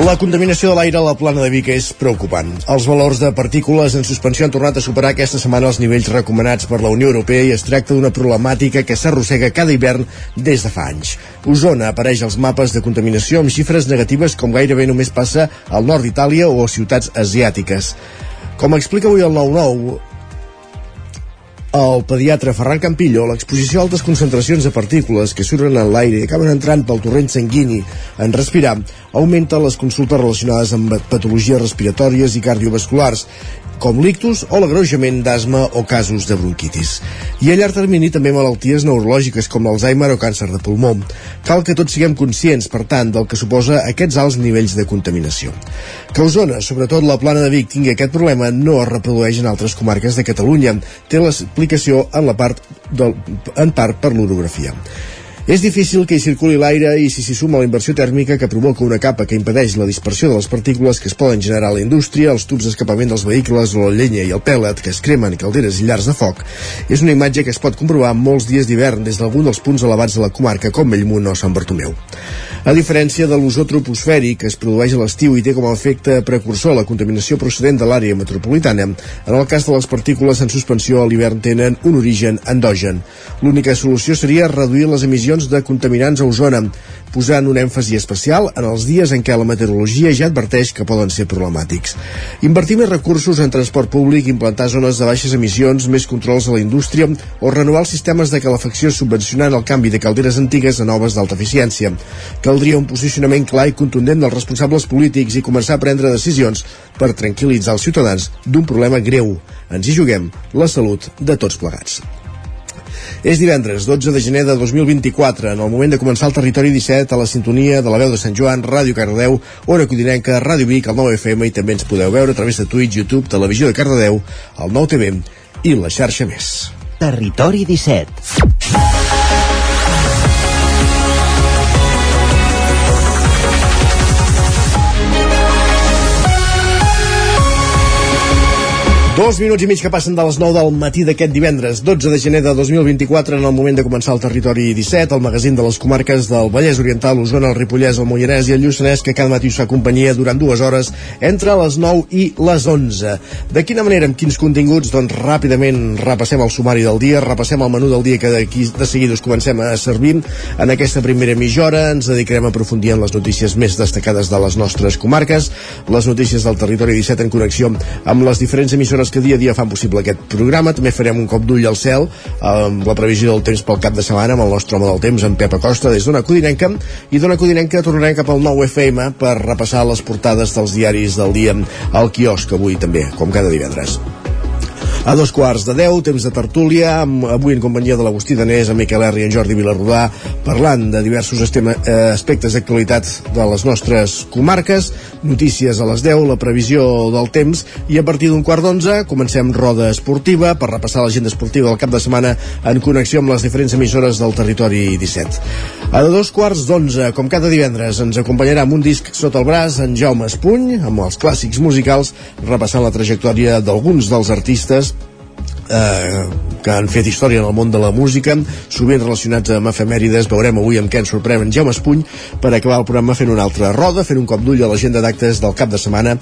La contaminació de l'aire a la plana de Vic és preocupant. Els valors de partícules en suspensió han tornat a superar aquesta setmana els nivells recomanats per la Unió Europea i es tracta d'una problemàtica que s'arrossega cada hivern des de fa anys. Osona apareix als mapes de contaminació amb xifres negatives com gairebé només passa al nord d'Itàlia o a ciutats asiàtiques. Com explica avui el 9-9, el pediatre Ferran Campillo, l'exposició a altes concentracions de partícules que surten en l'aire i acaben entrant pel torrent sanguini en respirar augmenta les consultes relacionades amb patologies respiratòries i cardiovasculars com l'ictus o l'agreujament d'asma o casos de bronquitis. I a llarg termini també malalties neurològiques com l'Alzheimer o càncer de pulmó. Cal que tots siguem conscients, per tant, del que suposa aquests alts nivells de contaminació. Que Osona, sobretot la plana de Vic, tingui aquest problema no es reprodueix en altres comarques de Catalunya. Té l'explicació en la part del, en part per l'orografia. És difícil que hi circuli l'aire i si s'hi suma la inversió tèrmica que provoca una capa que impedeix la dispersió de les partícules que es poden generar a la indústria, els tubs d'escapament dels vehicles la llenya i el pèl·let que es cremen calderes i llars de foc, és una imatge que es pot comprovar molts dies d'hivern des d'algun dels punts elevats de la comarca com Bellmunt o Sant Bartomeu. A diferència de l'ozó troposfèric que es produeix a l'estiu i té com a efecte precursor la contaminació procedent de l'àrea metropolitana, en el cas de les partícules en suspensió a l'hivern tenen un origen endogen. L'única solució seria reduir les emissions emissions de contaminants a Osona, posant un èmfasi especial en els dies en què la meteorologia ja adverteix que poden ser problemàtics. Invertir més recursos en transport públic, implantar zones de baixes emissions, més controls a la indústria o renovar els sistemes de calefacció subvencionant el canvi de calderes antigues a noves d'alta eficiència. Caldria un posicionament clar i contundent dels responsables polítics i començar a prendre decisions per tranquil·litzar els ciutadans d'un problema greu. Ens hi juguem la salut de tots plegats. És divendres, 12 de gener de 2024, en el moment de començar el Territori 17 a la sintonia de la veu de Sant Joan, Ràdio Cardedeu, Ona Codinenca, Ràdio Vic, el 9 FM i també ens podeu veure a través de Twitch, YouTube, Televisió de Cardedeu, el 9 TV i la xarxa més. Territori 17 Dos minuts i mig que passen de les 9 del matí d'aquest divendres, 12 de gener de 2024, en el moment de començar el Territori 17, el magazín de les comarques del Vallès Oriental, Osona, el Ripollès, el Moianès i el Lluçanès, que cada matí us fa companyia durant dues hores entre les 9 i les 11. De quina manera, amb quins continguts? Doncs ràpidament repassem el sumari del dia, repassem el menú del dia que d'aquí de seguida us comencem a servir. En aquesta primera mitja hora ens dedicarem a aprofundir en les notícies més destacades de les nostres comarques, les notícies del Territori 17 en connexió amb les diferents emissores que dia a dia fan possible aquest programa. També farem un cop d'ull al cel amb la previsió del temps pel cap de setmana amb el nostre home del temps, en Pep Acosta, des d'una Codinenca. I d'una Codinenca tornarem cap al 9 FM per repassar les portades dels diaris del dia al quiosc avui també, com cada divendres. A dos quarts de deu, temps de tertúlia, amb, avui en companyia de l'Agustí Danés, en Miquel R i en Jordi Vilarrodà, parlant de diversos estema, eh, aspectes d'actualitat de les nostres comarques, notícies a les 10, la previsió del temps, i a partir d'un quart d'onze comencem roda esportiva per repassar l'agenda esportiva del cap de setmana en connexió amb les diferents emissores del territori 17. A dos quarts d'onze, com cada divendres, ens acompanyarà amb un disc sota el braç en Jaume Espuny, amb els clàssics musicals, repassant la trajectòria d'alguns dels artistes eh, que han fet història en el món de la música, sovint relacionats amb efemèrides. Veurem avui amb què ens sorprèn en Jaume Espuny per acabar el programa fent una altra roda, fent un cop d'ull a l'agenda d'actes del cap de setmana,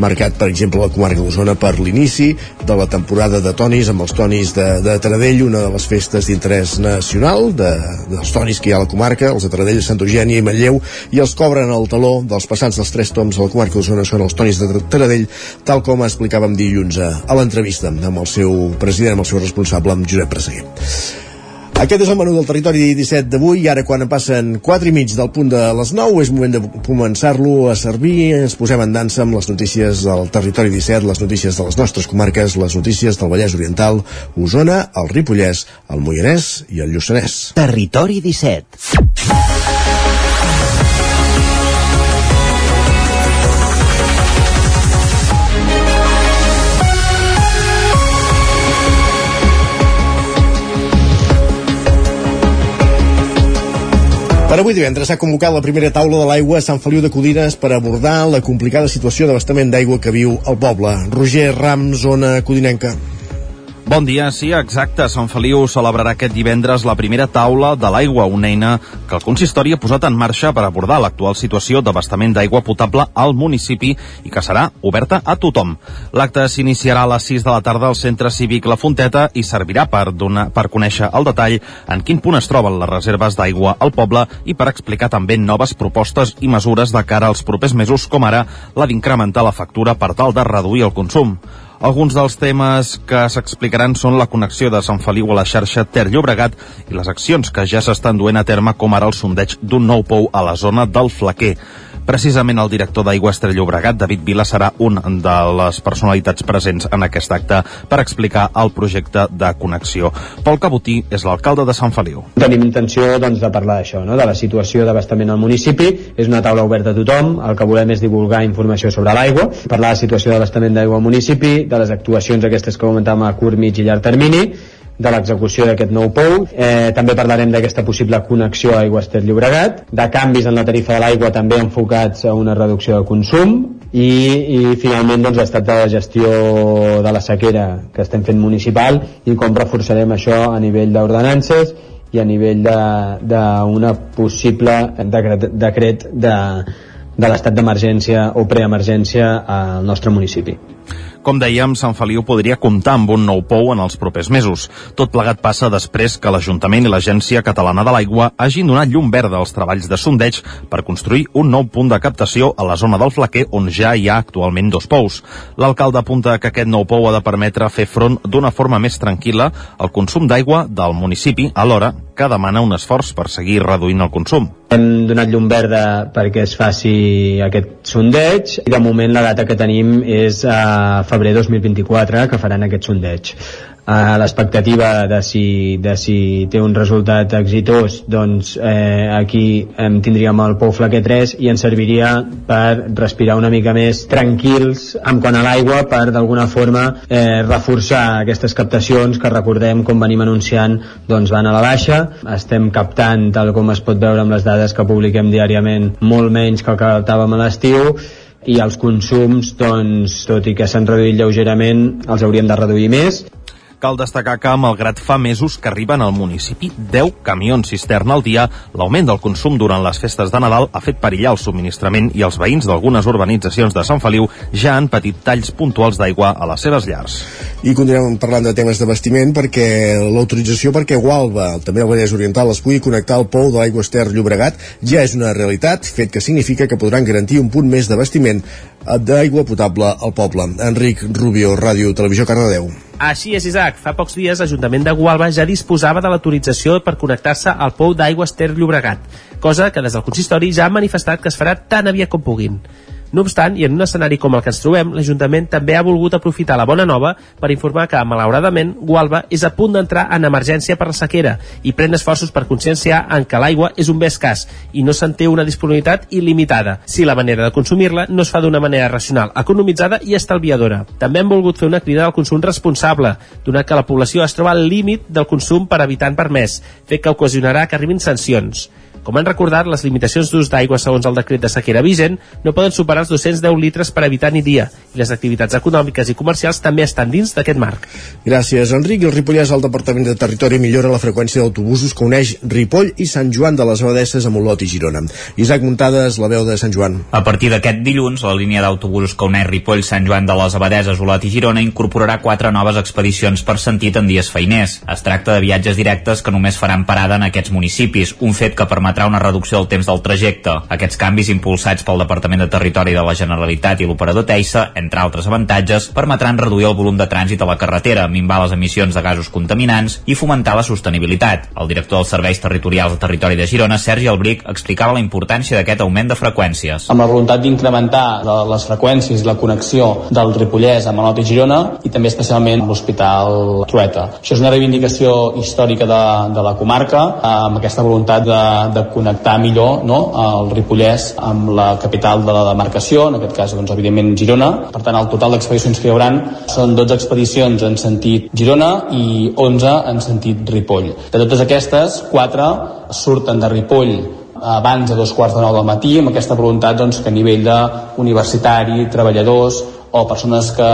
marcat, per exemple, la comarca d'Osona per l'inici de la temporada de tonis amb els tonis de, de Taradell, una de les festes d'interès nacional de, dels tonis que hi ha a la comarca, els de Taradell, Sant Eugènia i Manlleu, i els cobren el taló dels passats dels tres toms a la comarca d'Osona són els tonis de Taradell, tal com explicàvem dilluns a, a l'entrevista amb el seu president, amb el seu responsable, amb Josep Presseguer. Aquest és el menú del territori 17 d'avui i ara quan passen 4 i mig del punt de les 9 és moment de començar-lo a servir ens posem en dansa amb les notícies del territori 17, les notícies de les nostres comarques les notícies del Vallès Oriental Osona, el Ripollès, el Moianès i el Lluçanès. Territori 17 Per avui divendres s'ha convocat la primera taula de l'aigua a Sant Feliu de Codines per abordar la complicada situació d'abastament d'aigua que viu el poble. Roger Ram, zona codinenca. Bon dia, sí, exacte. Sant Feliu celebrarà aquest divendres la primera taula de l'aigua, una eina que el consistori ha posat en marxa per abordar l'actual situació d'abastament d'aigua potable al municipi i que serà oberta a tothom. L'acte s'iniciarà a les 6 de la tarda al Centre Cívic La Fonteta i servirà per, donar, per conèixer el detall en quin punt es troben les reserves d'aigua al poble i per explicar també noves propostes i mesures de cara als propers mesos, com ara la d'incrementar la factura per tal de reduir el consum. Alguns dels temes que s'explicaran són la connexió de Sant Feliu a la xarxa Ter Llobregat i les accions que ja s'estan duent a terme com ara el sondeig d'un nou pou a la zona del Flaquer. Precisament el director d'Aigües Ter Llobregat, David Vila, serà un de les personalitats presents en aquest acte per explicar el projecte de connexió. Pol Cabotí és l'alcalde de Sant Feliu. Tenim intenció doncs, de parlar d'això, no? de la situació d'abastament al municipi. És una taula oberta a tothom. El que volem és divulgar informació sobre l'aigua, parlar de la situació d'abastament d'aigua al municipi, de les actuacions aquestes que comentàvem a curt, mig i llarg termini, de l'execució d'aquest nou pou. Eh, també parlarem d'aquesta possible connexió a Aigües Ter Llobregat, de canvis en la tarifa de l'aigua també enfocats a una reducció de consum i, i finalment doncs, l'estat de la gestió de la sequera que estem fent municipal i com reforçarem això a nivell d'ordenances i a nivell d'una possible decret, decret de, de l'estat d'emergència o preemergència al nostre municipi. Com dèiem, Sant Feliu podria comptar amb un nou pou en els propers mesos. Tot plegat passa després que l'Ajuntament i l'Agència Catalana de l'Aigua hagin donat llum verda als treballs de sondeig per construir un nou punt de captació a la zona del Flaquer on ja hi ha actualment dos pous. L'alcalde apunta que aquest nou pou ha de permetre fer front d'una forma més tranquil·la al consum d'aigua del municipi, alhora que demana un esforç per seguir reduint el consum. Hem donat llum verda perquè es faci aquest sondeig i de moment la data que tenim és a febrer 2024 que faran aquest sondeig a l'expectativa de, si, de si té un resultat exitós doncs eh, aquí em tindríem el Pou Flaquer 3 i ens serviria per respirar una mica més tranquils en quant a l'aigua per d'alguna forma eh, reforçar aquestes captacions que recordem com venim anunciant doncs van a la baixa estem captant tal com es pot veure amb les dades que publiquem diàriament molt menys que el que captàvem a l'estiu i els consums, doncs, tot i que s'han reduït lleugerament, els hauríem de reduir més. Cal destacar que, malgrat fa mesos que arriben al municipi 10 camions cisterna al dia, l'augment del consum durant les festes de Nadal ha fet perillar el subministrament i els veïns d'algunes urbanitzacions de Sant Feliu ja han patit talls puntuals d'aigua a les seves llars. I continuem parlant de temes d'abastiment perquè l'autorització perquè Gualba, també el Vallès Oriental, es pugui connectar al pou de l'aigua Ester Llobregat ja és una realitat, fet que significa que podran garantir un punt més d'abastiment d'aigua potable al poble. Enric Rubio, Ràdio Televisió Cardedeu. Així és, Isaac. Fa pocs dies l'Ajuntament de Gualba ja disposava de l'autorització per connectar-se al pou d'aigua Ester Llobregat, cosa que des del consistori ja han manifestat que es farà tan aviat com puguin. No obstant, i en un escenari com el que ens trobem, l'Ajuntament també ha volgut aprofitar la bona nova per informar que, malauradament, Gualba és a punt d'entrar en emergència per la sequera i pren esforços per conscienciar en que l'aigua és un bé escàs i no se'n té una disponibilitat il·limitada, si la manera de consumir-la no es fa d'una manera racional, economitzada i estalviadora. També hem volgut fer una crida al consum responsable, donat que la població es troba al límit del consum per habitant per mes, fet que ocasionarà que arribin sancions. Com han recordat, les limitacions d'ús d'aigua segons el decret de sequera vigent no poden superar els 210 litres per habitant i dia i les activitats econòmiques i comercials també estan dins d'aquest marc. Gràcies, Enric. I el Ripollès, el Departament de Territori millora la freqüència d'autobusos que uneix Ripoll i Sant Joan de les Abadesses amb Olot i Girona. Isaac Muntades, la veu de Sant Joan. A partir d'aquest dilluns, la línia d'autobusos que uneix Ripoll, Sant Joan de les Abadesses, Olot i Girona incorporarà quatre noves expedicions per sentit en dies feiners. Es tracta de viatges directes que només faran parada en aquests municipis, un fet que permetrà una reducció del temps del trajecte. Aquests canvis impulsats pel Departament de Territori de la Generalitat i l'operador Teissa, entre altres avantatges, permetran reduir el volum de trànsit a la carretera, minvar les emissions de gasos contaminants i fomentar la sostenibilitat. El director dels Serveis Territorials de Territori de Girona, Sergi Albric, explicava la importància d'aquest augment de freqüències. Amb la voluntat d'incrementar les freqüències i la connexió del Ripollès amb Olot i Girona i també especialment amb l'Hospital Trueta. Això és una reivindicació històrica de, de la comarca amb aquesta voluntat de, de connectar millor no, el Ripollès amb la capital de la demarcació, en aquest cas, doncs, evidentment, Girona. Per tant, el total d'expedicions que hi haurà són 12 expedicions en sentit Girona i 11 en sentit Ripoll. De totes aquestes, 4 surten de Ripoll abans de dos quarts de nou del matí amb aquesta voluntat doncs, que a nivell d'universitari, treballadors o persones que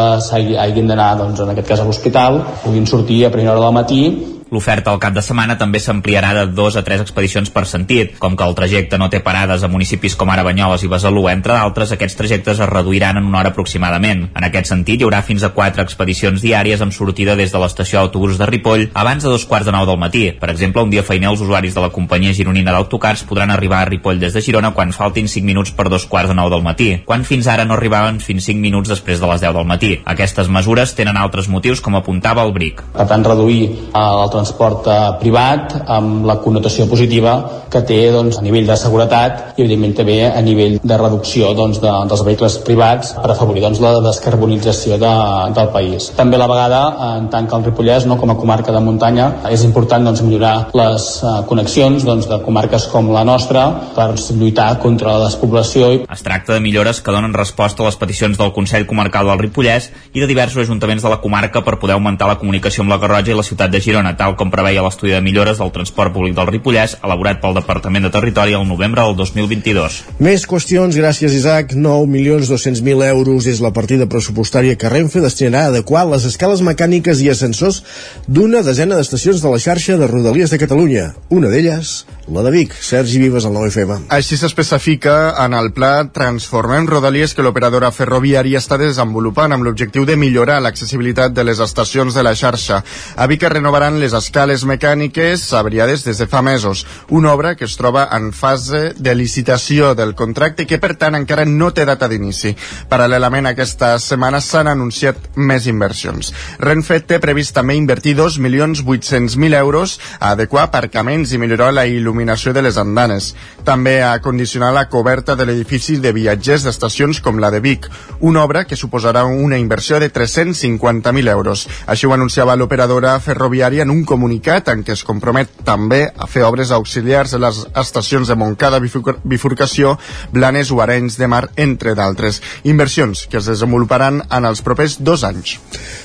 hagin d'anar doncs, en aquest cas a l'hospital puguin sortir a primera hora del matí L'oferta al cap de setmana també s'ampliarà de dos a tres expedicions per sentit. Com que el trajecte no té parades a municipis com ara Banyoles i Besalú, entre d'altres, aquests trajectes es reduiran en una hora aproximadament. En aquest sentit, hi haurà fins a quatre expedicions diàries amb sortida des de l'estació d'autobús de Ripoll abans de dos quarts de nou del matí. Per exemple, un dia feiner els usuaris de la companyia gironina d'autocars podran arribar a Ripoll des de Girona quan faltin 5 minuts per dos quarts de nou del matí, quan fins ara no arribaven fins 5 minuts després de les 10 del matí. Aquestes mesures tenen altres motius, com apuntava el BRIC. Per tant, reduir el transport eh, privat amb la connotació positiva que té doncs, a nivell de seguretat i evidentment també a nivell de reducció doncs, de, dels vehicles privats per afavorir doncs, la descarbonització de, del país. També a la vegada, en tant que el Ripollès, no, com a comarca de muntanya, és important doncs, millorar les uh, connexions doncs, de comarques com la nostra per lluitar contra la despoblació. Es tracta de millores que donen resposta a les peticions del Consell Comarcal del Ripollès i de diversos ajuntaments de la comarca per poder augmentar la comunicació amb la Garrotxa i la ciutat de Girona, tal com preveia l'estudi de millores del transport públic del Ripollès elaborat pel Departament de Territori el novembre del 2022. Més qüestions, gràcies Isaac. 9.200.000 euros és la partida pressupostària que Renfe destinarà a adequar les escales mecàniques i ascensors d'una desena d'estacions de la xarxa de Rodalies de Catalunya. Una d'elles, la de Vic. Sergi Vives, al 9FM. Així s'especifica en el pla Transformem Rodalies que l'operadora ferroviària està desenvolupant amb l'objectiu de millorar l'accessibilitat de les estacions de la xarxa. A Vic es renovaran les escales mecàniques averiades des de fa mesos, una obra que es troba en fase de licitació del contracte i que per tant encara no té data d'inici. Paral·lelament aquesta setmana s'han anunciat més inversions. Renfe té previst també invertir 2.800.000 euros a adequar aparcaments i millorar la il·luminació de les andanes. També a condicionar la coberta de l'edifici de viatgers d'estacions com la de Vic, una obra que suposarà una inversió de 350.000 euros. Així ho anunciava l'operadora ferroviària en un comunicat en què es compromet també a fer obres auxiliars a les estacions de Montcada, Bifurcació, Blanes o Arenys de Mar, entre d'altres. Inversions que es desenvoluparan en els propers dos anys.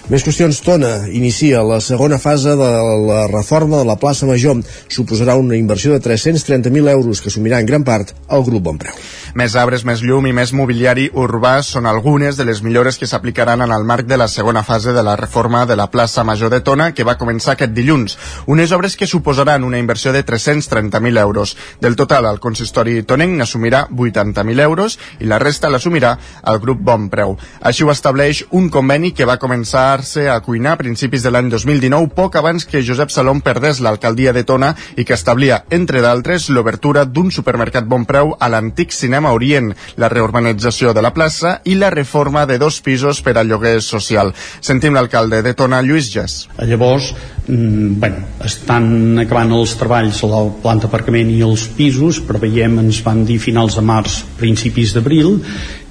Més qüestions. Tona inicia la segona fase de la reforma de la plaça Major. Suposarà una inversió de 330.000 euros que assumirà en gran part el grup Bonpreu. Més arbres, més llum i més mobiliari urbà són algunes de les millores que s'aplicaran en el marc de la segona fase de la reforma de la plaça Major de Tona que va començar aquest dilluns. Unes obres que suposaran una inversió de 330.000 euros. Del total, el consistori tonenc n'assumirà 80.000 euros i la resta l'assumirà el grup Bonpreu. Així ho estableix un conveni que va començar-se a cuinar a principis de l'any 2019, poc abans que Josep Salom perdés l'alcaldia de Tona i que establia, entre d'altres, l'obertura d'un supermercat Bonpreu a l'antic cinema Orient, la reurbanització de la plaça i la reforma de dos pisos per al lloguer social. Sentim l'alcalde de Tona, Lluís Gès. Llavors, mm, bueno, estan acabant els treballs a la planta aparcament i els pisos, preveiem, ens van dir finals de març, principis d'abril,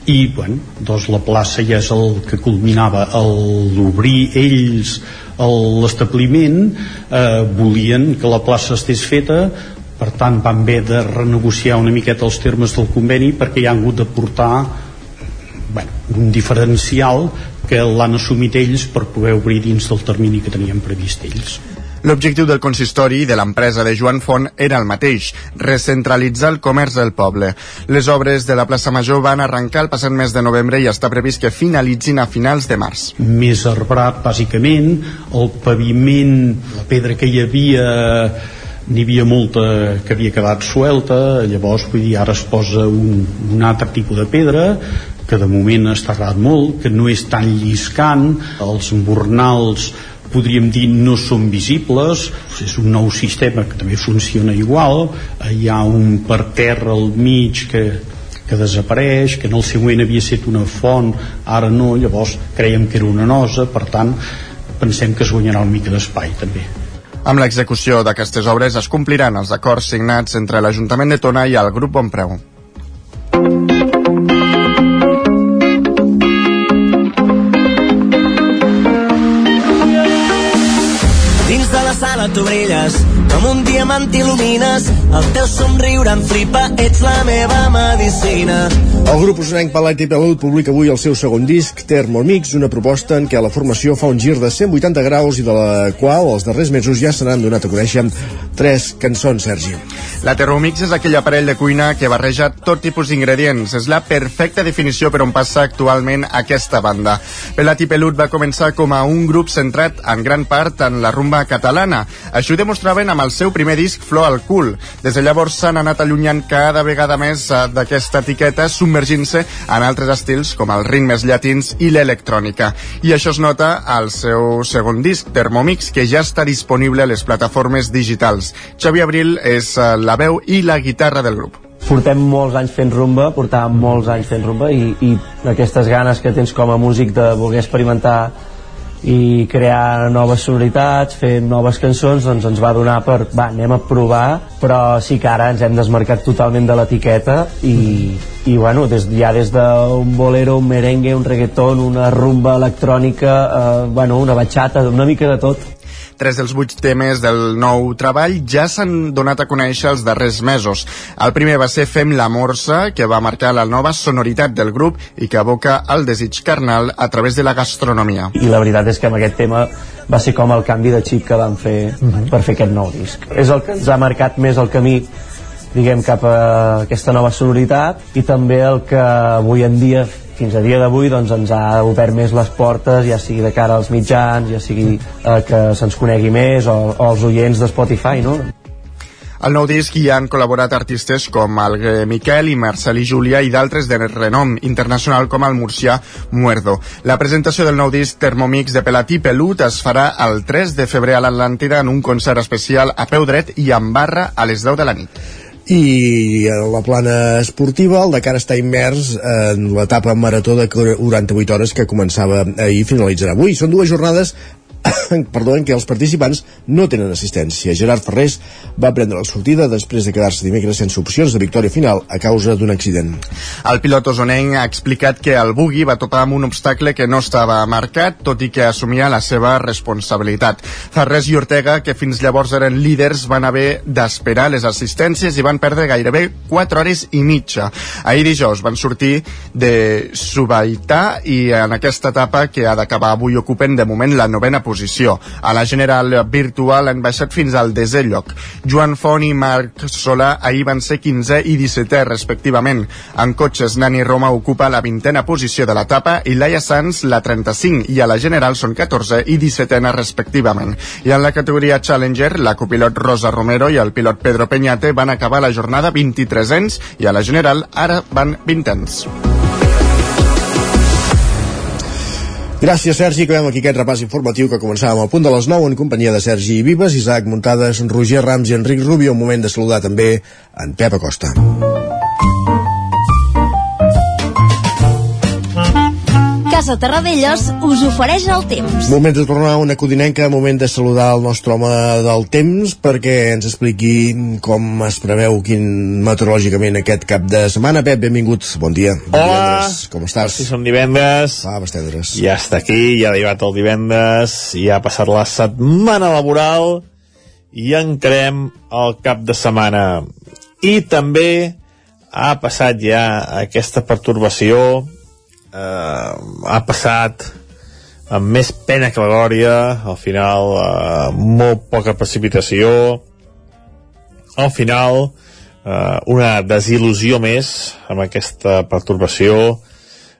i bueno, doncs la plaça ja és el que culminava l'obrir ells l'establiment eh, volien que la plaça estés feta per tant van haver de renegociar una miqueta els termes del conveni perquè hi han hagut de portar bueno, un diferencial que l'han assumit ells per poder obrir dins del termini que tenien previst ells L'objectiu del consistori i de l'empresa de Joan Font era el mateix, recentralitzar el comerç del poble. Les obres de la plaça Major van arrencar el passat mes de novembre i està previst que finalitzin a finals de març. Més arbrat, bàsicament, el paviment, la pedra que hi havia n'hi havia molta que havia quedat suelta llavors vull dir, ara es posa un, un altre tipus de pedra que de moment ha estarrat molt, que no és tan lliscant, els embornals podríem dir no són visibles és un nou sistema que també funciona igual hi ha un parterre al mig que, que desapareix, que en el següent havia estat una font, ara no, llavors creiem que era una nosa, per tant pensem que es guanyarà una mica d'espai també. Amb l'execució d'aquestes obres es compliran els acords signats entre l'Ajuntament de Tona i el grup Bonpreu. Dins de la sala tu brilles, Com un diamant t'il·lumines, el teu somriure em flipa, ets la meva medicina. El grup usonenc Palat i Pelut publica avui el seu segon disc, Thermomix, una proposta en què la formació fa un gir de 180 graus i de la qual els darrers mesos ja se n'han donat a conèixer tres cançons, Sergi. La Thermomix és aquell aparell de cuina que barreja tot tipus d'ingredients. És la perfecta definició per on passa actualment aquesta banda. Pelat i Pelut va començar com a un grup centrat en gran part en la rumba catalana. Això ho demostraven amb el seu primer disc, Flor al cul. Des de llavors s'han anat allunyant cada vegada més eh, d'aquesta etiqueta, submergint-se en altres estils com els ritmes llatins i l'electrònica. I això es nota al seu segon disc, Thermomix, que ja està disponible a les plataformes digitals. Xavi Abril és eh, la veu i la guitarra del grup portem molts anys fent rumba, portàvem molts anys fent rumba i, i aquestes ganes que tens com a músic de voler experimentar i crear noves sonoritats, fer noves cançons, doncs ens va donar per, va, anem a provar, però sí que ara ens hem desmarcat totalment de l'etiqueta i, i bueno, des, ja des d'un bolero, un merengue, un reggaeton, una rumba electrònica, eh, bueno, una bachata, una mica de tot. Tres dels vuit temes del nou treball ja s'han donat a conèixer els darrers mesos. El primer va ser Fem la morsa, que va marcar la nova sonoritat del grup i que aboca el desig carnal a través de la gastronomia. I la veritat és que amb aquest tema va ser com el canvi de xip que vam fer uh -huh. per fer aquest nou disc. És el que ens ha marcat més el camí diguem cap a aquesta nova sonoritat i també el que avui en dia fins a dia d'avui doncs, ens ha obert més les portes, ja sigui de cara als mitjans, ja sigui eh, que se'ns conegui més, o, o els oients de Spotify, no? Al nou disc hi han col·laborat artistes com el Miquel i Marcel i Júlia i d'altres de renom internacional com el murcià Muerdo. La presentació del nou disc Thermomix de Pelatí Pelut es farà el 3 de febrer a l'Atlàntida en un concert especial a peu dret i amb barra a les 10 de la nit i a la plana esportiva el Dakar està immers en l'etapa marató de 48 hores que començava ahir i finalitzarà avui. Són dues jornades perdó, en què els participants no tenen assistència. Gerard Ferrés va prendre la sortida després de quedar-se dimecres sense opcions de victòria final a causa d'un accident. El pilot osonenc ha explicat que el bugui va topar amb un obstacle que no estava marcat, tot i que assumia la seva responsabilitat. Ferrés i Ortega, que fins llavors eren líders, van haver d'esperar les assistències i van perdre gairebé 4 hores i mitja. Ahir dijous van sortir de Subaità i en aquesta etapa que ha d'acabar avui ocupen de moment la novena posició posició. A la general virtual han baixat fins al desè lloc. Joan Font i Marc Solà ahir van ser 15è i 17è respectivament. En cotxes, Nani Roma ocupa la vintena posició de l'etapa i Laia Sanz la 35 i a la general són 14 i 17a respectivament. I en la categoria Challenger, la copilot Rosa Romero i el pilot Pedro Peñate van acabar la jornada 23ens i a la general ara van 20ens. Gràcies, Sergi. Acabem aquí aquest repàs informatiu que començàvem al punt de les 9 en companyia de Sergi Vives, Isaac Muntades, Roger Rams i Enric Rubio. Un moment de saludar també en Pep Acosta. Casa Terradellos us ofereix el temps. Moment de tornar a una codinenca, moment de saludar el nostre home del temps perquè ens expliqui com es preveu quin meteorològicament aquest cap de setmana. Pep, benvingut, bon dia. Bon Hola, divendres. com estàs? Sí, som divendres. Va, bestendres. Ja està aquí, ja ha arribat el divendres, ja ha passat la setmana laboral i encarem el cap de setmana. I també ha passat ja aquesta pertorbació eh, ha passat amb més pena que la glòria, al final eh, molt poca precipitació, al final eh, una desil·lusió més amb aquesta pertorbació,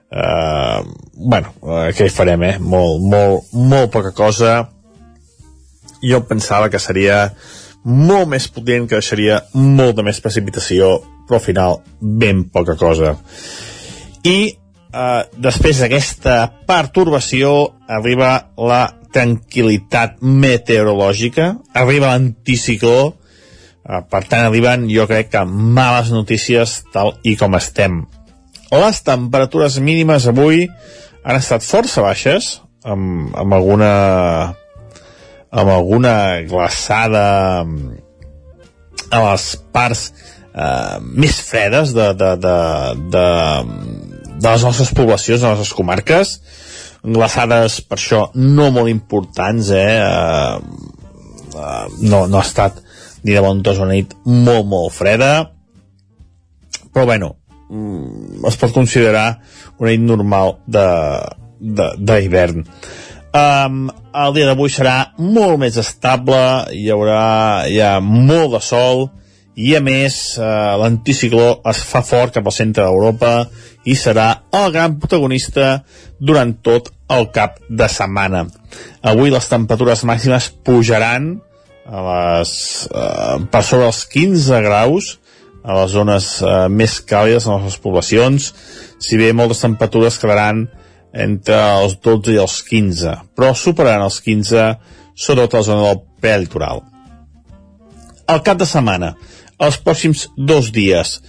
eh, bueno, eh, què hi farem, eh? Molt, molt, molt poca cosa. Jo pensava que seria molt més potent, que deixaria molta més precipitació, però al final ben poca cosa. I eh, després d'aquesta pertorbació arriba la tranquil·litat meteorològica, arriba l'anticicló, eh, per tant arriben jo crec que males notícies tal i com estem. Les temperatures mínimes avui han estat força baixes, amb, amb alguna amb alguna glaçada a les parts eh, més fredes de, de, de, de, de les nostres poblacions, de les nostres comarques, glaçades per això no molt importants, eh? eh, eh no, no ha estat ni de bon tos una nit molt, molt freda, però bueno, mm, es pot considerar una nit normal d'hivern. Um, el dia d'avui serà molt més estable, hi haurà ja molt de sol, i a més uh, l'anticicló es fa fort cap al centre d'Europa i serà el gran protagonista durant tot el cap de setmana. Avui les temperatures màximes pujaran a les, uh, per sobre els 15 graus a les zones uh, més càlides en les poblacions, si bé moltes temperatures quedaran entre els 12 i els 15, però superaran els 15 sobretot a la zona del prelitoral. El cap de setmana, els pròxims dos dies,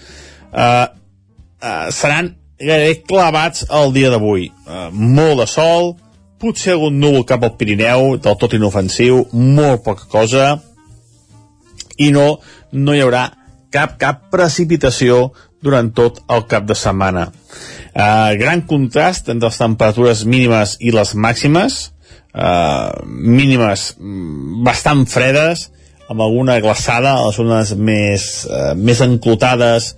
eh, uh, seran gairebé clavats el dia d'avui. Uh, molt de sol, potser algun núvol cap al Pirineu, del tot inofensiu, molt poca cosa, i no, no hi haurà cap, cap precipitació durant tot el cap de setmana. Uh, gran contrast entre les temperatures mínimes i les màximes, uh, mínimes mm, bastant fredes, amb alguna glaçada a les zones més, uh, més enclotades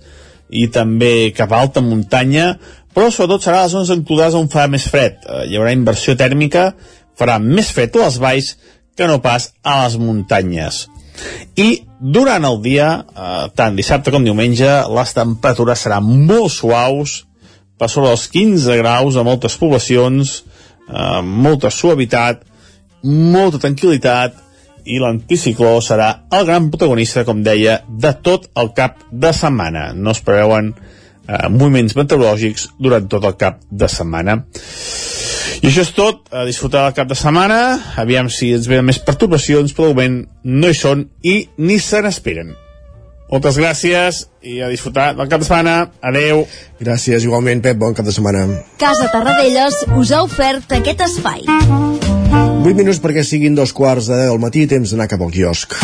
i també cap a alta muntanya, però sobretot serà a les zones enclotades on farà més fred. Uh, hi haurà inversió tèrmica, farà més fred a les valls que no pas a les muntanyes. I durant el dia, eh, tant dissabte com diumenge, les temperatures seran molt suaus, per sobre dels 15 graus a moltes poblacions, eh, molta suavitat, molta tranquil·litat, i l'anticicló serà el gran protagonista, com deia, de tot el cap de setmana. No es preveuen eh, moviments meteorològics durant tot el cap de setmana. I això és tot, a disfrutar del cap de setmana, aviam si ens venen més perturbacions, però de moment no hi són i ni se n'esperen. Moltes gràcies i a disfrutar del cap de setmana. Adeu. Gràcies, igualment, Pep, bon cap de setmana. Casa Tarradellas us ha ofert aquest espai. 8 minuts perquè siguin dos quarts de 10 del matí, temps d'anar cap al quiosc.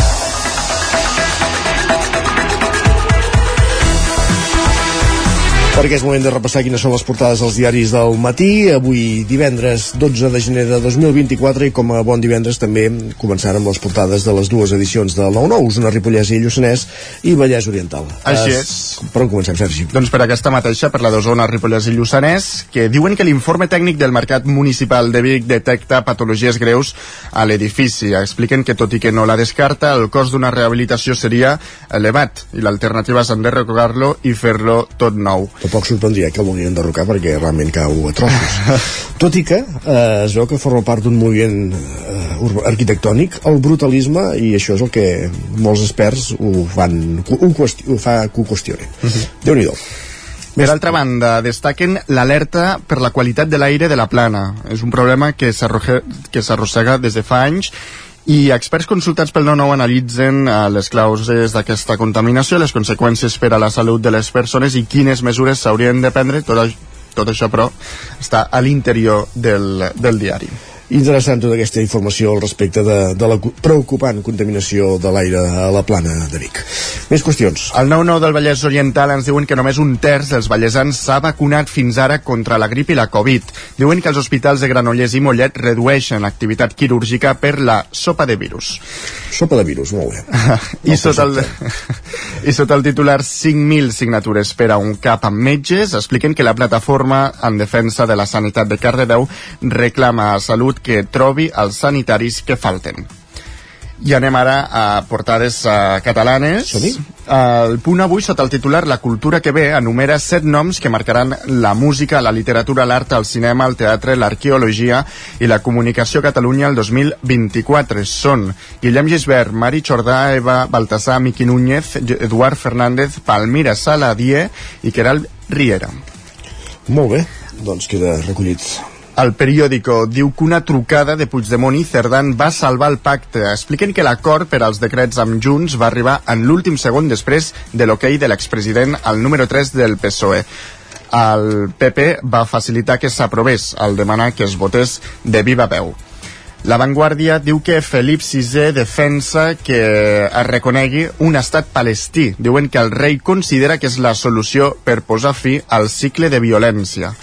Perquè és moment de repassar quines són les portades dels diaris del matí. Avui divendres 12 de gener de 2024 i com a bon divendres també començant amb les portades de les dues edicions de l'U9, Osona, Ripollès i Lluçanès i Vallès Oriental. Així és. Per on comencem, Sergi? Doncs per aquesta mateixa, per la d'Osona, Ripollès i Lluçanès, que diuen que l'informe tècnic del Mercat Municipal de Vic detecta patologies greus a l'edifici. Expliquen que tot i que no la descarta, el cost d'una rehabilitació seria elevat i l'alternativa és enderrocar-lo i fer-lo tot nou tampoc sorprendria que el vulguin enderrocar perquè realment cau a trossos. Tot i que eh, es veu que forma part d'un moviment eh, arquitectònic, el brutalisme, i això és el que molts experts ho, fan, ho, qüesti ho fa que ho qüestionen. Uh -huh. Déu-n'hi-do. Per altra banda, destaquen l'alerta per la qualitat de l'aire de la plana. És un problema que s'arrossega des de fa anys i experts consultats pel 9-9 analitzen uh, les causes d'aquesta contaminació, les conseqüències per a la salut de les persones i quines mesures s'haurien de prendre. Tot, tot això, però, està a l'interior del, del diari interessant tota aquesta informació al respecte de, de la preocupant contaminació de l'aire a la plana de Vic. Més qüestions. Al 9-9 del Vallès Oriental ens diuen que només un terç dels vallesans s'ha vacunat fins ara contra la grip i la Covid. Diuen que els hospitals de Granollers i Mollet redueixen l'activitat quirúrgica per la sopa de virus. Sopa de virus, molt bé. I, sota el, I sota el titular 5.000 signatures per a un cap amb metges, expliquen que la plataforma en defensa de la sanitat de Cardedeu reclama a Salut que trobi els sanitaris que falten. I anem ara a portades uh, catalanes. El punt avui, sota el titular La cultura que ve, enumera set noms que marcaran la música, la literatura, l'art, el cinema, el teatre, l'arqueologia i la comunicació a Catalunya el 2024. Són Guillem Gisbert, Mari Jordà, Eva Baltasar, Miqui Núñez, Eduard Fernández, Palmira Saladier i Queralt Riera. Molt bé, doncs queda recollit el periòdico diu que una trucada de Puigdemont i Cerdán va salvar el pacte. Expliquen que l'acord per als decrets amb Junts va arribar en l'últim segon després de l'hoquei de l'expresident al número 3 del PSOE. El PP va facilitar que s'aprovés al demanar que es votés de viva veu. La Vanguardia diu que Felip VI defensa que es reconegui un estat palestí. Diuen que el rei considera que és la solució per posar fi al cicle de violència.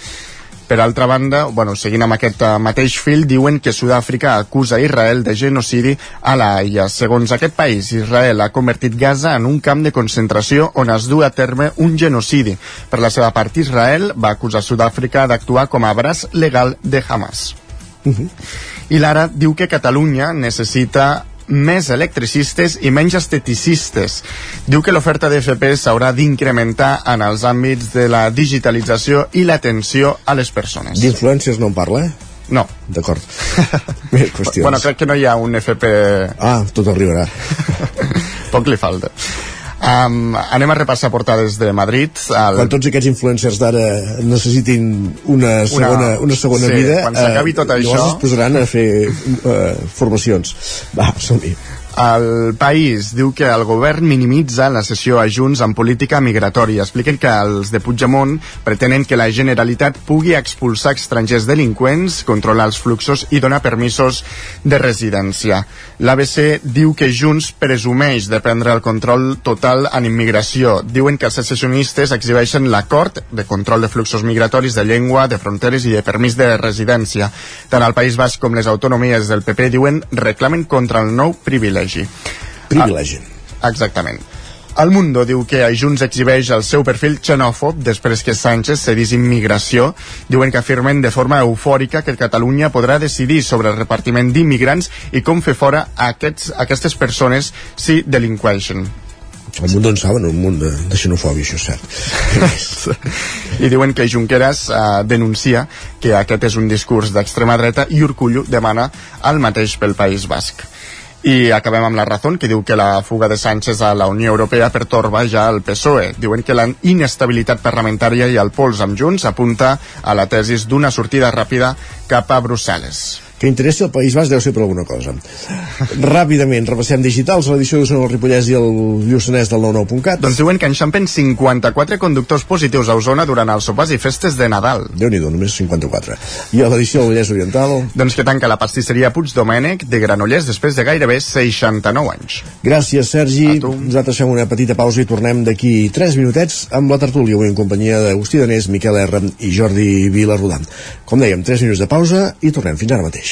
Per altra banda, bueno, seguint amb aquest uh, mateix fil, diuen que Sud-àfrica acusa Israel de genocidi a la Haia. Segons aquest país, Israel ha convertit Gaza en un camp de concentració on es du a terme un genocidi. Per la seva part, Israel va acusar Sud-àfrica d'actuar com a braç legal de Hamas. Uh -huh. I l'ara diu que Catalunya necessita més electricistes i menys esteticistes. Diu que l'oferta d'FP s'haurà d'incrementar en els àmbits de la digitalització i l'atenció a les persones. D'influències no en parla, eh? No. D'acord. Més qüestions. Bueno, crec que no hi ha un FP... Ah, tot arribarà. Poc li falta. Um, anem a repassar portades de Madrid. El... Quan tots aquests influencers d'ara necessitin una segona, una, una segona sí, vida, quan s'acabi tot eh, això... es posaran a fer eh, formacions. Va, som-hi. El País diu que el govern minimitza la sessió a Junts en política migratòria. Expliquen que els de Puigdemont pretenen que la Generalitat pugui expulsar estrangers delinqüents, controlar els fluxos i donar permisos de residència. L'ABC diu que Junts presumeix de prendre el control total en immigració. Diuen que els secessionistes exhibeixen l'acord de control de fluxos migratoris de llengua, de fronteres i de permís de residència. Tant el País Basc com les autonomies del PP diuen reclamen contra el nou privilegi privilegi. Privilegi. Ah, exactament. El Mundo diu que Junts exhibeix el seu perfil xenòfob després que Sánchez cedís immigració. Diuen que afirmen de forma eufòrica que Catalunya podrà decidir sobre el repartiment d'immigrants i com fer fora aquests, aquestes persones si delinqueixen. El mundo en saben, un munt de, de xenofòbia, això és cert. I diuen que Junqueras eh, denuncia que aquest és un discurs d'extrema dreta i Urcullo demana el mateix pel País Basc. I acabem amb la raó, que diu que la fuga de Sánchez a la Unió Europea pertorba ja el PSOE. Diuen que la inestabilitat parlamentària i el pols amb Junts apunta a la tesis d'una sortida ràpida cap a Brussel·les que interessi el País Basc deu ser per alguna cosa. Ràpidament, repassem digitals, l'edició d'Osona, el Ripollès i el Lluçanès del 99.cat. Doncs diuen que enxampen 54 conductors positius a Osona durant els sopars i festes de Nadal. déu nhi només 54. I a l'edició del Vallès Oriental... Doncs que tanca la pastisseria Puig Domènec de Granollers després de gairebé 69 anys. Gràcies, Sergi. Nosaltres fem una petita pausa i tornem d'aquí 3 minutets amb la tertúlia, avui en companyia d'Agustí Danés, Miquel R i Jordi Vilarrodant. Com dèiem, 3 minuts de pausa i tornem fins ara mateix.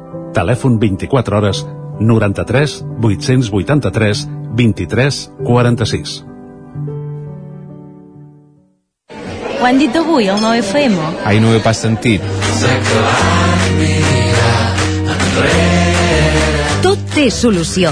Telèfon 24 hores 93 883 23 46. Ho han dit avui, el 9FM? Ai, no ho he pas sentit. Tot té solució.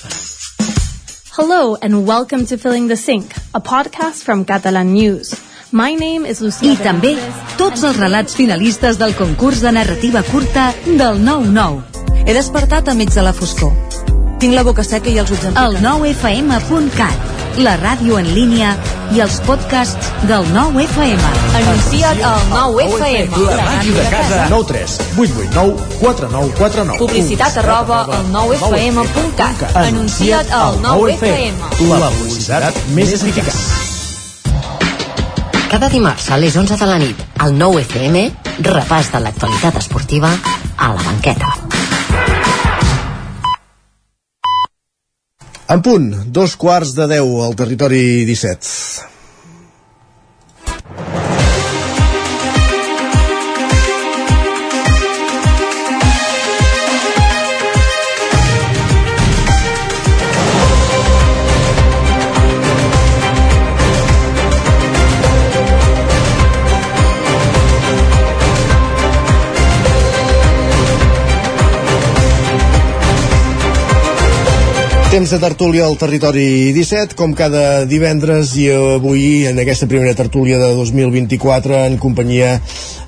Hello and welcome to Filling the Sink, a podcast from Catalan News. My name is Lucía I també tots els relats finalistes del concurs de narrativa curta del 9-9. He despertat a mig de la foscor. Tinc la boca seca i els ulls El 9FM.cat, la ràdio en línia i els podcasts del 9FM. Anuncia't al 9FM. La màquina de casa. 9 3 8 8 9 4 9 4 9 Publicitat arroba al 9FM.cat. Anuncia't al 9FM. La publicitat més eficaç. Cada dimarts a les 11 de la nit, al 9 FM, repàs de l'actualitat esportiva a la banqueta. En punt, dos quarts de deu al territori 17. Temps de tertúlia al territori 17, com cada divendres i avui en aquesta primera tertúlia de 2024 en companyia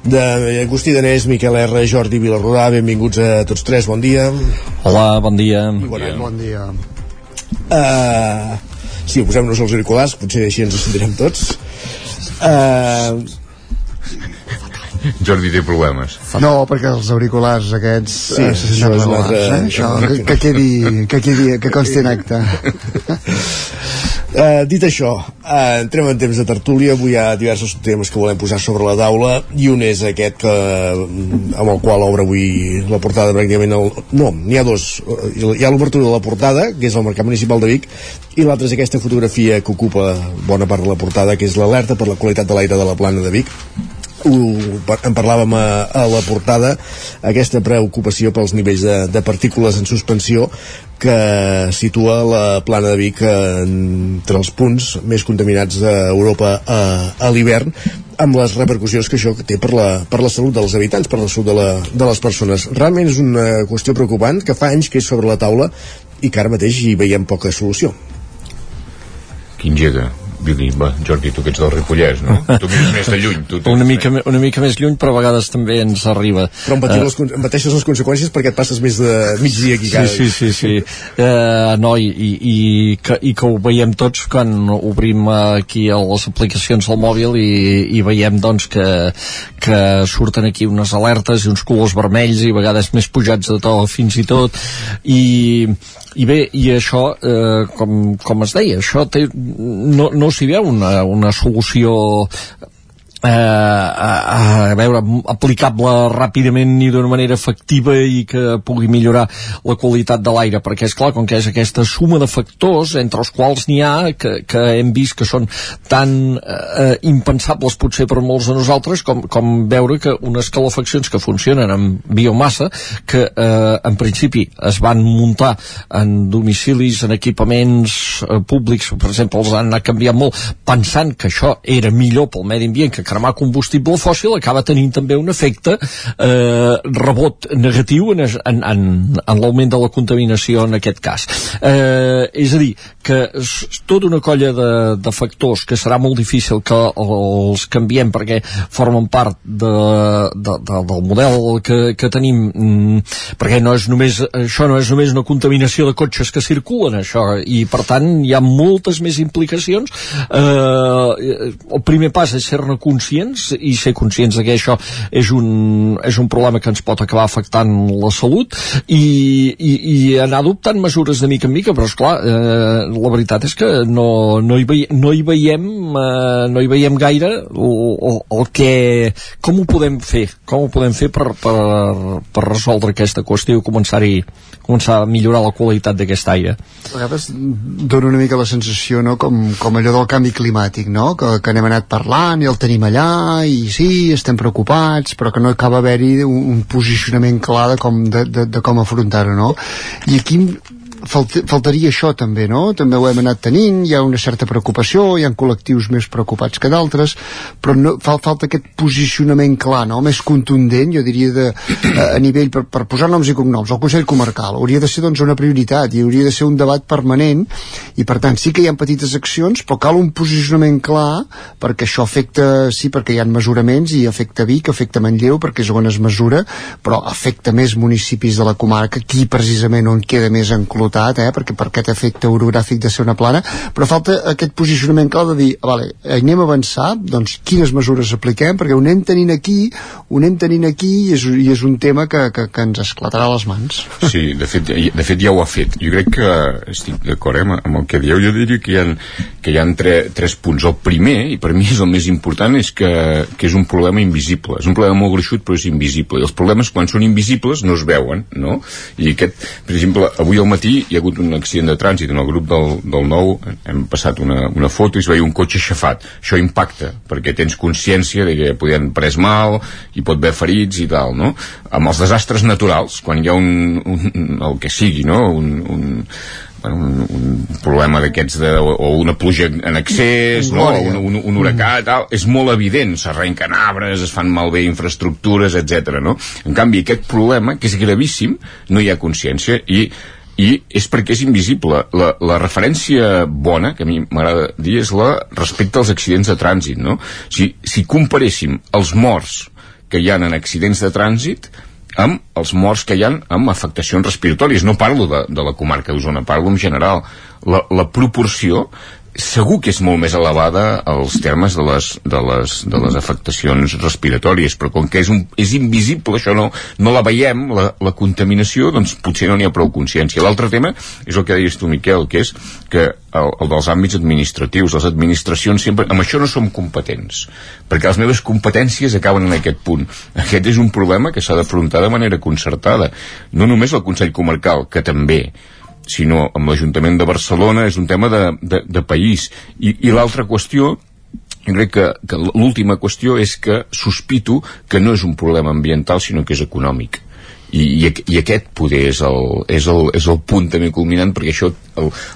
d'Agustí Danés, Miquel R, Jordi Vilarrodà, benvinguts a tots tres, bon dia. Hola, bon dia. Bon dia. Bon dia. Uh, sí, posem-nos els auriculars, potser així ens sentirem tots. Uh, Jordi té problemes. No, perquè els auriculars aquests Sí, eh, això és una altra- eh? Això, que, que, quedi, que, quedi, que consti en acte. Uh, dit això, uh, entrem en temps de tertúlia avui hi ha diversos temes que volem posar sobre la taula i un és aquest que, mm, amb el qual obre avui la portada pràcticament el... no, n'hi ha dos Eh, hi ha l'obertura de la portada, que és el Mercat Municipal de Vic i l'altra és aquesta fotografia que ocupa bona part de la portada, que és l'alerta per la qualitat de l'aire de la plana de Vic ho, en parlàvem a, a la portada aquesta preocupació pels nivells de, de partícules en suspensió que situa la plana de Vic entre els punts més contaminats d'Europa a, a l'hivern amb les repercussions que això té per la, per la salut dels habitants, per la salut de, la, de les persones. Realment és una qüestió preocupant que fa anys que és sobre la taula i que ara mateix hi veiem poca solució. Qui engega? Va, Jordi, tu que ets del Ripollès, no? Tu mires més de lluny. Tu, Una mica, me- una mica més lluny, però a vegades també ens arriba. Però en, patir Eh, les, pateixes les conseqüències perquè et passes més de migdia aquí Sí, cada sí, sí, sí. Uh, no, i, i, i, que, i que ho veiem tots quan obrim aquí les aplicacions del mòbil i, i veiem doncs que, que surten aquí unes alertes i uns colors vermells i a vegades més pujats de to fins i tot i, i bé, i això eh, com, com es deia, això té, no, no s'hi veu una, una solució eh, a, a veure, aplicable ràpidament i d'una manera efectiva i que pugui millorar la qualitat de l'aire, perquè és clar, com que és aquesta suma de factors entre els quals n'hi ha que, que hem vist que són tan eh, impensables potser per molts de nosaltres com, com veure que unes calefaccions que funcionen amb biomassa que eh, en principi es van muntar en domicilis, en equipaments eh, públics, per exemple, els han anat canviant molt, pensant que això era millor pel medi ambient que cremar combustible fòssil, acaba tenint també un efecte eh, rebot negatiu en, en, en, en l'augment de la contaminació en aquest cas. Eh, és a dir, que és tota una colla de, de factors que serà molt difícil que els canviem perquè formen part de, de, de, del model que, que tenim. Mm, perquè no és només, això no és només una contaminació de cotxes que circulen això, i per tant hi ha moltes més implicacions. Eh, el primer pas és ser-ne conscients i ser conscients que això és un, és un problema que ens pot acabar afectant la salut i, i, i anar adoptant mesures de mica en mica però esclar, eh, la veritat és que no, no, hi, veiem, no, hi veiem, eh, no hi veiem gaire el, el, el que com ho podem fer com ho podem fer per, per, per resoldre aquesta qüestió i començar-hi començar a millorar la qualitat d'aquest aire A vegades dona una mica la sensació, no?, com, com allò del canvi climàtic, no?, que, que n'hem anat parlant i el tenim allà, i sí, estem preocupats, però que no acaba haver-hi un, un posicionament clar de com, de, de, de com afrontar-ho, no? I aquí falt, faltaria això també, no? També ho hem anat tenint, hi ha una certa preocupació, hi ha col·lectius més preocupats que d'altres, però no, fa, falta aquest posicionament clar, no? Més contundent, jo diria, de, a, a nivell, per, per posar noms i cognoms, el Consell Comarcal hauria de ser doncs una prioritat i hauria de ser un debat permanent i per tant sí que hi ha petites accions, però cal un posicionament clar perquè això afecta, sí, perquè hi ha mesuraments i afecta Vic, afecta Manlleu, perquè és on es mesura, però afecta més municipis de la comarca, aquí precisament on queda més enclotat, eh, perquè per aquest efecte orogràfic de ser una plana, però falta aquest posicionament clar de dir, vale, anem a avançar, doncs quines mesures apliquem, perquè ho anem tenint aquí, ho anem tenint aquí i és, i és un tema que, que, que ens esclatarà les mans. Sí, de fet, de fet ja ho ha fet. Jo crec que estic d'acord eh, amb el que dieu. Jo diria que hi ha, que hi ha tre, tres punts. El primer, i per mi és el més important, és que, que és un problema invisible. És un problema molt gruixut, però és invisible. I els problemes, quan són invisibles, no es veuen, no? I aquest, per exemple, avui al matí hi ha hagut un accident de trànsit en el grup del, del nou, hem passat una, una foto i es veia un cotxe aixafat. Això impacta, perquè tens consciència de que podien pres mal, i pot haver ferits i tal, no? Amb els desastres naturals, quan hi ha un, un el que sigui, no? Un, un, bueno, un, un problema d'aquests de, o una pluja en excés no? un, un, un huracà tal, és molt evident, s'arrenquen arbres es fan malbé infraestructures, etc. No? en canvi aquest problema, que és gravíssim no hi ha consciència i i és perquè és invisible. La, la referència bona, que a mi m'agrada dir, és la respecte als accidents de trànsit. No? Si, si comparéssim els morts que hi ha en accidents de trànsit amb els morts que hi han amb afectacions respiratòries. No parlo de, de la comarca d'Osona, parlo en general. La, la proporció segur que és molt més elevada als termes de les, de les, de les afectacions respiratòries, però com que és, un, és invisible, això no, no la veiem, la, la contaminació, doncs potser no n'hi ha prou consciència. L'altre tema és el que deies tu, Miquel, que és que el, el dels àmbits administratius, les administracions sempre... Amb això no som competents, perquè les meves competències acaben en aquest punt. Aquest és un problema que s'ha d'afrontar de manera concertada. No només el Consell Comarcal, que també, sinó amb l'Ajuntament de Barcelona, és un tema de, de, de país. I, i l'altra qüestió jo crec que, que l'última qüestió és que sospito que no és un problema ambiental sinó que és econòmic i, i, i aquest poder és el, és, el, és el punt també culminant perquè això,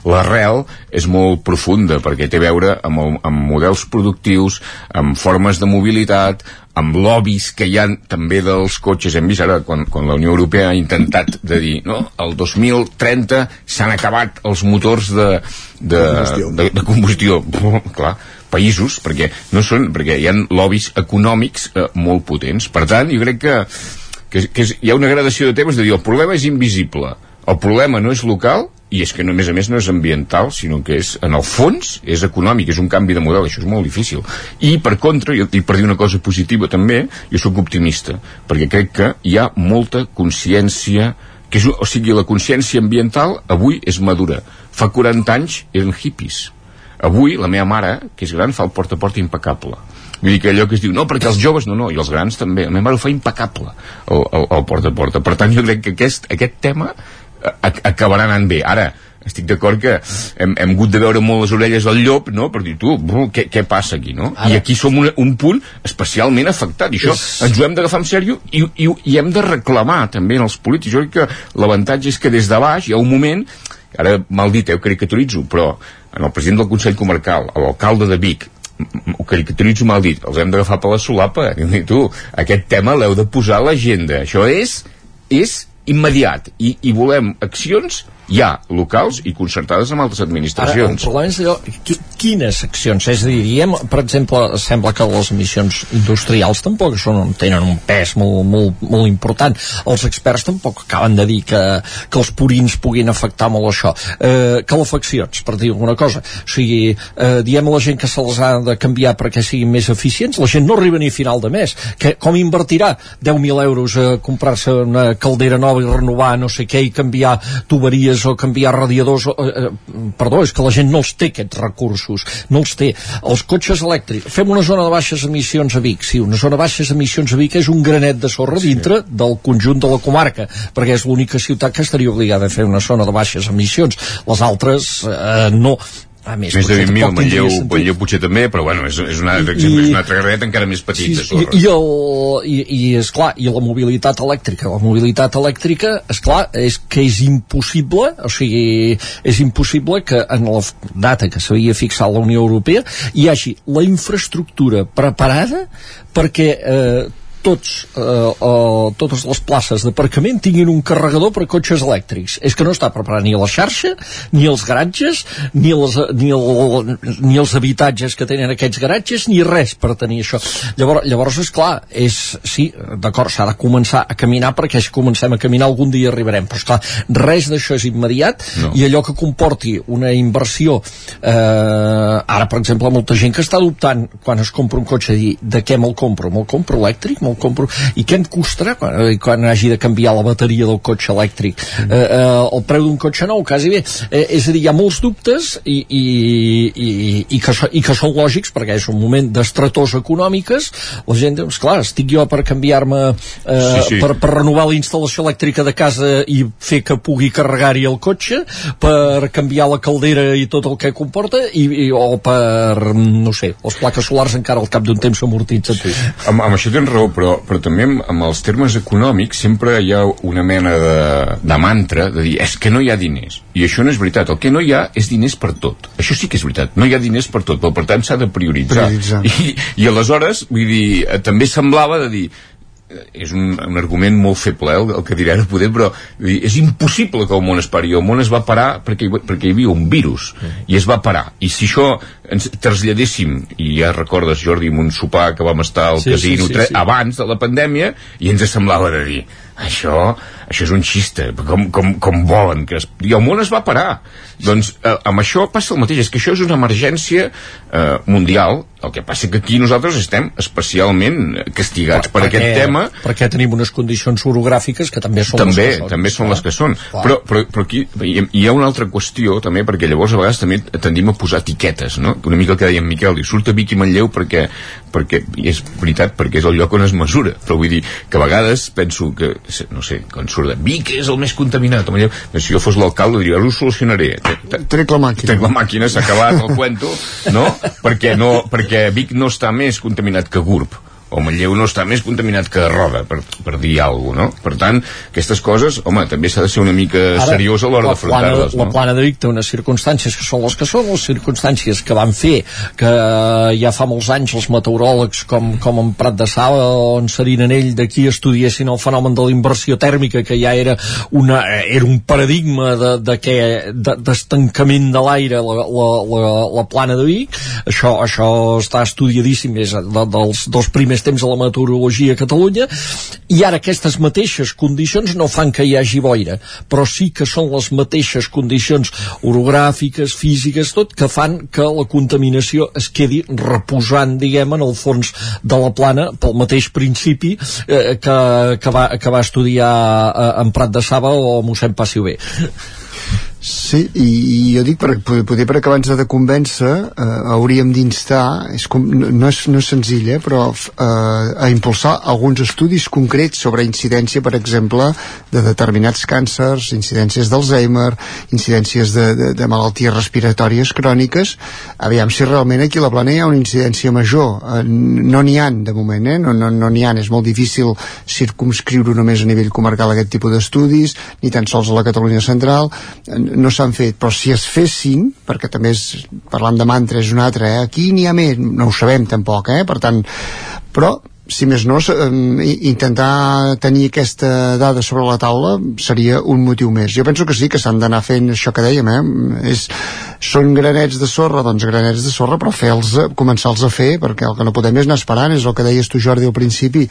l'arrel és molt profunda perquè té a veure amb, el, amb models productius amb formes de mobilitat amb lobbies que hi ha també dels cotxes. Hem vist ara quan, quan la Unió Europea ha intentat de dir no, el 2030 s'han acabat els motors de, de, combustió. de, de combustió. Clar, països perquè, no són, perquè hi ha lobbies econòmics eh, molt potents. Per tant jo crec que que, que és, hi ha una gradació de temes de dir el problema és invisible, el problema no és local i és que no, a més a més no és ambiental sinó que és, en el fons, és econòmic és un canvi de model, això és molt difícil i per contra, i per dir una cosa positiva també, jo sóc optimista perquè crec que hi ha molta consciència que és, o sigui, la consciència ambiental avui és madura fa 40 anys eren hippies avui la meva mare, que és gran, fa el porta a porta impecable Vull dir que allò que es diu, no, perquè els joves no, no, i els grans també. A mi mare ho fa impecable, el, el, el porta a porta. Per tant, jo crec que aquest, aquest tema acabarà anant bé. Ara, estic d'acord que hem, hem hagut de veure molt les orelles del llop, no?, per dir, tu, bro, què, què passa aquí, no? Ara. I aquí som un, un punt especialment afectat, i això és... ens ho hem d'agafar en sèrio i, i, i hem de reclamar també en els polítics. Jo crec que l'avantatge és que des de baix hi ha un moment, ara mal dit, eh, ho caricaturitzo, però en el president del Consell Comarcal, l'alcalde de Vic, ho caricaturitzo mal dit, els hem d'agafar per la solapa i tu, aquest tema l'heu de posar a l'agenda això és, és immediat. I, i volem accions ja locals i concertades amb altres administracions. Ara, el problema és allò, qui, quines accions? És a dir, diem, per exemple, sembla que les emissions industrials tampoc no tenen un pes molt, molt, molt important. Els experts tampoc acaben de dir que, que els purins puguin afectar molt això. Eh, calefaccions, per dir alguna cosa. O sigui, eh, diem a la gent que se les ha de canviar perquè siguin més eficients, la gent no arriba ni a final de mes. Que, com invertirà 10.000 euros a comprar-se una caldera nova i renovar no sé què i canviar tuberies bombers o canviar radiadors o, eh, eh, perdó, és que la gent no els té aquests recursos no els té, els cotxes elèctrics. Fem una zona de baixes emissions a Vic. Sí, una zona de baixes emissions a Vic és un granet de sorra sí. dintre del conjunt de la comarca perquè és l'única ciutat que estaria obligada a fer una zona de baixes emissions. Les altres eh, no A més, més de potser 20.000, tampoc tindria Manlleu. Manlleu potser també, però bueno, és, és, una, I, és una altra garreta encara més petita. Sí, i, i, el, i, i és clar, i la mobilitat elèctrica la mobilitat elèctrica, és clar és que és impossible o sigui, és impossible que en la data que s'havia fixat la Unió Europea hi hagi la infraestructura preparada perquè eh, tots, eh, eh, totes les places d'aparcament tinguin un carregador per a cotxes elèctrics. És que no està preparat ni la xarxa, ni els garatges, ni els, ni, el, ni els habitatges que tenen aquests garatges, ni res per tenir això. Llavors, llavors és clar, és, sí, d'acord, s'ha de començar a caminar perquè si comencem a caminar algun dia arribarem, però esclar, res d'això és immediat no. i allò que comporti una inversió eh, ara, per exemple, molta gent que està dubtant quan es compra un cotxe dir de què me'l compro? Me'l compro elèctric? Me'l compro... I què em costarà quan, eh, quan hagi de canviar la bateria del cotxe elèctric? Mm. Eh, eh, el preu d'un cotxe nou, quasi bé. Eh, és a dir, hi ha molts dubtes i, i, i, i, que, so- i que són lògics perquè és un moment d'estretors econòmiques. La gent diu, esclar, estic jo per canviar-me, eh, Sí, sí. per, per renovar la instal·lació elèctrica de casa i fer que pugui carregar-hi el cotxe, per canviar la caldera i tot el que comporta, i, i, o per, no sé, les plaques solars encara al cap d'un temps s'amortitzen. Sí. Amb, amb això tens raó, però, però també amb, els termes econòmics sempre hi ha una mena de, de mantra de dir, és que no hi ha diners. I això no és veritat. El que no hi ha és diners per tot. Això sí que és veritat. No hi ha diners per tot, però per tant s'ha de prioritzar. Prioritzar. I, I aleshores, vull dir, eh, també semblava de dir, és un, un argument molt feble eh, el, el que diré ara poder, però és impossible que el món es pari el món es va parar perquè, perquè hi havia un virus i es va parar i si això ens traslladéssim i ja recordes Jordi amb un sopar que vam estar al Sí, casino sí, sí, sí. abans de la pandèmia i ens semblava de dir això, això és un xiste. Com, com, com volen que es... i el món es va parar. Doncs eh, amb això passa el mateix. És que això és una emergència eh, mundial. El que passa que aquí nosaltres estem especialment castigats per, aquest tema. Perquè tenim unes condicions orogràfiques que també són també, les que són. també són les que són. Clar. però, però, però aquí hi, ha una altra qüestió també perquè llavors a vegades també tendim a posar etiquetes no? una mica el que deia en Miquel diu, surt a Vic i Manlleu perquè, perquè és veritat perquè és el lloc on es mesura. Però vull dir que a vegades penso que no sé, quan de Vic és el més contaminat si jo fos l'alcalde diria, ara ho solucionaré trec la màquina. Trec la màquina, s'ha acabat el cuento no? perquè, no, perquè Vic no està més contaminat que Gurb o Manlleu no està més contaminat que Roda, per, per dir alguna cosa, no? Per tant, aquestes coses, home, també s'ha de ser una mica Ara, seriós a l'hora la d'afrontar-les, La no? plana de Vic té unes circumstàncies que són les que són, les circumstàncies que van fer que ja fa molts anys els meteoròlegs com, com en Prat de Sala o en Serinanell d'aquí estudiessin el fenomen de la inversió tèrmica que ja era, una, era un paradigma de, de que, de, d'estancament de l'aire la, la, la, la plana de Vic això, això està estudiadíssim és de, dels dos primers temps de la meteorologia a Catalunya i ara aquestes mateixes condicions no fan que hi hagi boira però sí que són les mateixes condicions orogràfiques, físiques, tot que fan que la contaminació es quedi reposant, diguem, en el fons de la plana pel mateix principi eh, que, que, va, que va estudiar eh, en Prat de Saba o mossèn Passiu bé Sí, i, i jo dic, per, poder per acabar-nos de convèncer, eh, hauríem d'instar, és com, no, és, no és senzill, eh, però eh, a impulsar alguns estudis concrets sobre incidència, per exemple, de determinats càncers, incidències d'Alzheimer, incidències de, de, de malalties respiratòries cròniques, aviam si realment aquí a la plana hi ha una incidència major. Eh, no n'hi han, de moment, eh? no n'hi no, no han. És molt difícil circumscriure només a nivell comarcal aquest tipus d'estudis, ni tan sols a la Catalunya central, Eh, no s'han fet, però si es fessin, perquè també és, parlant de mantra és un altre, eh? aquí n'hi ha més, no ho sabem tampoc, eh? per tant, però si més no, i- intentar tenir aquesta dada sobre la taula seria un motiu més. Jo penso que sí, que s'han d'anar fent això que dèiem, eh? És, són granets de sorra, doncs granets de sorra, però fer-los, començar-los a fer, perquè el que no podem és anar esperant, és el que deies tu, Jordi, al principi.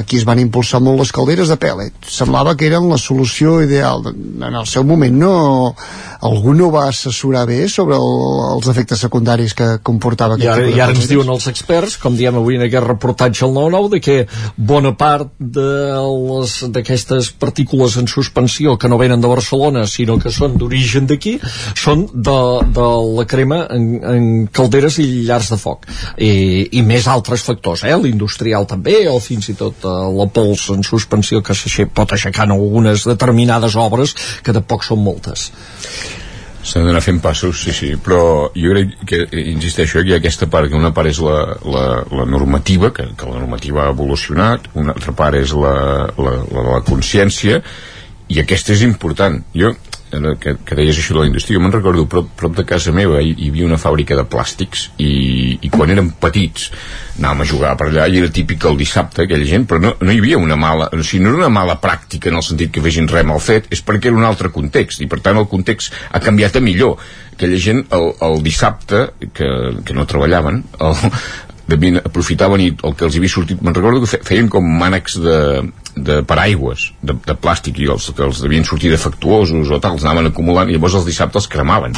Aquí es van impulsar molt les calderes de pèl·let. Semblava que eren la solució ideal. En el seu moment no... Algú no va assessorar bé sobre el, els efectes secundaris que comportava I aquest ara, tipus de i ara ens diuen els experts, com diem avui en aquest reportatge al 9-9, de que bona part d'aquestes partícules en suspensió que no venen de Barcelona, sinó que són d'origen d'aquí, són de, de la crema en, en calderes i llars de foc. I, i més altres factors, eh? l'industrial també, o fins i tot eh, la pols en suspensió que pot aixecar en algunes determinades obres, que tampoc són moltes. S'han d'anar fent passos, sí, sí, però jo crec que, insisteixo, que hi ha aquesta part, que una part és la, la, la normativa, que, que la normativa ha evolucionat, una altra part és la, la, la, la consciència, i aquesta és important. Jo, que, que deies això de la indústria, jo me'n recordo prop, prop de casa meva hi, hi havia una fàbrica de plàstics i, i quan érem petits anàvem a jugar per allà i era típic el dissabte aquella gent, però no, no hi havia una mala o sigui, no era una mala pràctica en el sentit que fessin res mal fet, és perquè era un altre context i per tant el context ha canviat a millor. Aquella gent el, el dissabte que, que no treballaven el, devien, aprofitaven i el que els havia sortit me'n recordo que feien com mànecs de, de paraigües de, de plàstic i els que els devien sortir defectuosos o tal, els anaven acumulant i llavors els dissabtes els cremaven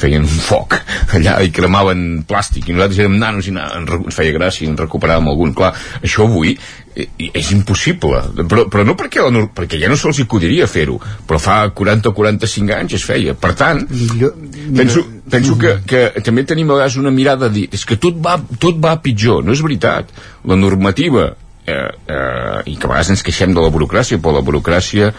feien un foc allà i cremaven plàstic i nosaltres érem nanos i ens feia gràcia i en recuperàvem algun. Clar, això avui és impossible. Però, però no perquè, la, perquè ja no se'ls acudiria fer-ho però fa 40 o 45 anys es feia. Per tant millor, millor. penso, penso que, que també tenim a vegades una mirada de dir és que tot va, tot va pitjor. No és veritat. La normativa eh, eh, i que a vegades ens queixem de la burocràcia però la burocràcia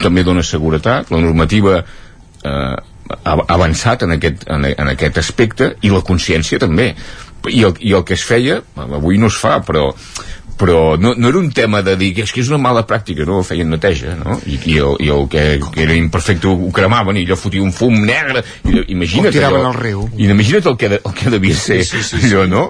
també dona seguretat. La normativa eh, ha avançat en aquest, en, en aquest aspecte i la consciència també. I el, i el que es feia avui no es fa però però no, no era un tema de dir que és que és una mala pràctica, no? Feien neteja, no? I, i, el, i el que, que era imperfecte ho cremaven i allò fotia un fum negre i, imagina't allò, al riu. i imagina't el que, el que devia ser sí, sí, sí, allò, no?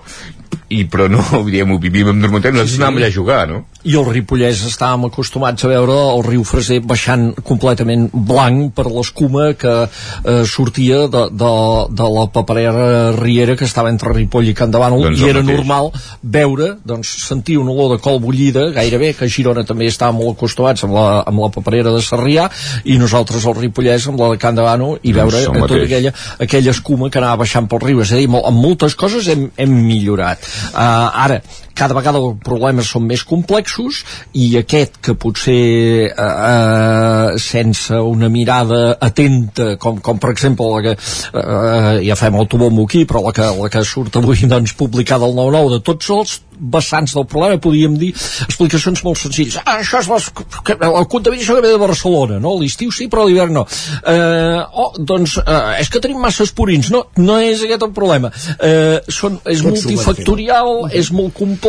I però no, diguem, ho vivíem amb normalitat, nosaltres sí, sí. anàvem allà a jugar, no? I el Ripollès estàvem acostumats a veure el riu Freser baixant completament blanc per l'escuma que eh, sortia de, de, de la paperera riera que estava entre Ripoll i Campdevànol doncs i era mateix. normal veure, doncs, sentir una olor de col bullida, gairebé, que a Girona també estàvem molt acostumats amb la, amb la paperera de Sarrià i nosaltres al Ripollès amb la de Campdevànol i doncs veure doncs tota aquella, aquella escuma que anava baixant pel riu, és a dir, amb moltes coses hem, hem millorat Uh, ara, cada vegada els problemes són més complexos i aquest que potser uh, uh, sense una mirada atenta com, com per exemple la que uh, ja fem el tubombo aquí però la que, la que surt avui doncs, publicada al 9-9 de tots els vessants del problema podríem dir explicacions molt senzilles. Ah, això és les, que, el contaminació que ve de Barcelona no? l'estiu sí però l'hivern no. Eh, oh, doncs eh, és que tenim masses purins. No, no és aquest el problema. Eh, són, és Pot multifactorial és molt complex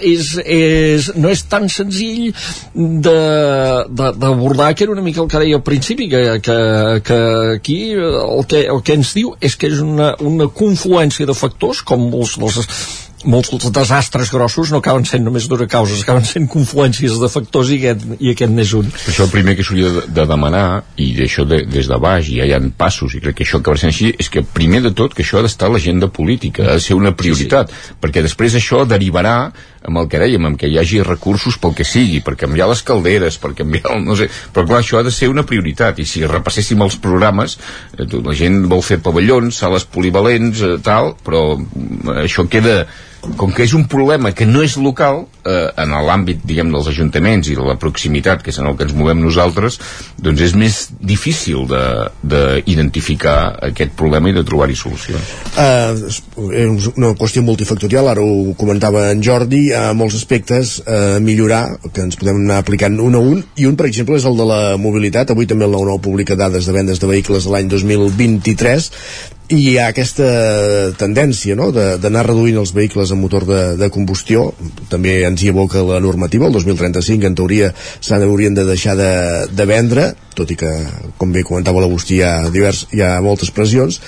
és, és, no és tan senzill d'abordar que era una mica el que deia al principi que, que, que aquí el que, el que ens diu és que és una, una confluència de factors com molts dels molts desastres grossos no acaben sent només d'una causa, acaben sent confluències de factors i aquest, i aquest n'és un. Això el primer que s'hauria de, de demanar, i això de, des de baix, i ja hi ha passos, i crec que això acaba sent així, és que primer de tot que això ha d'estar a l'agenda política, ha de ser una prioritat, sí, sí. perquè després això derivarà amb el que dèiem, amb que hi hagi recursos pel que sigui, per canviar les calderes, per canviar el, no sé, però clar, això ha de ser una prioritat, i si repasséssim els programes, eh, la gent vol fer pavellons, sales polivalents, eh, tal, però eh, això queda com que és un problema que no és local eh, en l'àmbit, diguem, dels ajuntaments i de la proximitat, que és en el que ens movem nosaltres, doncs és més difícil d'identificar aquest problema i de trobar-hi solució. Uh, és una qüestió multifactorial, ara ho comentava en Jordi, a molts aspectes uh, millorar, que ens podem anar aplicant un a un, i un, per exemple, és el de la mobilitat. Avui també el 9-9 publica dades de vendes de vehicles de l'any 2023 i hi ha aquesta tendència no? d'anar reduint els vehicles amb motor de, de combustió també ens hi evoca la normativa el 2035 en teoria s'haurien de deixar de, de vendre tot i que, com bé comentava l'Agustí, hi, ha divers, hi ha moltes pressions.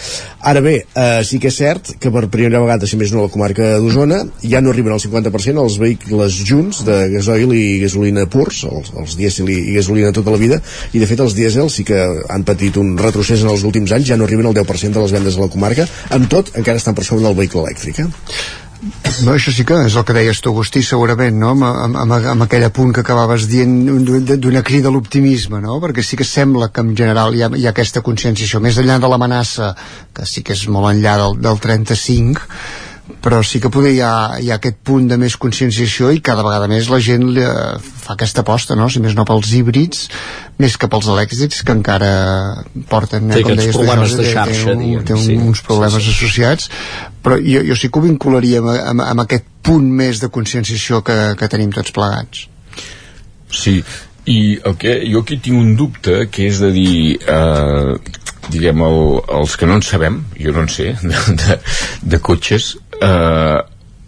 Ara bé, eh, sí que és cert que per primera vegada, si més no a la comarca d'Osona, ja no arriben al 50% els vehicles junts de gasoil i gasolina purs, els, els dièsel i, gasolina tota la vida, i de fet els dièsel sí que han patit un retrocés en els últims anys, ja no arriben al 10% de les vendes a la comarca, amb tot encara estan per sobre del vehicle elèctric. Eh? No, això sí que és el que deies tu, Agustí, segurament, no? amb, amb, amb, aquell apunt que acabaves dient d'una crida a l'optimisme, no? perquè sí que sembla que en general hi ha, hi ha aquesta consciència, això, més enllà de l'amenaça, que sí que és molt enllà del, del 35, però sí que poder hi ha, hi ha aquest punt de més conscienciació i cada vegada més la gent li, eh, fa aquesta aposta, no? si més no pels híbrids més que pels elèctrics que encara porten eh, com deies, problemes de xarxa té, un, té un, sí, uns problemes sí, sí. associats però jo, jo sí que ho vincularia amb, amb, amb aquest punt més de conscienciació que, que tenim tots plegats Sí, i el que, jo aquí tinc un dubte que és de dir eh, diguem, el, els que no en sabem, jo no en sé, de, de, de cotxes, eh,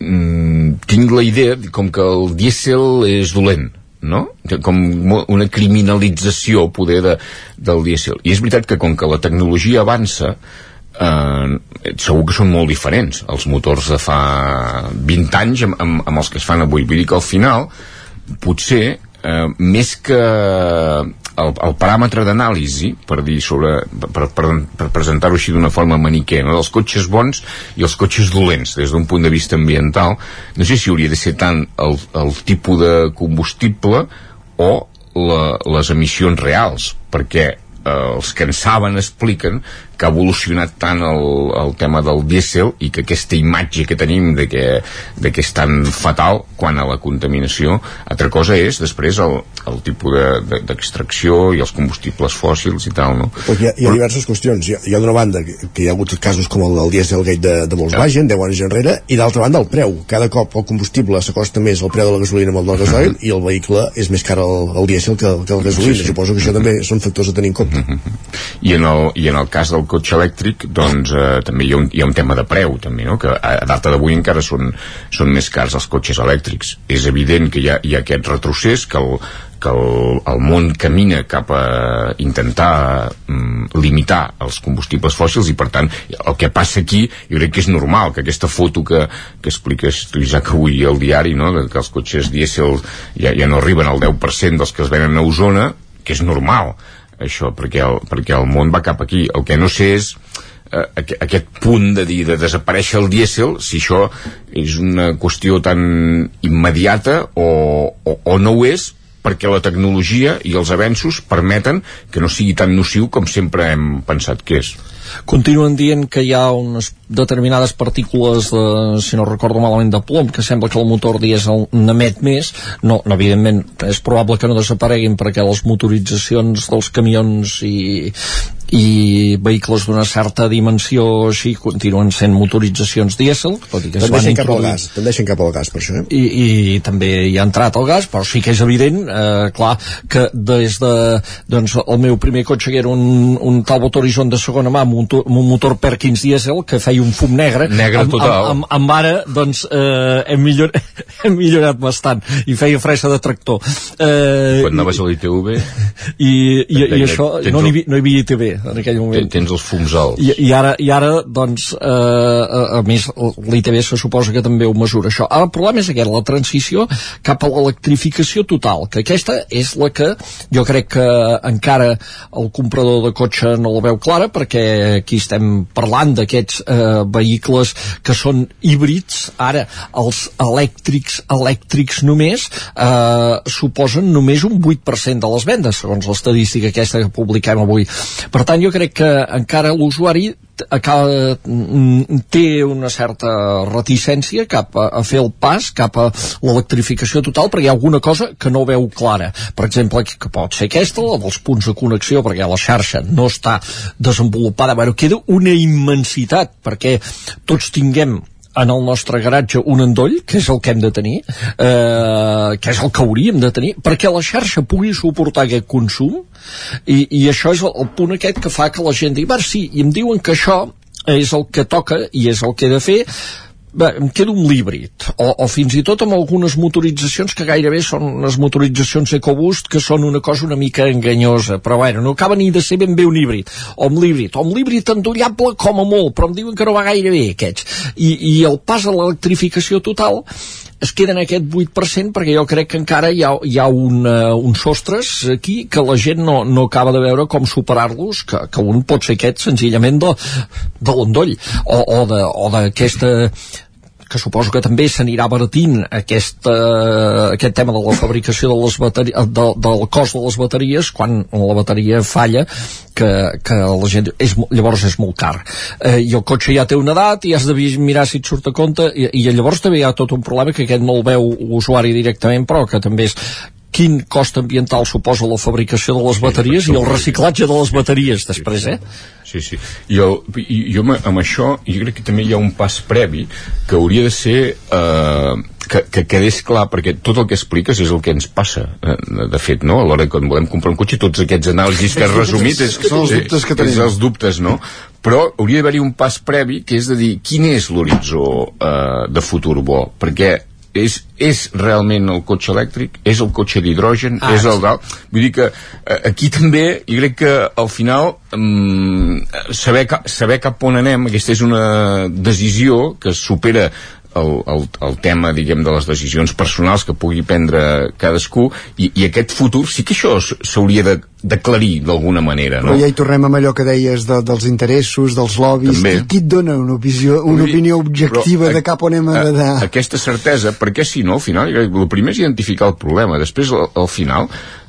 mm, tinc la idea com que el dièsel és dolent, no? com una criminalització poder de, del dièsel i és veritat que com que la tecnologia avança eh, segur que són molt diferents els motors de fa 20 anys amb, amb, amb els que es fan avui vull dir que al final potser eh, més que el, el paràmetre d'anàlisi per dir sobre per, per, per presentar-ho així d'una forma maniquena dels cotxes bons i els cotxes dolents des d'un punt de vista ambiental no sé si hauria de ser tant el, el tipus de combustible o la, les emissions reals perquè eh, els que en saben expliquen que ha evolucionat tant el, el tema del dièsel i que aquesta imatge que tenim de que, de que és tan fatal quan a la contaminació altra cosa és després el, el tipus d'extracció de, de, i els combustibles fòssils i tal no? Hi ha, hi ha diverses qüestions hi ha, hi ha d'una banda que, que hi ha hagut casos com el del Dieselgate de, de Volkswagen ja. 10 anys enrere i d'altra banda el preu cada cop el combustible s'acosta més al preu de la gasolina amb el del gasoil i el vehicle és més car el, el dièsel que, que el gasolina sí, sí. suposo que això també són factors a tenir en compte uh -huh. I, en el, i en el cas del cotxe elèctric doncs eh, també hi ha, un, hi ha un tema de preu també, no? que a, data d'avui encara són, són més cars els cotxes elèctrics és evident que hi ha, hi ha aquest retrocés que el, que el, el món camina cap a intentar mm, limitar els combustibles fòssils i per tant el que passa aquí jo crec que és normal que aquesta foto que, que expliques tu Isaac avui al diari no? que els cotxes dièsel ja, ja no arriben al 10% dels que es venen a Osona que és normal això, perquè el, perquè el món va cap aquí. El que no sé és eh, aquest punt de dir de desaparèixer el dièsel, si això és una qüestió tan immediata o, o, o no ho és, perquè la tecnologia i els avenços permeten que no sigui tan nociu com sempre hem pensat que és. Continuen dient que hi ha unes determinades partícules de, si no recordo malament de plom, que sembla que el motor dièsel n'emet més no, no, evidentment és probable que no desapareguin perquè les motoritzacions dels camions i, i vehicles d'una certa dimensió així continuen sent motoritzacions dièsel tot i que tendeixen cap al gas tendeixen cap al gas per això eh? I, i també hi ha entrat el gas però sí que és evident eh, clar que des de doncs, el meu primer cotxe que era un, un Talbot Horizon de segona mà amb un, amb un motor Perkins dièsel que feia un fum negre negre amb, total amb, amb, amb ara doncs eh, hem, millor, hem millorat bastant i feia fresa de tractor eh, quan anaves a l'ITV i, i, i això no, hi, no hi havia ITV en aquell moment. Tens els fums alts. I, i, ara, i ara, doncs, eh, a, a més, l'ITB se suposa que també ho mesura això. Ara, el problema és aquest, la transició cap a l'electrificació total, que aquesta és la que jo crec que encara el comprador de cotxe no la veu clara, perquè aquí estem parlant d'aquests eh, vehicles que són híbrids, ara els elèctrics, elèctrics només, eh, suposen només un 8% de les vendes, segons l'estadística aquesta que publiquem avui. Per tant, jo crec que encara l'usuari té una certa reticència cap a, a fer el pas cap a l'electrificació total perquè hi ha alguna cosa que no veu clara. Per exemple, que pot ser aquesta la dels punts de connexió perquè la xarxa no està desenvolupada, bueno, queda una immensitat perquè tots tinguem en el nostre garatge un endoll, que és el que hem de tenir, eh, que és el que hauríem de tenir, perquè la xarxa pugui suportar aquest consum, i, i això és el, el punt aquest que fa que la gent digui, sí, i em diuen que això és el que toca i és el que he de fer, Bé, em quedo un l'híbrid, o, o fins i tot amb algunes motoritzacions que gairebé són unes motoritzacions EcoBoost que són una cosa una mica enganyosa, però bueno, no acaba ni de ser ben bé un híbrid, o amb l'híbrid, o amb l'híbrid endollable com a molt, però em diuen que no va gaire bé aquests. I, i el pas a l'electrificació total es queda en aquest 8% perquè jo crec que encara hi ha, hi ha un, uh, uns sostres aquí que la gent no, no acaba de veure com superar-los, que, que un pot ser aquest senzillament de, de l'endoll o, o d'aquesta que suposo que també s'anirà abaratint aquest, uh, aquest tema de la fabricació de les bateries, de, del cost de les bateries quan la bateria falla que, que la gent és, llavors és molt car. Eh, i el cotxe ja té una edat i has de mirar si et surt a compte i, i llavors també hi ha tot un problema que aquest no el veu l'usuari directament però que també és quin cost ambiental suposa la fabricació de les bateries i el reciclatge de les bateries després, eh? Sí, sí. I jo amb, això, jo crec que també hi ha un pas previ que hauria de ser eh, que, que quedés clar, perquè tot el que expliques és el que ens passa, eh, de fet, no? A l'hora que volem comprar un cotxe, tots aquests anàlisis que has resumit és, Són els dubtes que tenim. és els dubtes, no? Però hauria d'haver-hi un pas previ que és de dir quin és l'horitzó eh, de futur bo, perquè és, és realment el cotxe elèctric, és el cotxe d'hidrogen, Ah, és el d'alt. Vull dir que eh, aquí també, jo crec que al final mm, saber, ca, saber cap on anem, aquesta és una decisió que supera el, el, el tema, diguem, de les decisions personals que pugui prendre cadascú i, i aquest futur sí que això s'hauria de d'aclarir d'alguna manera, Però no? ja hi tornem amb allò que deies de, dels interessos, dels lobbies, També. i qui et dona una, visió, una Vull opinió objectiva però, de cap on hem a- d'anar? Aquesta certesa, perquè si no, al final, el primer és identificar el problema, després, al, al final,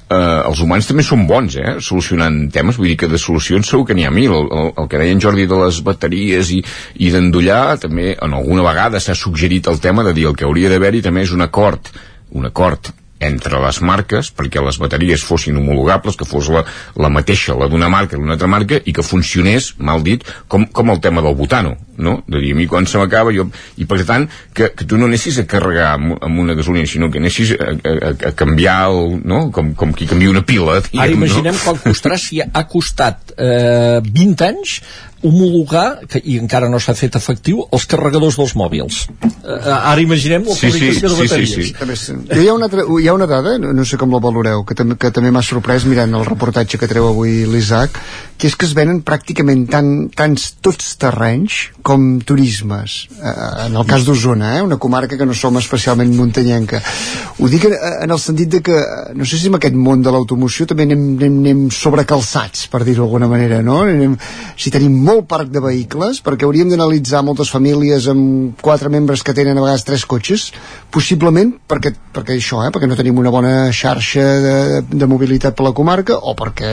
eh, els humans també són bons, eh, solucionant temes, vull dir que de solucions segur que n'hi ha mil, el, el, el que deia en Jordi de les bateries i, i d'endollar, també en alguna vegada s'ha suggerit el tema de dir el que hauria d'haver-hi també és un acord, un acord entre les marques perquè les bateries fossin homologables, que fos la, la mateixa, la d'una marca i d'una altra marca, i que funcionés, mal dit, com, com el tema del butano, no? De dir, a mi quan se m'acaba, jo... I per tant, que, que tu no anessis a carregar amb, amb una gasolina, sinó que anessis a, a, a canviar, el, no? Com, com qui canvia una pila, diguem, Ara imaginem no? quan costarà si ha costat eh, 20 anys homologar, que, i encara no s'ha fet efectiu, els carregadors dels mòbils. Eh, ara imaginem la Sí, sí, fabricació de sí, sí, bateries. sí. També és- Jo hi ha una, altra, hi ha una dada, no, no sé com la valoreu, que, que també m'ha sorprès mirant el reportatge que treu avui l'Isaac, que és que es venen pràcticament tant, tants tots terrenys com turismes. Eh, en el cas d'Osona, eh, una comarca que no som especialment muntanyenca. Ho dic en, en el sentit de que, no sé si en aquest món de l'automoció també anem, anem, anem sobrecalçats, per dir-ho d'alguna manera, no? Anem, si tenim molt parc de vehicles, perquè hauríem d'analitzar moltes famílies amb quatre membres que tenen a vegades tres cotxes, possiblement perquè, perquè això, eh, perquè no tenim una bona xarxa de, de mobilitat per la comarca o perquè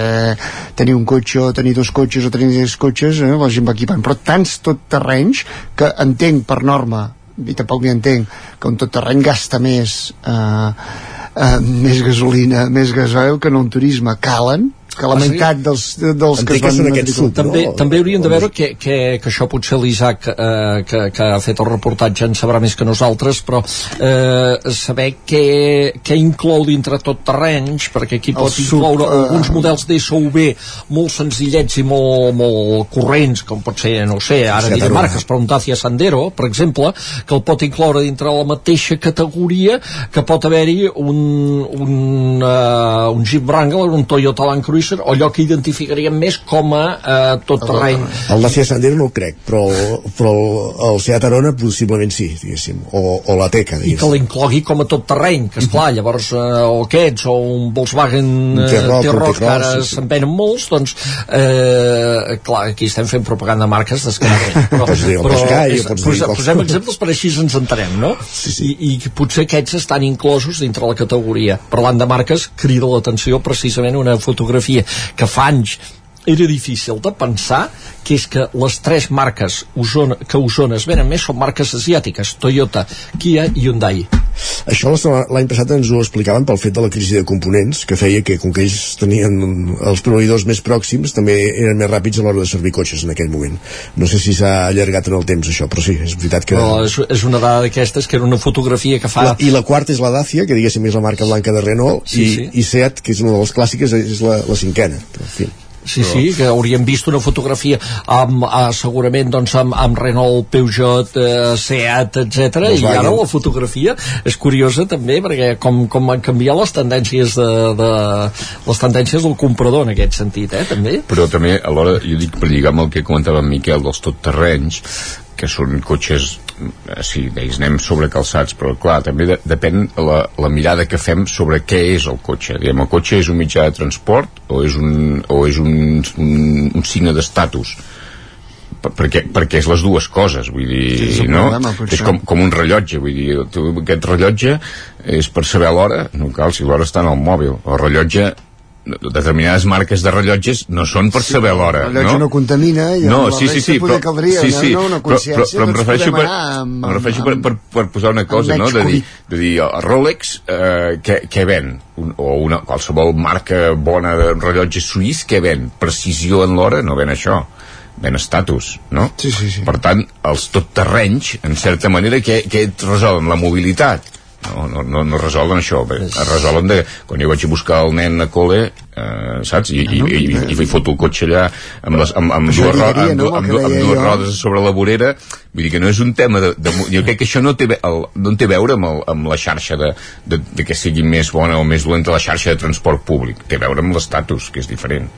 tenir un cotxe o tenir dos cotxes o tenir tres cotxes eh, la gent va equipant, però tants tot terrenys que entenc per norma i tampoc n'hi entenc que un tot terreny gasta més eh, eh, més gasolina, més gasoil que no un turisme calen que la Ah, meitat dels, dels que es van matricular. sub, també, no? també hauríem de veure que, que, que això potser l'Isaac eh, que, que ha fet el reportatge en sabrà més que nosaltres però eh, saber què, què inclou dintre tot terrenys perquè aquí pot sub, incloure eh, alguns models d'SUV molt senzillets i molt, molt corrents com pot ser, no sé, ara diré marques però un Dacia Sandero, per exemple que el pot incloure dintre la mateixa categoria que pot haver-hi un, un, uh, un Jeep Wrangler, un Toyota Land Cruiser o allò que identificaríem més com a uh, tot terreny El Dacia Sandero no ho crec, però, però el, Seat Arona possiblement sí, diguéssim, o, o la Teca, i que diguéssim. l'inclogui com a tot terreny que esclar, llavors eh, o aquests o un Volkswagen eh, T-Roc, que ara sí, sí. se'n venen molts doncs eh, clar, aquí estem fent propaganda de marques descaradament però, Pots dir el però és, pots dir posa, qualsevol. posem exemples per així ens entenem no? Sí, sí. I, i potser aquests estan inclosos dintre la categoria parlant de marques crida l'atenció precisament una fotografia que fa anys era difícil de pensar que és que les tres marques Osona, que Osona es venen més són marques asiàtiques, Toyota, Kia i Hyundai. Això l'any passat ens ho explicaven pel fet de la crisi de components, que feia que, com que ells tenien els proveïdors més pròxims, també eren més ràpids a l'hora de servir cotxes en aquell moment. No sé si s'ha allargat en el temps, això, però sí, és veritat que... Però és, és una dada d'aquestes que era una fotografia que fa... La, I la quarta és la Dacia, que diguéssim és la marca blanca de Renault, Sí, i, sí. i Seat, que és una de les clàssiques, és la, la cinquena. Però, en fi. Sí, sí, que hauríem vist una fotografia amb, uh, segurament doncs, amb, amb Renault, Peugeot, uh, Seat, etc. i ara la fotografia és curiosa també perquè com, com han canviat les tendències de, de, les tendències del comprador en aquest sentit, eh, també. Però també, alhora, jo dic per lligar amb el que comentava en Miquel dels tot terrenys, que són cotxes eh, sí, d'ells anem sobrecalçats però clar, també de, depèn la, la mirada que fem sobre què és el cotxe. Diem, el cotxe és un mitjà de transport o és un, o és un, un, un signe d'estatus? Per- perquè, perquè és les dues coses vull dir, Sí, és no? problema, és com, com un rellotge vull dir, tu, aquest rellotge és per saber l'hora no cal, si l'hora està en el mòbil el rellotge determinades marques de rellotges no són per saber l'hora, El rellotge no, no? contamina i No, sí, sí, sí, però, caldria sí, sí, no, una però, però, consciència però em doncs refereixo, per, amb, em refereixo amb, per, per, per posar una cosa, no? De dir, de dir el Rolex, eh, què, què ven? Un, o una, qualsevol marca bona de rellotge suís, què ven? Precisió en l'hora? No ven això ben estatus, no? Sí, sí, sí. Per tant, els totterrenys, en certa manera, què, què et resolen? La mobilitat? No, no, no, no resolen això. Bé, es resolen de... Quan jo vaig a buscar el nen a col·le, eh, saps? I, i, i, i, i foto el cotxe allà amb, les, amb, amb, dues, ro amb, amb, amb deia dues rodes sobre la vorera vull dir que no és un tema de, de jo crec que això no té, el, no té a veure amb, el, amb la xarxa de, de, de que sigui més bona o més dolenta la xarxa de transport públic té a veure amb l'estatus, que és diferent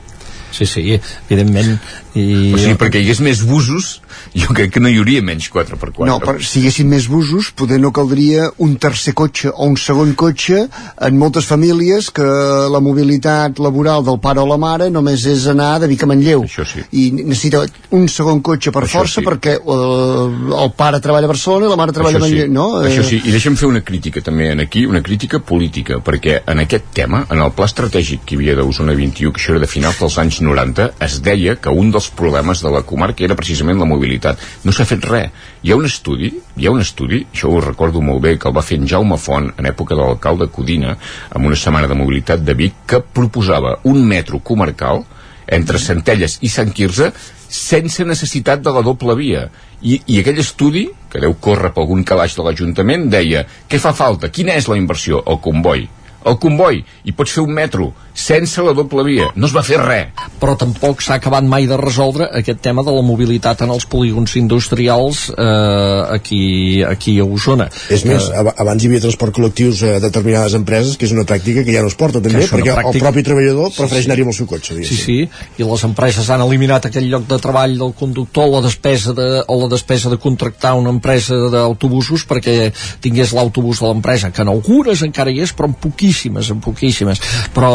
Sí, sí, evidentment. I... o sigui, perquè hi hagués més busos jo crec que no hi hauria menys 4x4 No, però si hi haguessin més busos, poder no caldria un tercer cotxe o un segon cotxe en moltes famílies que la mobilitat laboral del pare o la mare només és anar de Vic a Manlleu. Això sí. I necessita un segon cotxe per Això força sí. perquè eh, el pare treballa a Barcelona i la mare treballa això a sí, Manlleu. No? això Eh, sí, i deixa'm fer una crítica també en aquí, una crítica política, perquè en aquest tema, en el pla estratègic que hi havia d'Osona 21, que això era de finals dels anys 90, es deia que un dels problemes de la comarca era precisament la mobilitat. No s'ha fet res. Hi ha un estudi, hi ha un estudi, això ho recordo molt bé, que el va fer en Jaume Font en època de l'alcalde Codina, amb una setmana de mobilitat de Vic, que proposava un metro comarcal entre Centelles i Sant Quirze sense necessitat de la doble via. I, I aquell estudi, que deu córrer per algun calaix de l'Ajuntament, deia què fa falta? Quina és la inversió? El comboi. El comboi. I pots fer un metro sense la doble via. No es va fer res. però tampoc s'ha acabat mai de resoldre aquest tema de la mobilitat en els polígons industrials eh, aquí, aquí a Osona. És més, Eh, ab- abans hi havia transport col·lectius a determinades empreses, que és una pràctica que ja no es porta també, perquè pràctica- el propi treballador Sí, prefereix sí. anar-hi amb el seu cotxe. Sí, sí, i les empreses han eliminat aquell lloc de treball del conductor la despesa de, o la despesa de contractar una empresa d'autobusos perquè tingués l'autobús de l'empresa, que en algunes encara hi és, però en poquíssimes, en poquíssimes. Però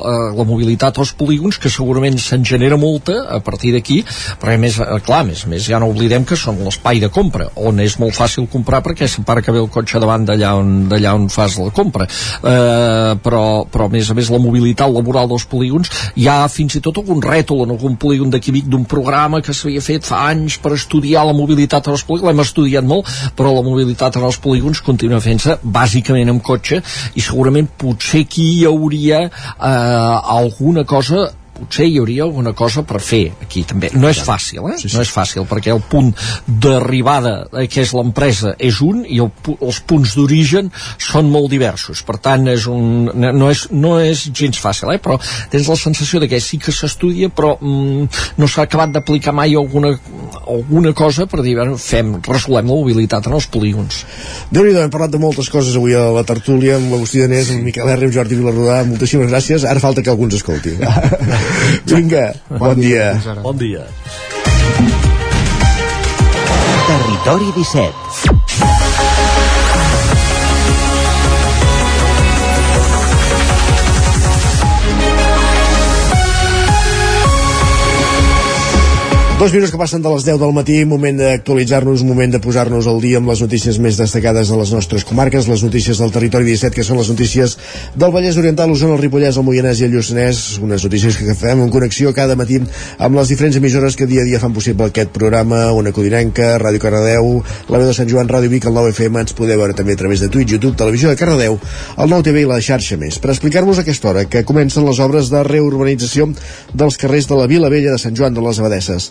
eh, la mobilitat als polígons, que segurament se'n genera molta a partir d'aquí, perquè més, eh, clar, més, més ja no oblidem que són l'espai de compra, on és molt fàcil comprar perquè que ve el cotxe davant d'allà on, d'allà on fas la compra. Eh, però, però a més a més la mobilitat laboral dels polígons hi ha fins i tot algun rètol en algun polígon d'aquí Vic d'un programa que s'havia fet fa anys per estudiar la mobilitat en els polígons, l'hem estudiat molt però la mobilitat en els polígons continua fent-se bàsicament amb cotxe i segurament potser aquí hi hauria eh, alguna cosa potser hi hauria alguna cosa per fer aquí també. No és fàcil, eh? Sí, sí. No és fàcil, perquè el punt d'arribada eh, que és l'empresa és un i el, els punts d'origen són molt diversos. Per tant, és un, no, és, no és gens fàcil, eh? però tens la sensació de que sí que s'estudia, però mm, no s'ha acabat d'aplicar mai alguna, alguna cosa per dir, bueno, fem, resolem la mobilitat en els polígons. déu nhi hem parlat de moltes coses avui a la tertúlia amb l'Agustí Danés, amb Miquel R, amb Jordi Vilarrodà, moltíssimes gràcies, ara falta que algú ens escolti. Vinga, bon dia. Bon dia. Territori 17 Dos minuts que passen de les 10 del matí, moment d'actualitzar-nos, moment de posar-nos al dia amb les notícies més destacades de les nostres comarques, les notícies del territori 17, que són les notícies del Vallès Oriental, Osona, el Ripollès, el Moianès i el Lluçanès, unes notícies que fem en connexió cada matí amb les diferents emissores que dia a dia fan possible aquest programa, una Codinenca, Ràdio Cardedeu, la veu de Sant Joan, Ràdio Vic, el 9FM, ens podeu veure també a través de Twitch, YouTube, Televisió de Cardedeu, el 9TV i la xarxa més. Per explicar-vos aquesta hora que comencen les obres de reurbanització dels carrers de la Vila Vella de Sant Joan de les Abadesses.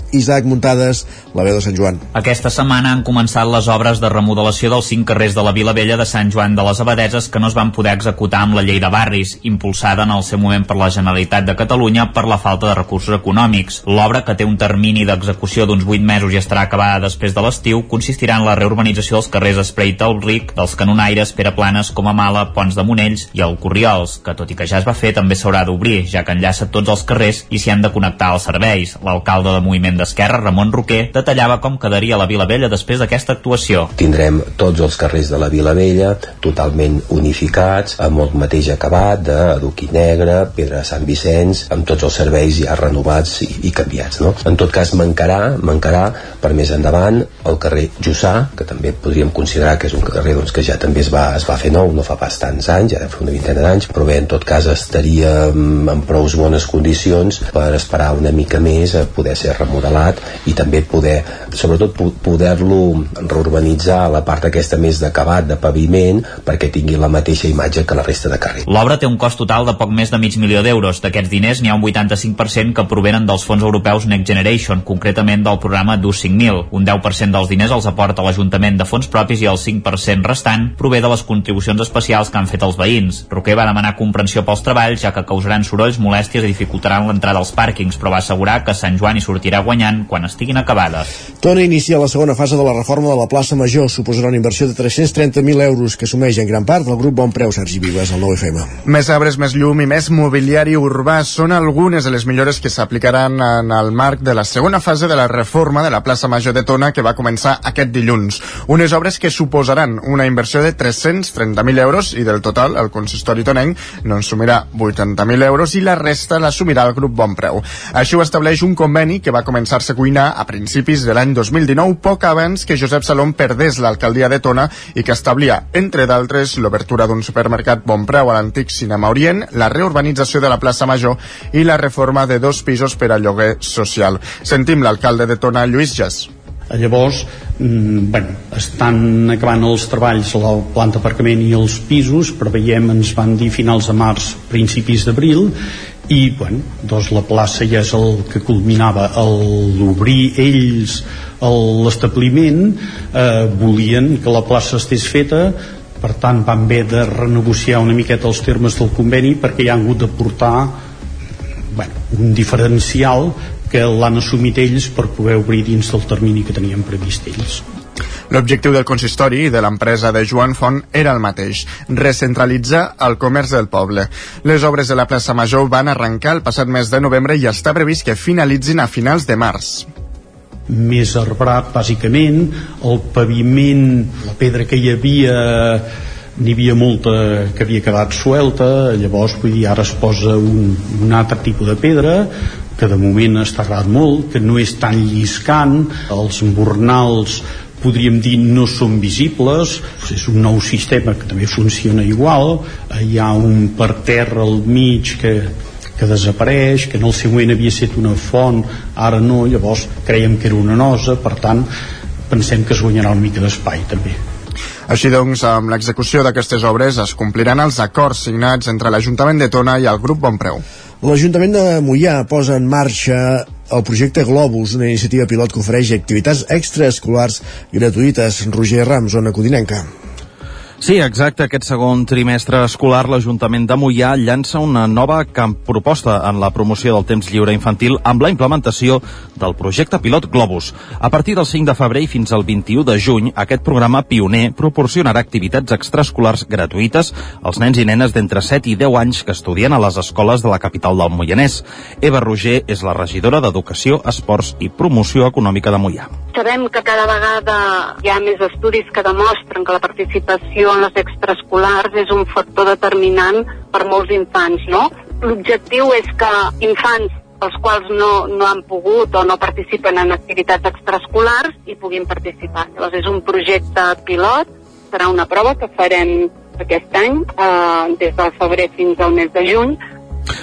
Isaac Muntades, la veu de Sant Joan. Aquesta setmana han començat les obres de remodelació dels cinc carrers de la Vila Vella de Sant Joan de les Abadeses que no es van poder executar amb la llei de barris, impulsada en el seu moment per la Generalitat de Catalunya per la falta de recursos econòmics. L'obra, que té un termini d'execució d'uns 8 mesos i estarà acabada després de l'estiu, consistirà en la reurbanització dels carrers Espreit el Ric, dels Canonaires, Pere Planes, com a Mala, Pons de Monells i el Corriols, que tot i que ja es va fer també s'haurà d'obrir, ja que enllaça tots els carrers i s'hi han de connectar els serveis. L'alcalde de Moviment d'Esquerra, Ramon Roquer, detallava com quedaria la Vila Vella després d'aquesta actuació. Tindrem tots els carrers de la Vila Vella totalment unificats, amb el mateix acabat d'adoquí negre, pedra de Sant Vicenç, amb tots els serveis ja renovats i, i canviats. No? En tot cas, mancarà, mancarà per més endavant el carrer Jussà, que també podríem considerar que és un carrer doncs, que ja també es va, es va fer nou, no fa pas tants anys, ja de fer una vintena d'anys, però bé, en tot cas estaria en prou bones condicions per esperar una mica més a poder ser remodelat i també poder, sobretot poder-lo reurbanitzar la part aquesta més d'acabat, de paviment, perquè tingui la mateixa imatge que la resta de carrer. L'obra té un cost total de poc més de mig milió d'euros. D'aquests diners n'hi ha un 85% que provenen dels fons europeus Next Generation, concretament del programa DUS 5000. Un 10% dels diners els aporta l'Ajuntament de fons propis i el 5% restant prové de les contribucions especials que han fet els veïns. Roquer va demanar comprensió pels treballs, ja que causaran sorolls, molèsties i dificultaran l'entrada als pàrquings, però va assegurar que Sant Joan hi sortirà guanyant quan estiguin acabades. Tona inicia la segona fase de la reforma de la plaça Major. Suposarà una inversió de 330.000 euros que assumeix en gran part el grup Bon Preu Sergi Vives, al 9FM. Més arbres, més llum i més mobiliari urbà són algunes de les millores que s'aplicaran en el marc de la segona fase de la reforma de la plaça Major de Tona que va començar aquest dilluns. Unes obres que suposaran una inversió de 330.000 euros i del total el consistori tonenc no en sumirà 80.000 euros i la resta l'assumirà el grup Bon Preu. Així ho estableix un conveni que va començar-se a cuinar a principis de l'any 2019, poc abans que Josep Salom perdés l'alcaldia de Tona i que establia, entre d'altres, l'obertura d'un supermercat Bon Preu a l'antic Cinema Orient, la reurbanització de la plaça Major i la reforma de dos pisos per a lloguer social. Sentim l'alcalde de Tona, Lluís Jas. Llavors, mm, bueno, estan acabant els treballs la planta aparcament i els pisos, preveiem, ens van dir finals de març, principis d'abril, i bueno, doncs la plaça ja és el que culminava l'obrir ells l'establiment. Eh, volien que la plaça estés feta per tant van haver de renegociar una miqueta els termes del conveni perquè hi han hagut de portar bueno, un diferencial que l'han assumit ells per poder obrir dins del termini que tenien previst ells. L'objectiu del consistori i de l'empresa de Joan Font era el mateix, recentralitzar el comerç del poble. Les obres de la plaça Major van arrencar el passat mes de novembre i està previst que finalitzin a finals de març més arbrat bàsicament el paviment, la pedra que hi havia n'hi havia molta que havia quedat suelta llavors vull dir, ara es posa un, un altre tipus de pedra que de moment ha estarrat molt, que no és tan lliscant, els embornals podríem dir no són visibles és un nou sistema que també funciona igual hi ha un per terra al mig que, que desapareix, que en el seu moment havia estat una font, ara no, llavors creiem que era una nosa, per tant pensem que es guanyarà una mica d'espai també. Així doncs, amb l'execució d'aquestes obres es compliran els acords signats entre l'Ajuntament de Tona i el grup Bonpreu. L'Ajuntament de Mollà posa en marxa el projecte Globus, una iniciativa pilot que ofereix activitats extraescolars gratuïtes. Roger Rams, zona Codinenca. Sí, exacte. Aquest segon trimestre escolar, l'Ajuntament de Mollà llança una nova proposta en la promoció del temps lliure infantil amb la implementació del projecte pilot Globus. A partir del 5 de febrer i fins al 21 de juny, aquest programa pioner proporcionarà activitats extraescolars gratuïtes als nens i nenes d'entre 7 i 10 anys que estudien a les escoles de la capital del Moianès. Eva Roger és la regidora d'Educació, Esports i Promoció Econòmica de Mollà. Sabem que cada vegada hi ha més estudis que demostren que la participació en les extraescolars és un factor determinant per molts infants, no? L'objectiu és que infants els quals no, no han pogut o no participen en activitats extraescolars i puguin participar. Llavors és un projecte pilot, serà una prova que farem aquest any, eh, des del febrer fins al mes de juny,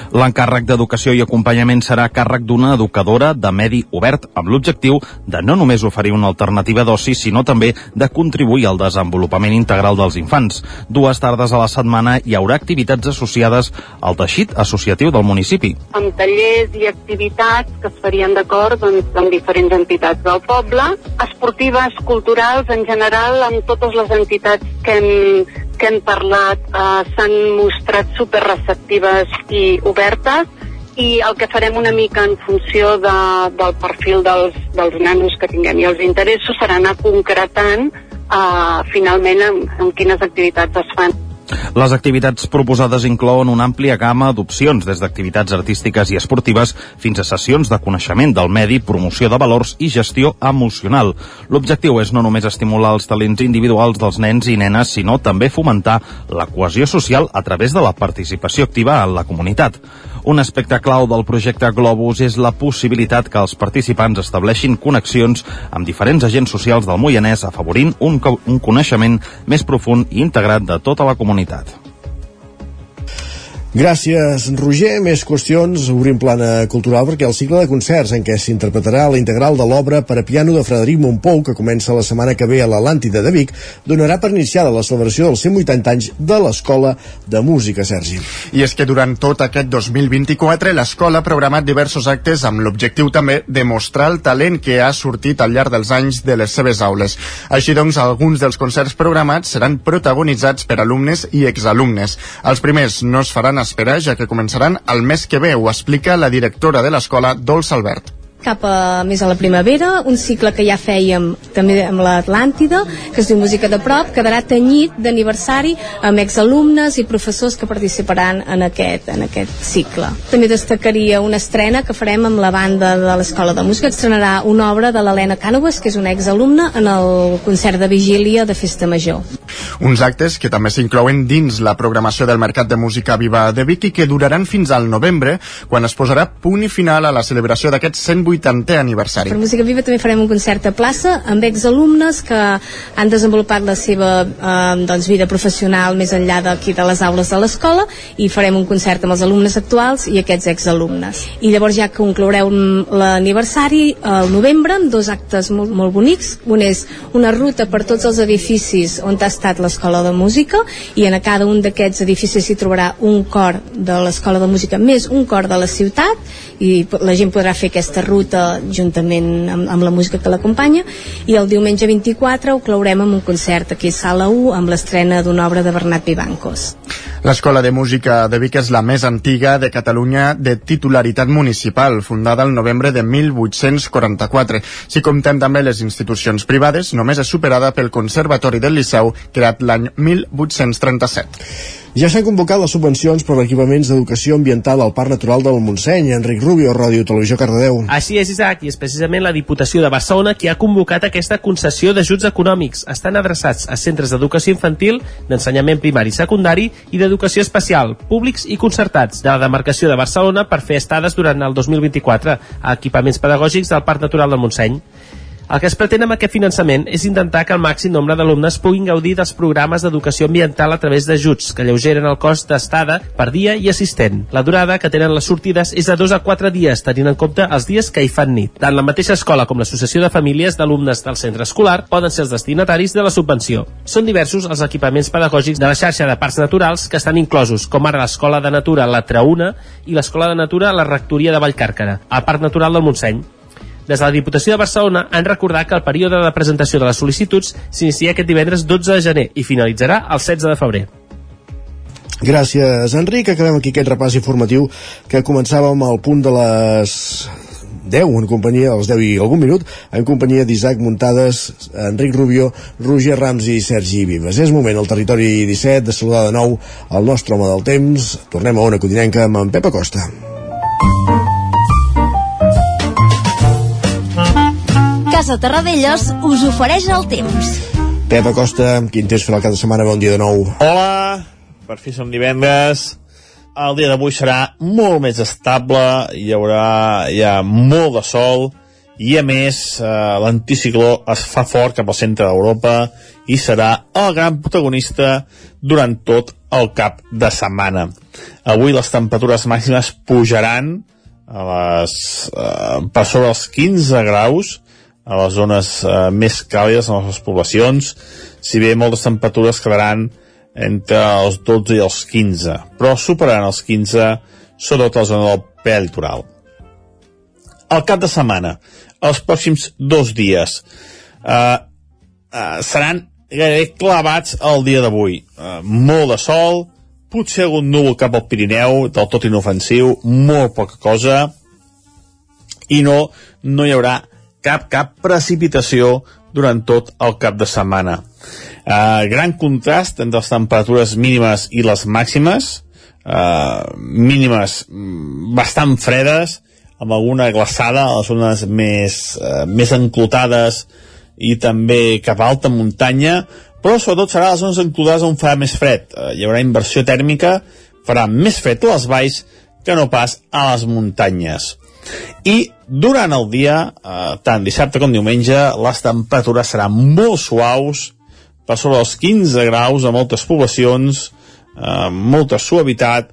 L'encàrrec d'educació i acompanyament serà càrrec d'una educadora de medi obert, amb l'objectiu de no només oferir una alternativa d'oci, sinó també de contribuir al desenvolupament integral dels infants. Dues tardes a la setmana hi haurà activitats associades al teixit associatiu del municipi. Amb tallers i activitats que es farien d'acord doncs, amb diferents entitats del poble, esportives, culturals, en general, amb totes les entitats que hem que hem parlat eh, s'han mostrat superreceptives i obertes i el que farem una mica en funció de, del perfil dels, dels nanos que tinguem i els interessos serà anar concretant eh, finalment en, en quines activitats es fan. Les activitats proposades inclouen una àmplia gamma d'opcions, des d'activitats artístiques i esportives fins a sessions de coneixement del medi, promoció de valors i gestió emocional. L'objectiu és no només estimular els talents individuals dels nens i nenes, sinó també fomentar la cohesió social a través de la participació activa en la comunitat. Un aspecte clau del projecte Globus és la possibilitat que els participants estableixin connexions amb diferents agents socials del Moianès afavorint un, un coneixement més profund i integrat de tota la comunitat. Gràcies, Roger. Més qüestions. Obrim plana cultural perquè el cicle de concerts en què s'interpretarà la integral de l'obra per a piano de Frederic Montpou, que comença la setmana que ve a l'Atlàntida de Vic, donarà per iniciada la celebració dels 180 anys de l'Escola de Música, Sergi. I és que durant tot aquest 2024 l'Escola ha programat diversos actes amb l'objectiu també de mostrar el talent que ha sortit al llarg dels anys de les seves aules. Així doncs, alguns dels concerts programats seran protagonitzats per alumnes i exalumnes. Els primers no es faran esperar, ja que començaran el mes que ve, ho explica la directora de l'escola, Dols Albert cap a, més a la primavera, un cicle que ja fèiem també amb l'Atlàntida, que es diu Música de Prop, quedarà tenyit d'aniversari amb exalumnes i professors que participaran en aquest, en aquest cicle. També destacaria una estrena que farem amb la banda de l'Escola de Música. Estrenarà una obra de l'Helena Cànovas, que és una exalumna, en el concert de vigília de Festa Major. Uns actes que també s'inclouen dins la programació del Mercat de Música Viva de Vic i que duraran fins al novembre, quan es posarà punt i final a la celebració d'aquests 100 80è aniversari. Per Música Viva també farem un concert a plaça amb exalumnes que han desenvolupat la seva eh, doncs, vida professional més enllà d'aquí de les aules de l'escola i farem un concert amb els alumnes actuals i aquests exalumnes. I llavors ja concloureu l'aniversari al novembre amb dos actes molt, molt bonics. Un és una ruta per tots els edificis on ha estat l'escola de música i en cada un d'aquests edificis s'hi trobarà un cor de l'escola de música més un cor de la ciutat i la gent podrà fer aquesta ruta juntament amb, amb la música que l'acompanya i el diumenge 24 ho claurem amb un concert aquí a Sala 1 amb l'estrena d'una obra de Bernat Vivancos. L'Escola de Música de Vic és la més antiga de Catalunya de titularitat municipal, fundada el novembre de 1844. Si comptem també les institucions privades, només és superada pel Conservatori del Liceu, creat l'any 1837. Ja s'han convocat les subvencions per equipaments d'educació ambiental al Parc Natural del Montseny. Enric Rubio, Ràdio Televisió Cardedeu. Així és, Isaac, i és precisament la Diputació de Barcelona qui ha convocat aquesta concessió d'ajuts econòmics. Estan adreçats a centres d'educació infantil, d'ensenyament primari i secundari i d'educació especial, públics i concertats, de la demarcació de Barcelona per fer estades durant el 2024 a equipaments pedagògics del Parc Natural del Montseny. El que es pretén amb aquest finançament és intentar que el màxim nombre d'alumnes puguin gaudir dels programes d'educació ambiental a través d'ajuts que lleugeren el cost d'estada per dia i assistent. La durada que tenen les sortides és de 2 a 4 dies, tenint en compte els dies que hi fan nit. Tant la mateixa escola com l'Associació de Famílies d'Alumnes del Centre Escolar poden ser els destinataris de la subvenció. Són diversos els equipaments pedagògics de la xarxa de parcs naturals que estan inclosos, com ara l'Escola de Natura La Trauna i l'Escola de Natura La Rectoria de Vallcàrquera, al Parc Natural del Montseny. Des de la Diputació de Barcelona han recordat que el període de presentació de les sol·licituds s'inicia aquest divendres 12 de gener i finalitzarà el 16 de febrer. Gràcies, Enric. Acabem aquí aquest repàs informatiu que començàvem al punt de les 10 en companyia, als 10 i algun minut, en companyia d'Isaac Muntades, Enric Rubio, Roger Rams i Sergi Vives. És moment al territori 17 de saludar de nou el nostre home del temps. Tornem a una codinenca amb en Pep Acosta. Casa Terradellos us ofereix el temps. Pep Acosta, quin temps farà cada setmana? Bon dia de nou. Hola, per fi som divendres. El dia d'avui serà molt més estable, hi haurà ja molt de sol, i a més eh, l'anticicló es fa fort cap al centre d'Europa i serà el gran protagonista durant tot el cap de setmana. Avui les temperatures màximes pujaran a les, eh, per sobre els 15 graus a les zones eh, més càlides en les poblacions, si bé moltes temperatures quedaran entre els 12 i els 15, però superaran els 15 sobretot a la zona del prelitoral. El cap de setmana, els pròxims dos dies, eh, eh, seran gairebé clavats el dia d'avui. Eh, molt de sol, potser algun núvol cap al Pirineu, del tot inofensiu, molt poca cosa, i no, no hi haurà cap, cap precipitació durant tot el cap de setmana. Uh, gran contrast entre les temperatures mínimes i les màximes, uh, mínimes mm, bastant fredes, amb alguna glaçada a les zones més, uh, més enclotades i també cap a alta muntanya, però sobretot serà a les zones enclotades on farà més fred. Uh, hi haurà inversió tèrmica, farà més fred a les valls que no pas a les muntanyes. I durant el dia, eh, tant dissabte com diumenge, les temperatures seran molt suaus, per sobre dels 15 graus a moltes poblacions, eh, molta suavitat,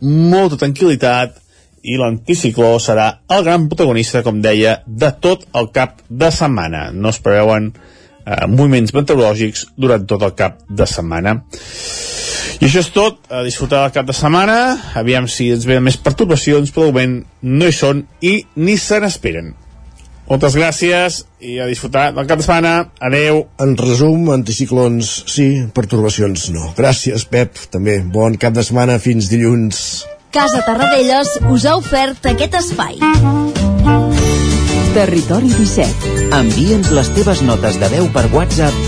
molta tranquil·litat, i l'anticicló serà el gran protagonista, com deia, de tot el cap de setmana. No es preveuen eh, moviments meteorològics durant tot el cap de setmana. I això és tot, a disfrutar del cap de setmana, aviam si ens venen més perturbacions, però de moment no hi són i ni se n'esperen. Moltes gràcies i a disfrutar del cap de setmana. Adeu. En resum, anticiclons sí, pertorbacions no. Gràcies, Pep. També bon cap de setmana fins dilluns. Casa Tarradellas us ha ofert aquest espai. Territori 17. Envia'ns les teves notes de veu per WhatsApp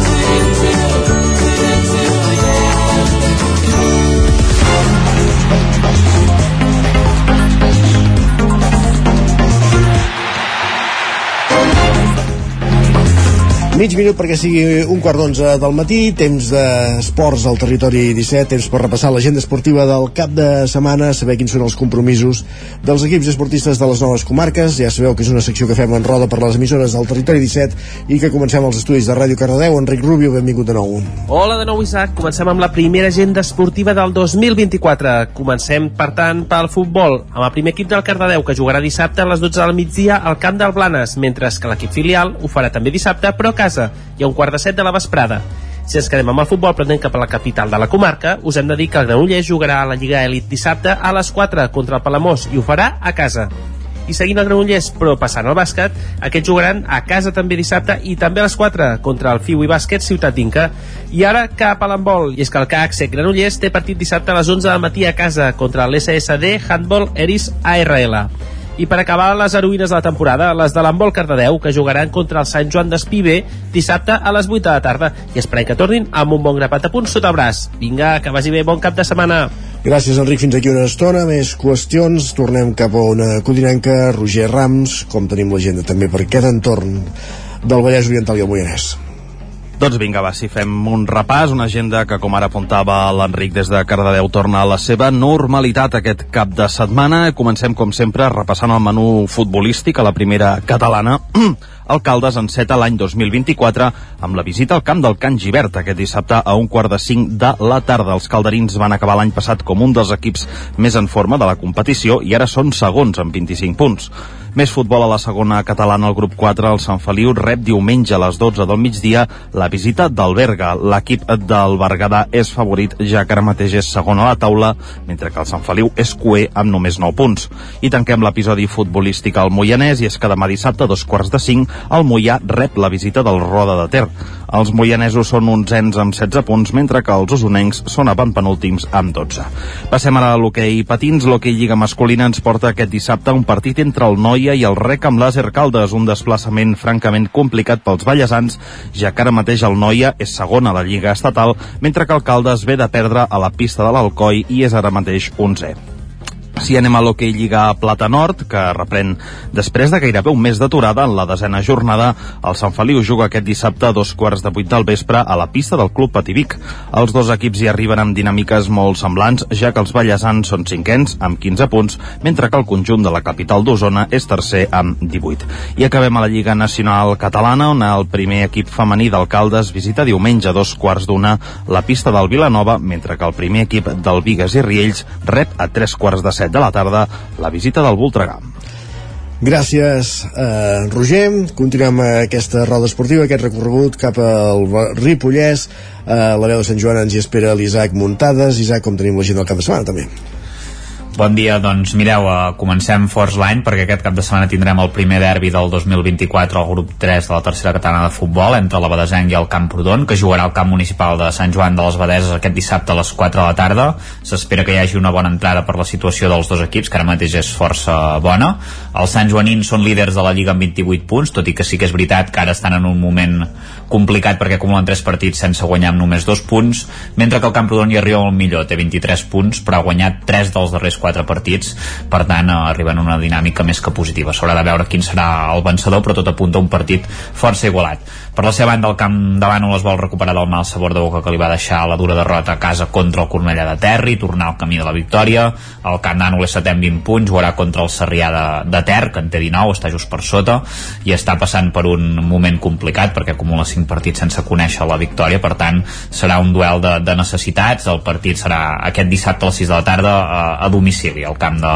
Mig minut perquè sigui un quart d'onze del matí, temps d'esports al territori 17, temps per repassar l'agenda esportiva del cap de setmana, saber quins són els compromisos dels equips esportistes de les noves comarques. Ja sabeu que és una secció que fem en roda per les emissores del territori 17 i que comencem els estudis de Ràdio Cardedeu. Enric Rubio, benvingut de nou. Hola de nou, Isaac. Comencem amb la primera agenda esportiva del 2024. Comencem, per tant, pel futbol, amb el primer equip del Cardedeu, que jugarà dissabte a les 12 del migdia al camp del Blanes, mentre que l'equip filial ho farà també dissabte, però a casa i a un quart de set de la vesprada. Si ens quedem amb el futbol, anem cap a la capital de la comarca, us hem de dir que el Granollers jugarà a la Lliga Elit dissabte a les 4 contra el Palamós i ho farà a casa. I seguint el Granollers, però passant al bàsquet, aquests jugaran a casa també dissabte i també a les 4 contra el Fiu i Bàsquet Ciutat d'Inca. I ara cap a l'handbol, i és que el CAC Granollers té partit dissabte a les 11 del matí a casa contra l'SSD Handball Eris ARL. I per acabar les heroïnes de la temporada, les de l'handbol Cardedeu, que jugaran contra el Sant Joan d'Espive dissabte a les 8 de la tarda. I esperem que tornin amb un bon grapat a punt sota el braç. Vinga, que vagi bé, bon cap de setmana. Gràcies, Enric. Fins aquí una estona. Més qüestions. Tornem cap a una codinenca. Roger Rams, com tenim l'agenda també per aquest entorn del Vallès Oriental i el Moianès. Doncs vinga, va, si fem un repàs, una agenda que, com ara apuntava l'Enric des de Cardedeu, torna a la seva normalitat aquest cap de setmana. Comencem, com sempre, repassant el menú futbolístic a la primera catalana. el Caldes enceta l'any 2024 amb la visita al camp del Can Givert aquest dissabte a un quart de cinc de la tarda. Els calderins van acabar l'any passat com un dels equips més en forma de la competició i ara són segons amb 25 punts. Més futbol a la segona catalana, el grup 4, el Sant Feliu rep diumenge a les 12 del migdia la visita del Berga. L'equip del Berguedà és favorit, ja que ara mateix és segon a la taula, mentre que el Sant Feliu és cué amb només 9 punts. I tanquem l'episodi futbolístic al Moianès, i és que demà dissabte, a dos quarts de 5, el Moià rep la visita del Roda de Ter. Els moianesos són uns ens amb 16 punts, mentre que els usonencs són penúltims amb 12. Passem ara a l'hoquei patins. L'hoquei Lliga Masculina ens porta aquest dissabte un partit entre el Noia i el Rec amb l'Àser Caldes, un desplaçament francament complicat pels ballesans, ja que ara mateix el Noia és segon a la Lliga Estatal, mentre que el Caldes ve de perdre a la pista de l'Alcoi i és ara mateix 11. Si anem a l'hoquei Lliga Plata Nord, que reprèn després de gairebé un mes d'aturada en la desena jornada, el Sant Feliu juga aquest dissabte a dos quarts de vuit del vespre a la pista del Club Pativic. Els dos equips hi arriben amb dinàmiques molt semblants, ja que els ballesans són cinquens amb 15 punts, mentre que el conjunt de la capital d'Osona és tercer amb 18. I acabem a la Lliga Nacional Catalana, on el primer equip femení d'alcaldes visita diumenge a dos quarts d'una la pista del Vilanova, mentre que el primer equip del Vigues i Riells rep a tres quarts de set de la tarda la visita del Voltregà. Gràcies, eh, Roger. Continuem aquesta roda esportiva, aquest recorregut cap al Ripollès. Eh, la veu de Sant Joan ens hi espera l'Isaac Muntades. Isaac, com tenim la gent del cap de setmana, també? Bon dia, doncs mireu, uh, comencem forts l'any perquè aquest cap de setmana tindrem el primer derbi del 2024 al grup 3 de la tercera catalana de futbol entre la Badesenc i el Camprodon que jugarà al camp municipal de Sant Joan de les Badeses aquest dissabte a les 4 de la tarda. S'espera que hi hagi una bona entrada per la situació dels dos equips que ara mateix és força bona. Els Sant Joanins són líders de la Lliga amb 28 punts tot i que sí que és veritat que ara estan en un moment complicat perquè acumulen 3 partits sense guanyar amb només 2 punts mentre que el Camprodon hi arriba molt millor, té 23 punts però ha guanyat 3 dels darrers quatre partits, per tant eh, arriben a una dinàmica més que positiva. S'haurà de veure quin serà el vencedor, però tot apunta a un partit força igualat. Per la seva banda, el camp davant no es vol recuperar del mal sabor de boca que li va deixar la dura derrota a casa contra el Cornellà de Terri, tornar al camí de la victòria. El Camp Nano és setè amb 20 punts, jugarà contra el Sarrià de, de Ter, que en té 19, està just per sota, i està passant per un moment complicat perquè acumula 5 partits sense conèixer la victòria, per tant, serà un duel de, de necessitats. El partit serà aquest dissabte a les 6 de la tarda a, a domicili, al camp de,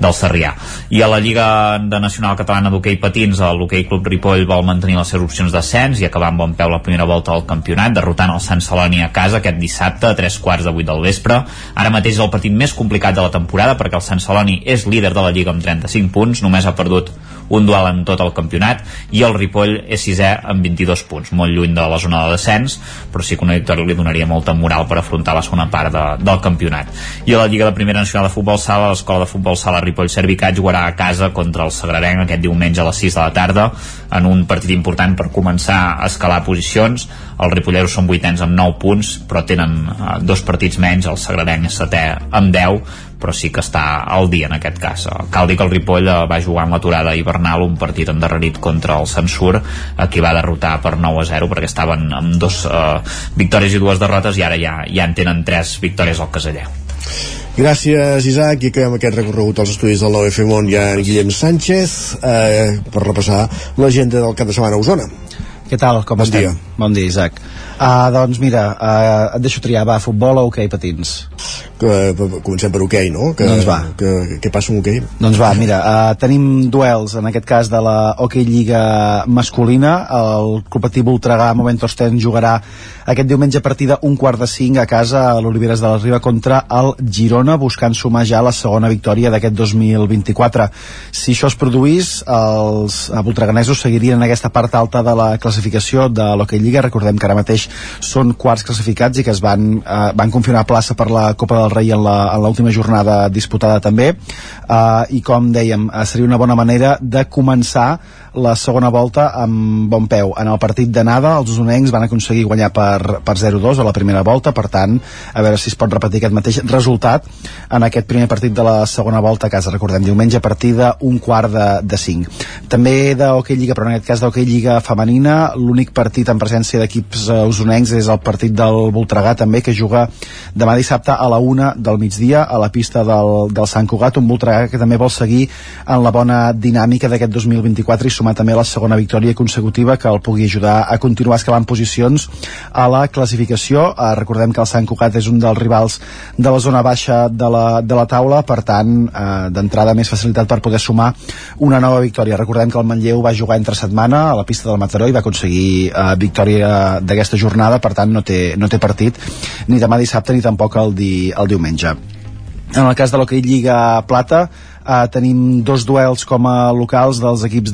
del Sarrià. I a la Lliga de Nacional Catalana d'Hockey Patins, l'Hockey Club Ripoll vol mantenir les seves opcions d'ascens i acabar amb bon peu la primera volta del campionat, derrotant el Sant Celoni a casa aquest dissabte a tres quarts de vuit del vespre. Ara mateix és el partit més complicat de la temporada perquè el Sant Celoni és líder de la Lliga amb 35 punts, només ha perdut un duel en tot el campionat i el Ripoll és sisè amb 22 punts, molt lluny de la zona de descens, però sí que una victòria li donaria molta moral per afrontar la segona part de, del campionat. I a la Lliga de Primera Nacional de Futbol Sala, l'Escola de Futbol Sala Ripoll Servicat jugarà a casa contra el Sagrarenc aquest diumenge a les 6 de la tarda en un partit important per començar a escalar posicions. Els ripolleros són vuitens amb 9 punts, però tenen eh, dos partits menys, el Sagrarenc és setè amb 10, però sí que està al dia en aquest cas. Cal dir que el Ripoll eh, va jugar en l'aturada hivernal un partit endarrerit contra el Censur, a qui va derrotar per 9 a 0 perquè estaven amb dos eh, victòries i dues derrotes i ara ja, ja en tenen tres victòries al caseller. Gràcies, Isaac, i acabem aquest recorregut als estudis del 9FM on hi ha en Guillem Sánchez eh, per repassar l'agenda del cap de setmana a Osona. Què tal? Com bon estem? dia. Bon dia, Isaac. Uh, doncs mira, uh, et deixo triar, va, futbol o hoquei okay, patins? Que, comencem per hoquei, okay, no? Que, doncs va. Que, què passa amb hoquei? Okay? Doncs va, mira, uh, tenim duels, en aquest cas de la hoquei lliga masculina, el Club Patí Voltregà Momentos Ten jugarà aquest diumenge a partir d'un quart de cinc a casa a l'Oliveres de la Riba contra el Girona, buscant sumar ja la segona victòria d'aquest 2024. Si això es produís, els voltreganesos seguirien en aquesta part alta de la classificació de l'hoquei lliga, recordem que ara mateix són quarts classificats i que es van, eh, van confirmar plaça per la Copa del Rei en l'última jornada disputada també eh, i com dèiem, eh, seria una bona manera de començar la segona volta amb bon peu. En el partit d'anada, els usonencs van aconseguir guanyar per, per 0-2 a la primera volta, per tant, a veure si es pot repetir aquest mateix resultat en aquest primer partit de la segona volta a casa. Recordem, diumenge a partir d'un quart de, de 5. També d'Hockey Lliga, però en aquest cas d'Hockey Lliga femenina, l'únic partit en presència d'equips uh, usonencs és el partit del Voltregà també, que juga demà dissabte a la una del migdia a la pista del, del Sant Cugat, un Voltregà que també vol seguir en la bona dinàmica d'aquest 2024 i sumar també la segona victòria consecutiva que el pugui ajudar a continuar escalant posicions a la classificació. Eh, recordem que el Sant Cugat és un dels rivals de la zona baixa de la, de la taula, per tant, eh, d'entrada més facilitat per poder sumar una nova victòria. Recordem que el Manlleu va jugar entre setmana a la pista del Mataró i va aconseguir eh, victòria d'aquesta jornada, per tant no té, no té partit ni demà dissabte ni tampoc el, di, el diumenge. En el cas de l'Hockey Lliga Plata, Uh, tenim dos duels com a locals dels equips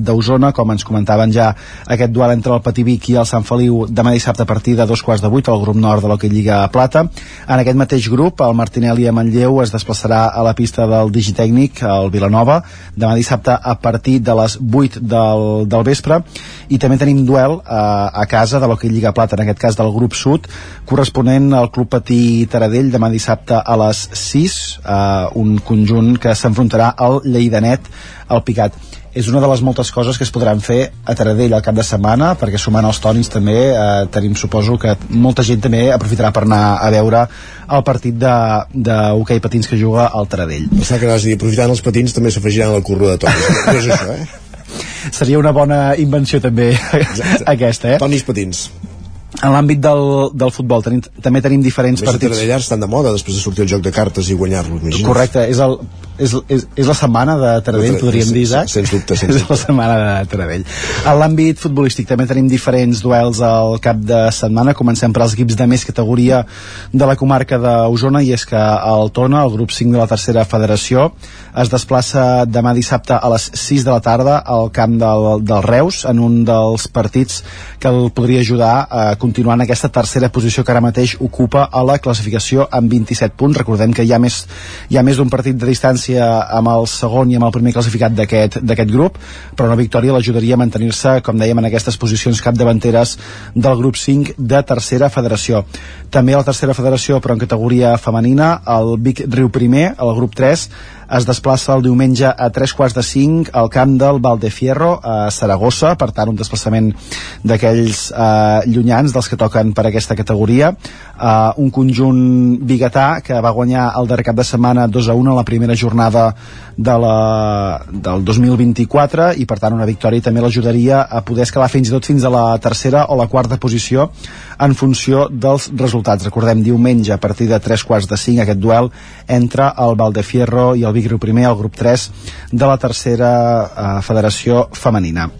d'Osona, com ens comentaven ja aquest duel entre el Patí Vic i el Sant Feliu demà dissabte a partir de dos quarts de vuit al grup nord de l'Hockey Lliga Plata. En aquest mateix grup, el Martinelli a Manlleu es desplaçarà a la pista del Digitècnic, al Vilanova, demà dissabte a partir de les 8 del, del vespre i també tenim duel uh, a casa de l'Hockey Lliga Plata, en aquest cas del grup sud, corresponent al Club Patí Taradell demà dissabte a les 6, uh, un conjunt que s'enfrontarà al Lleidanet al Picat és una de les moltes coses que es podran fer a Taradell al cap de setmana, perquè sumant els tònics també eh, tenim, suposo, que molta gent també aprofitarà per anar a veure el partit de, de hoquei patins que juga al Taradell. Està que vas dir, aprofitant els patins també s'afegiran a la curva de tònics. no és això, eh? Seria una bona invenció també Exacte. aquesta, eh? Tònics patins. En l'àmbit del, del futbol tenim, també tenim diferents Més partits. Els estan de moda després de sortir el joc de cartes i guanyar-lo. Correcte, és el, és, és, és la setmana de Taradell, podríem dir, Isaac? Sens dubte, sens És la setmana de Taradell. A l'àmbit futbolístic també tenim diferents duels al cap de setmana. Comencem per als equips de més categoria de la comarca d'Osona i és que el Tona, el grup 5 de la tercera federació, es desplaça demà dissabte a les 6 de la tarda al camp del, del Reus en un dels partits que el podria ajudar a continuar en aquesta tercera posició que ara mateix ocupa a la classificació amb 27 punts. Recordem que hi ha més, hi ha més d'un partit de distància amb el segon i amb el primer classificat d'aquest grup, però una victòria l'ajudaria a mantenir-se, com dèiem, en aquestes posicions capdavanteres del grup 5 de tercera federació. També a la tercera federació, però en categoria femenina, el Vic Riu Primer, el grup 3, es desplaça el diumenge a tres quarts de cinc al camp del Valdefierro a Saragossa, per tant un desplaçament d'aquells eh, llunyans dels que toquen per aquesta categoria eh, un conjunt biguetà que va guanyar el darrer cap de setmana 2 a 1 a la primera jornada de la, del 2024 i per tant una victòria també l'ajudaria a poder escalar fins i tot fins a la tercera o la quarta posició en funció dels resultats. Recordem, diumenge a partir de 3 quarts de 5 aquest duel entre el Valdefierro i el Vic Riu Primer, el grup 3 de la tercera eh, federació femenina.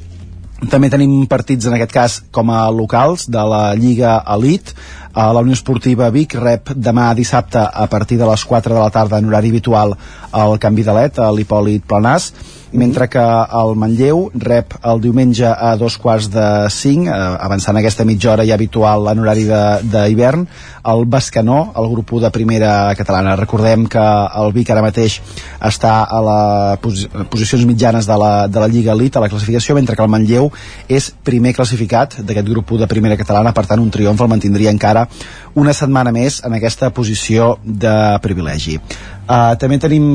També tenim partits, en aquest cas, com a locals de la Lliga Elite. A la Unió Esportiva Vic rep demà dissabte a partir de les 4 de la tarda en horari habitual al Canvi de Let, a l'Hipòlit Planàs mentre que el Manlleu rep el diumenge a dos quarts de cinc, eh, avançant aquesta mitja hora ja habitual en horari d'hivern, el Bascanó, el grup 1 de primera catalana. Recordem que el Vic ara mateix està a les posi posicions mitjanes de la, de la Lliga Elite, a la classificació, mentre que el Manlleu és primer classificat d'aquest grup 1 de primera catalana, per tant un triomf el mantindria encara una setmana més en aquesta posició de privilegi. Uh, també tenim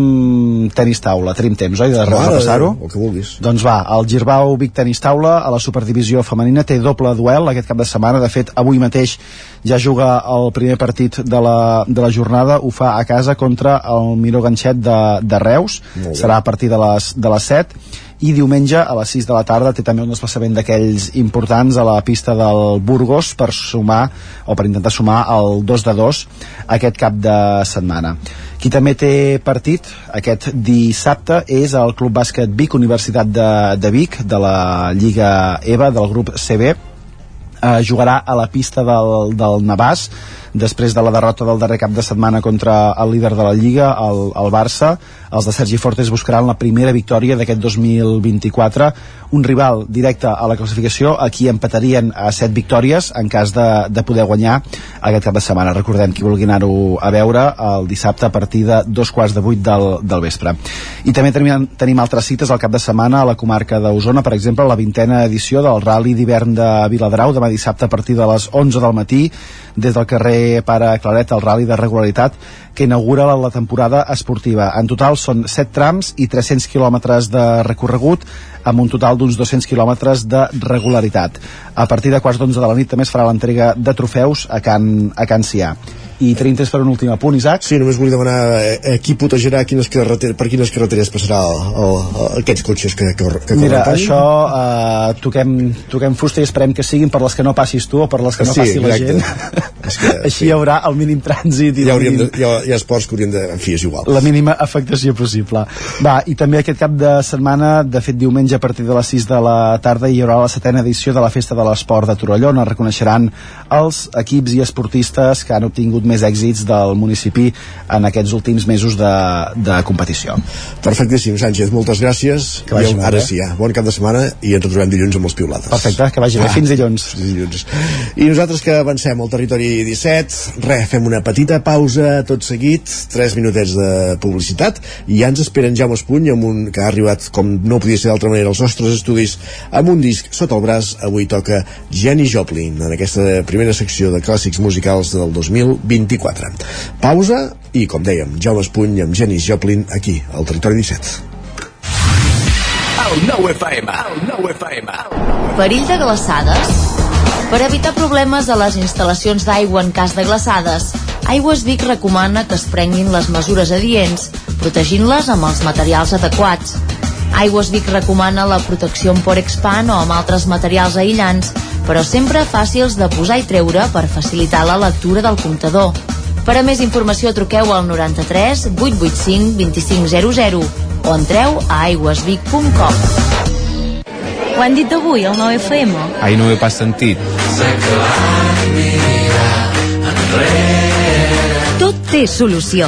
tenis taula, tenim temps, oi, de repassar-ho? El que vulguis. Doncs va, el Girbau Vic Tenis Taula a la Superdivisió Femenina té doble duel aquest cap de setmana, de fet avui mateix ja juga el primer partit de la, de la jornada, ho fa a casa contra el Miró Ganxet de, de Reus, serà a partir de les, de les 7 i diumenge a les 6 de la tarda té també un desplaçament d'aquells importants a la pista del Burgos per sumar o per intentar sumar el 2 de 2 aquest cap de setmana. Qui també té partit aquest dissabte és el Club Bàsquet Vic, Universitat de, de Vic de la Lliga EVA del grup CB eh, jugarà a la pista del, del Navàs després de la derrota del darrer cap de setmana contra el líder de la Lliga, el, el Barça els de Sergi Fortes buscaran la primera victòria d'aquest 2024 un rival directe a la classificació a qui empatarien a 7 victòries en cas de, de poder guanyar aquest cap de setmana. Recordem qui vulgui anar-ho a veure el dissabte a partir de dos quarts de vuit del, del vespre. I també tenim, tenim altres cites al cap de setmana a la comarca d'Osona, per exemple la vintena edició del Rally d'hivern de Viladrau demà dissabte a partir de les 11 del matí des del carrer Pare Claret el Rally de regularitat que inaugura la, la temporada esportiva. En total són 7 trams i 300 quilòmetres de recorregut amb un total d'uns 200 quilòmetres de regularitat. A partir de quarts d'onze de la nit també es farà l'entrega de trofeus a Can, a Can Cià i tenim temps per un últim apunt, Isaac. Sí, només vull demanar eh, eh qui protegerà quines carreteres, per quines carreteres passarà el, el, el, aquests cotxes que, que, que Mira, això eh, toquem, toquem fusta i esperem que siguin per les que no passis tu o per les que no sí, passi la exacte. gent. És que, Així sí. hi haurà el mínim trànsit i ja hauríem de, mínim, hi, ha, hi ha esports que hauríem de... En fi, és igual. la mínima afectació possible. Va, i també aquest cap de setmana, de fet diumenge a partir de les 6 de la tarda hi haurà la setena edició de la Festa de l'Esport de Torelló on es reconeixeran els equips i esportistes que han obtingut més èxits del municipi en aquests últims mesos de, de competició. Perfectíssim, Sánchez, moltes gràcies. Que vagi I ara bé. sí, ja. bon cap de setmana i ens retrobem dilluns amb les piulades. Perfecte, que vagi bé. Fins dilluns. Fins dilluns. I nosaltres que avancem al territori 17, res, fem una petita pausa tot seguit, 3 minutets de publicitat, i ja ens esperen Jaume Espuny, amb un, que ha arribat, com no podia ser d'altra manera, als nostres estudis, amb un disc sota el braç. Avui toca Jenny Joplin, en aquesta primera secció de clàssics musicals del 2024. Pausa i, com dèiem, Jaume Espuny amb Janis Joplin aquí, al Territori 17. El nou FM, el nou FM. Perill de glaçades? Per evitar problemes a les instal·lacions d'aigua en cas de glaçades, Aigües Vic recomana que es prenguin les mesures adients, protegint-les amb els materials adequats. Aigües Vic recomana la protecció amb Porexpan o amb altres materials aïllants, però sempre fàcils de posar i treure per facilitar la lectura del comptador. Per a més informació truqueu al 93 885 2500 o entreu a aigüesvic.com. Ho han dit avui, el 9FM? Ai, no ho he pas sentit. Tot té solució.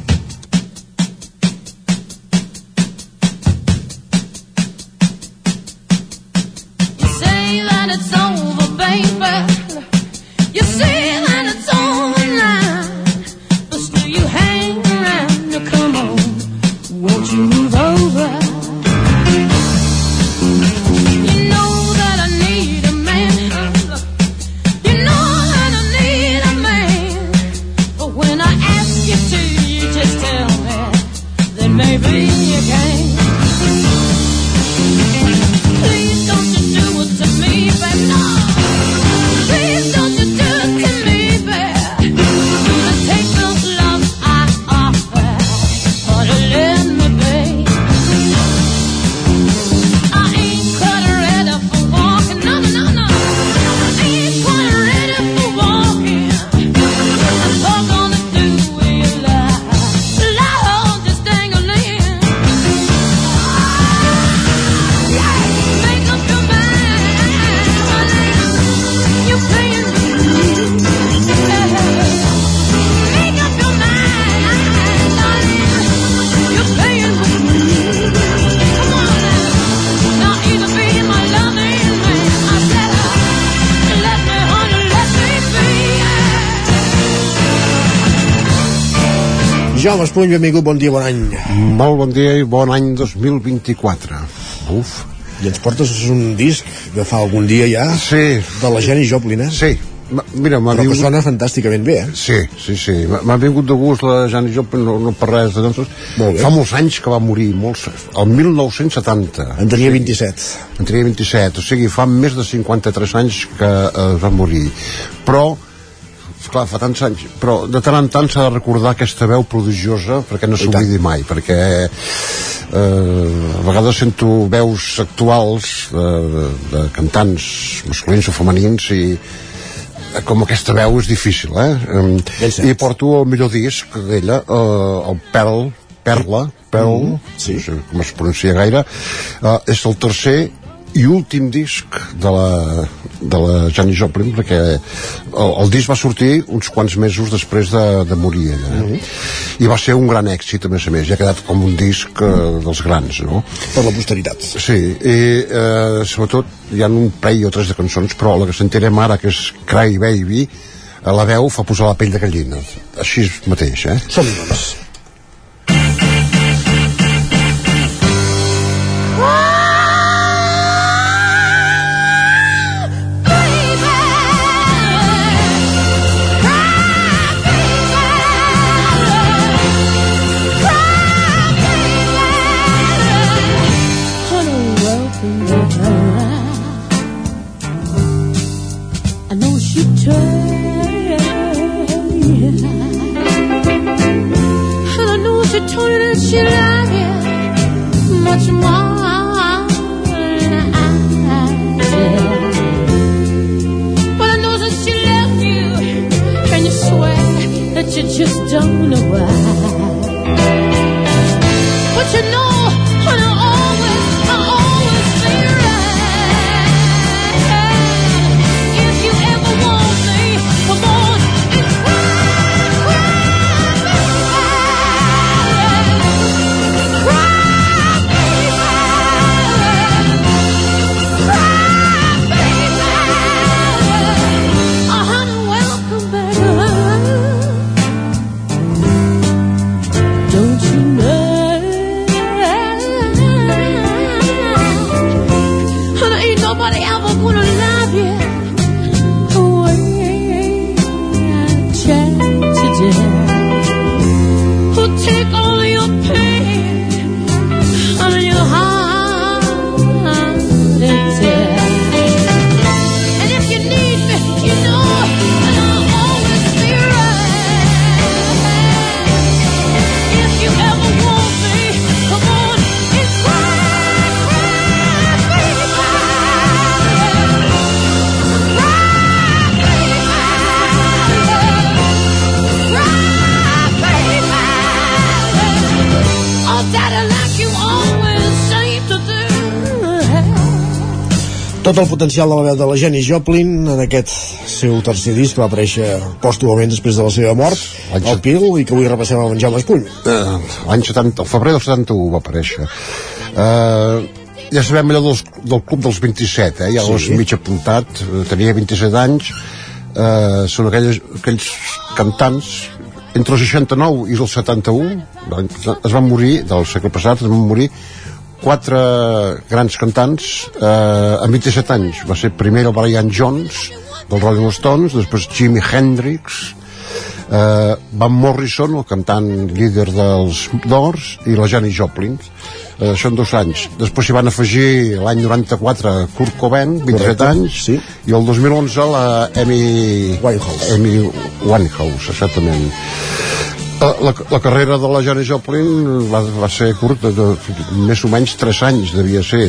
You see. Jaume Espuny, benvingut, bon dia, bon any. Molt bon dia i bon any 2024. Uf. I ens portes un disc de fa algun dia ja? Sí. De la Jenny Joplin, eh? Sí. Mira, m'ha Però vingut... que sona fantàsticament bé, eh? Sí, sí, sí. M'ha- vingut de gust la Janis Joplin, no, no per res de cançons. Bé. Fa molts anys que va morir, molts, el 1970. En tenia 27. En tenia 27, o sigui, fa més de 53 anys que eh, va morir. Però, esclar, fa tants anys, però de tant en tant s'ha de recordar aquesta veu prodigiosa perquè no s'oblidi mai, perquè eh, a vegades sento veus actuals de, de cantants masculins o femenins i eh, com aquesta veu és difícil, eh? I porto el millor disc d'ella, eh, el Pearl, Perla, Pearl, Mm, sí. no sé com es pronuncia gaire, eh, és el tercer i últim disc de la, de la Janis Joplin perquè el, el disc va sortir uns quants mesos després de, de morir ella eh? i va ser un gran èxit a més a més i ha quedat com un disc eh, dels grans no? per la posteritat sí, i eh, sobretot hi ha un parell o tres de cançons però la que sentirem ara que és Cry Baby a la veu fa posar la pell de gallina així mateix eh? som-hi doncs el potencial de la veu de la Jenny Joplin en aquest seu tercer disc que va aparèixer pòstumament després de la seva mort el Pil i que avui repassem amb en Jaume Espull eh, l'any 70, el febrer del 71 va aparèixer. Eh, ja sabem allò dels, del club dels 27 eh? ja Sí. l'has mig apuntat. Eh, tenia 27 anys. Eh, són aquells, aquells cantants entre el 69 i el 71 l'any passat, es van morir del segle passat es van morir quatre grans cantants eh, amb 27 anys va ser primer el Brian Jones dels Rolling Stones, després Jimi Hendrix eh, Van Morrison, el cantant líder dels Doors, i la Janis Joplin. Eh, són dos anys. Després s'hi van afegir l'any 94 Kurt Cobain, 27 Correcte, anys, sí. i el 2011 la Amy Winehouse. Amy Winehouse, exactament. La, la, la carrera de la Janis Joplin va, va ser curta, de, més o menys 3 anys devia ser,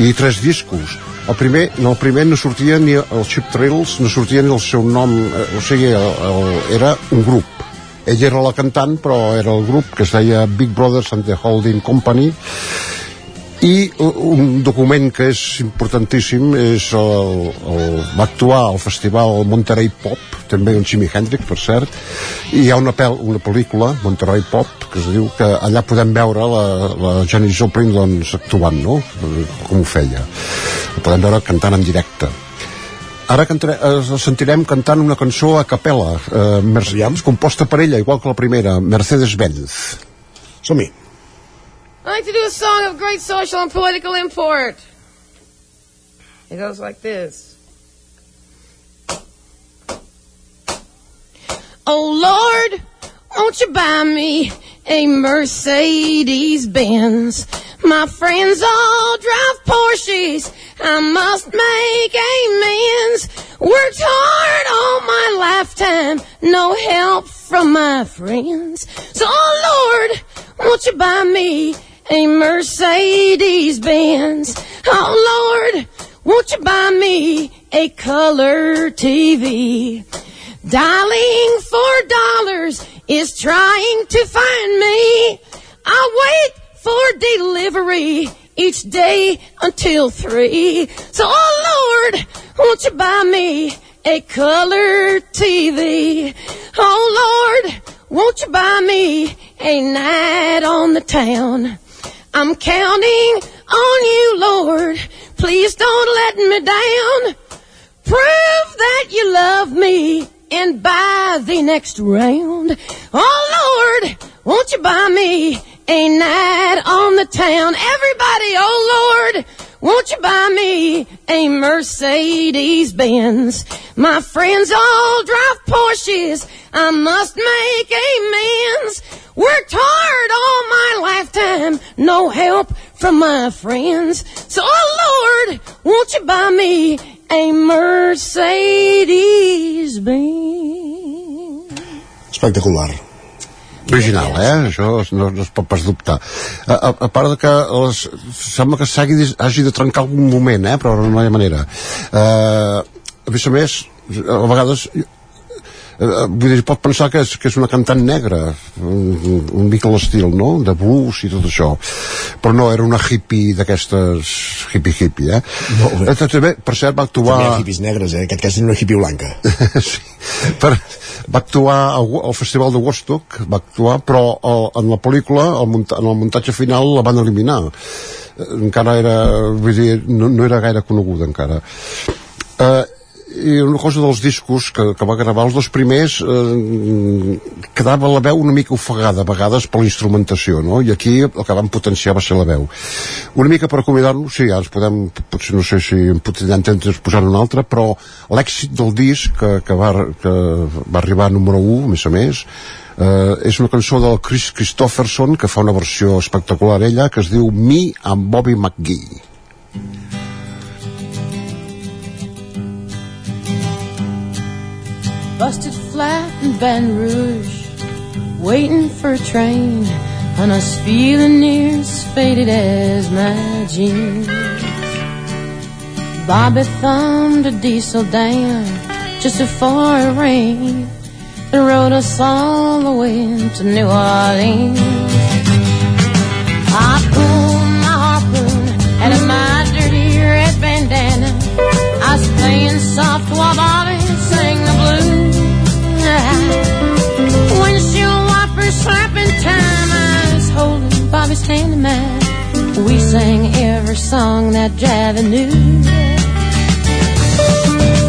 i tres discos. El primer, no, el primer no sortia ni el Chip Thrills, no sortia ni el seu nom, eh, o sigui, el, el, era un grup. Ella era la cantant, però era el grup que es deia Big Brothers and the Holding Company, i un document que és importantíssim és el, el, va actuar al festival Monterey Pop també un Jimi Hendrix per cert i hi ha una, pel, una pel·lícula Monterey Pop que es diu que allà podem veure la, la Janis Joplin doncs, actuant no? com ho feia la podem veure cantant en directe Ara cantare, eh, sentirem cantant una cançó a capella, eh, Mercedes, composta per ella, igual que la primera, Mercedes-Benz. Som-hi. I like to do a song of great social and political import. It goes like this. Oh Lord, won't you buy me a Mercedes Benz? My friends all drive Porsches. I must make amends. Worked hard all my lifetime, no help from my friends. So, oh Lord, won't you buy me a Mercedes Benz? Oh Lord, won't you buy me a color TV? Dialing for dollars is trying to find me. I wait for delivery each day until three. So, oh Lord, won't you buy me a color TV? Oh Lord, won't you buy me a night on the town? I'm counting on you, Lord. Please don't let me down. Prove that you love me and buy the next round. Oh Lord, won't you buy me a night on the town? Everybody, oh Lord, won't you buy me a Mercedes Benz? My friends all drive Porsches. I must make amends. Worked hard all my lifetime, no help from my friends. So, oh Lord, won't you buy me a Mercedes Benz? Espectacular. Original, eh? Això no, no es pot pas dubtar. A, a, a part de que les, sembla que s'hagi hagi de trencar algun moment, eh? Però no hi ha manera. Eh, a més a més, a vegades vull dir, pot pensar que és, que és una cantant negra un, un mica l'estil, no? de blues i tot això però no, era una hippie d'aquestes hippie hippie, eh? Eh, també, per cert, va actuar També hi ha hippies negres, eh? En aquest cas era una hippie blanca. sí. per, va actuar al, al festival de Woodstock va actuar, però el, en la pel·lícula el munta, en el muntatge final la van eliminar Eh, encara era vull dir, no, no era gaire coneguda encara eh, i una cosa dels discos que, que va gravar els dos primers eh, quedava la veu una mica ofegada a vegades per la instrumentació no? i aquí el que van potenciar va ser la veu una mica per acomiadar-nos sí, ja ens podem, potser no sé si em podrien temps posar un altre però l'èxit del disc que, que, va, que va arribar a número 1 a més a més eh, és una cançó del Chris Christopherson que fa una versió espectacular ella que es diu Me amb Bobby McGee Busted flat in Baton Rouge, waiting for a train, and I was feeling near as faded as my jeans. Bobby thumbed a diesel down just before it rained and rode us all the way to New Orleans. I pulled my harpoon out my dirty red bandana. I was playing soft while Bobby wipers slapping time. I was holding Bobby's hand in mine. We sang every song that Javi knew.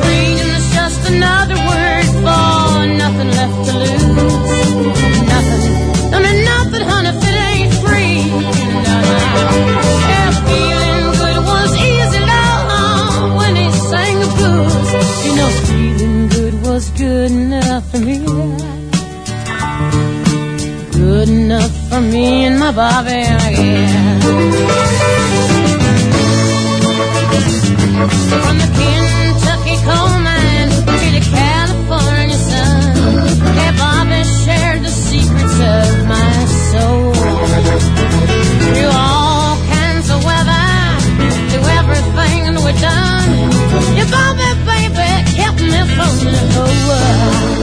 Freedom is just another word for nothing left to lose. Nothing, no, no, nothing, honey, if it ain't free. Yeah, feeling good was easy, love, when he sang the blues. You know, feeling good was good enough for me and my Bobby, yeah. From the Kentucky coal mine to the California sun, yeah, Bobby shared the secrets of my soul. Through all kinds of weather, through everything we've done, yeah, Bobby, baby, kept me from the whole world.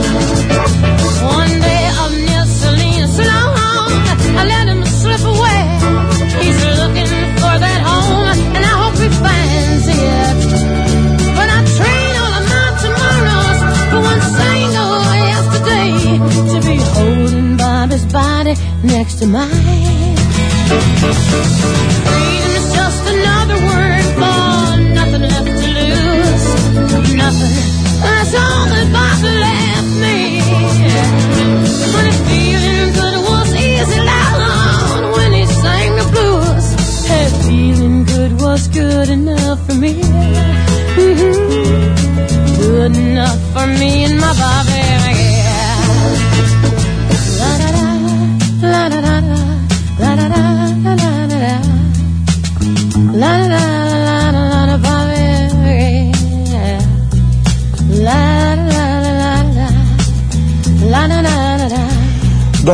Next to mine. Freedom is just another word for nothing left to lose. Nothing. That's all that Bobby left me. But if feeling good was easy, loud when he sang the blues. Hey, feeling good was good enough for me. Mhm. Good enough for me and my Bobby. Yeah.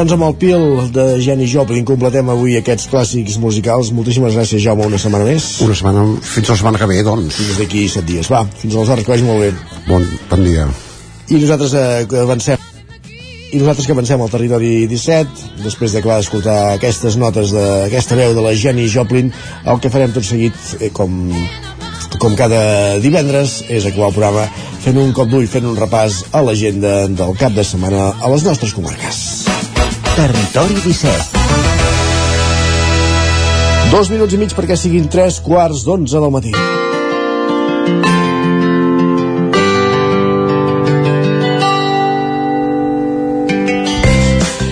Doncs amb el pil de Jenny Joplin completem avui aquests clàssics musicals. Moltíssimes gràcies, Jaume, una setmana més. una setmana, fins la setmana que ve, doncs Fins d'aquí set dies. Va, fins aleshores, que vagi molt bé. bon, bon dia I nosaltres eh, avancem I nosaltres que avancem al territori 17, després d'acabar d'escoltar aquestes notes d'aquesta veu de la Jenny Joplin, el que farem tot seguit, eh, com, com cada divendres, és acabar el programa fent un cop d'ull, fent un repàs a l'agenda del cap de setmana a les nostres comarques. Territori 17. Dos minuts i mig perquè siguin tres quarts d'onze del matí.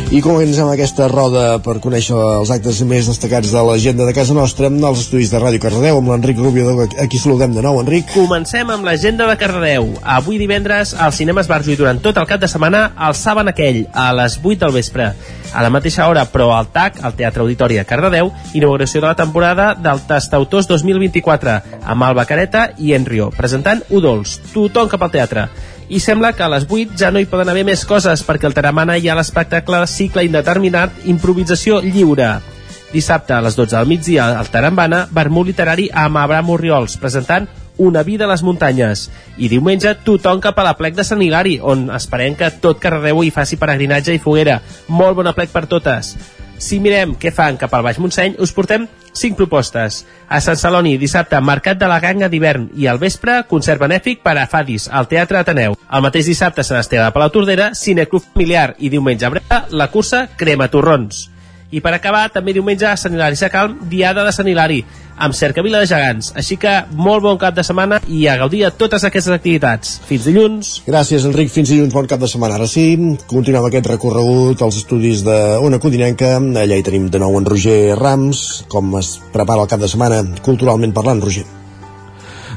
I comencem aquesta roda per conèixer els actes més destacats de l'agenda de casa nostra als estudis de Ràdio Cardedeu amb l'Enric Rubio, a qui saludem de nou, Enric. Comencem amb l'agenda de Cardedeu. Avui divendres als cinemes Barjo i durant tot el cap de setmana al Saben aquell, a les 8 del vespre. A la mateixa hora, però al TAC, al Teatre Auditori de Cardedeu, inauguració de la temporada del Tastautors 2024, amb Alba Careta i Enrio, presentant Udols, tothom cap al teatre i sembla que a les 8 ja no hi poden haver més coses perquè el Taramana hi ha l'espectacle cicle indeterminat improvisació lliure. Dissabte a les 12 del migdia al Tarambana, vermut literari amb Abraham Oriols, presentant Una vida a les muntanyes. I diumenge tothom cap a la plec de Sant Hilari, on esperem que tot Cardedeu hi faci peregrinatge i foguera. Molt bona plec per totes. Si mirem què fan cap al Baix Montseny, us portem 5 propostes. A Sant Celoni, dissabte, Mercat de la Ganga d'hivern i al vespre, concert benèfic per a Fadis, al Teatre Ateneu. El mateix dissabte, Sant Esteve de Palatordera, Cineclub Familiar i diumenge a Breda, la cursa Crema Torrons. I per acabar, també diumenge a Sant Hilari Sacalm, Diada de Sant Hilari, amb Cercavila de Gegants. Així que molt bon cap de setmana i a gaudir de totes aquestes activitats. Fins dilluns. Gràcies, Enric. Fins dilluns, bon cap de setmana. Ara sí, continuem aquest recorregut als estudis d'Ona Codinenca. Allà hi tenim de nou en Roger Rams, com es prepara el cap de setmana, culturalment parlant, Roger.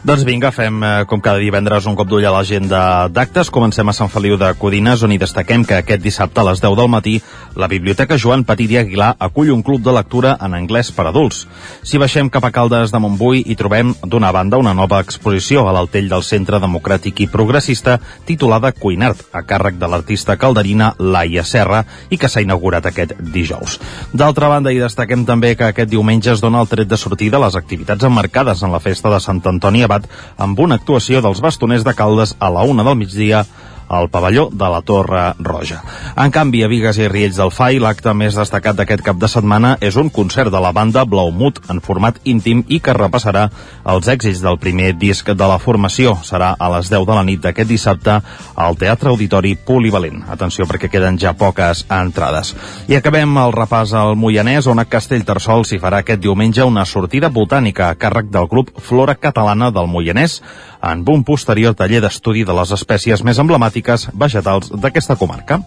Doncs vinga, fem eh, com cada divendres un cop d'ull a l'agenda d'actes. Comencem a Sant Feliu de Codines, on hi destaquem que aquest dissabte a les 10 del matí la Biblioteca Joan Petit i Aguilar acull un club de lectura en anglès per adults. Si baixem cap a Caldes de Montbui hi trobem d'una banda una nova exposició a l'altell del Centre Democràtic i Progressista titulada Cuinart, a càrrec de l'artista calderina Laia Serra i que s'ha inaugurat aquest dijous. D'altra banda, hi destaquem també que aquest diumenge es dona el tret de sortida a les activitats emmarcades en la festa de Sant Antoni Abat amb una actuació dels bastoners de Caldes a la una del migdia al pavelló de la Torre Roja. En canvi, a Vigues i Riells del Fai, l'acte més destacat d'aquest cap de setmana és un concert de la banda Blaumut en format íntim i que repassarà els èxits del primer disc de la formació. Serà a les 10 de la nit d'aquest dissabte al Teatre Auditori Polivalent. Atenció perquè queden ja poques entrades. I acabem el repàs al Moianès, on a Castellterçol s'hi farà aquest diumenge una sortida botànica a càrrec del grup Flora Catalana del Moianès en un posterior taller d'estudi de les espècies més emblemàtiques vegetals d'aquesta comarca.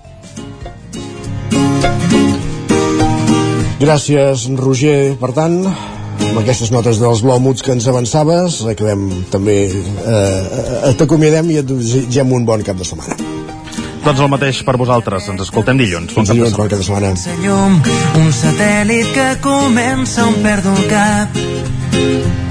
Gràcies, Roger. Per tant, amb aquestes notes dels Blomuts que ens avançaves, acabem també... Eh, T'acomiadem i et desitgem un bon cap de setmana. Doncs el mateix per vosaltres. Ens escoltem dilluns. Fins dilluns, bon cap de setmana. llum, un satèl·lit que comença on perdo el cap.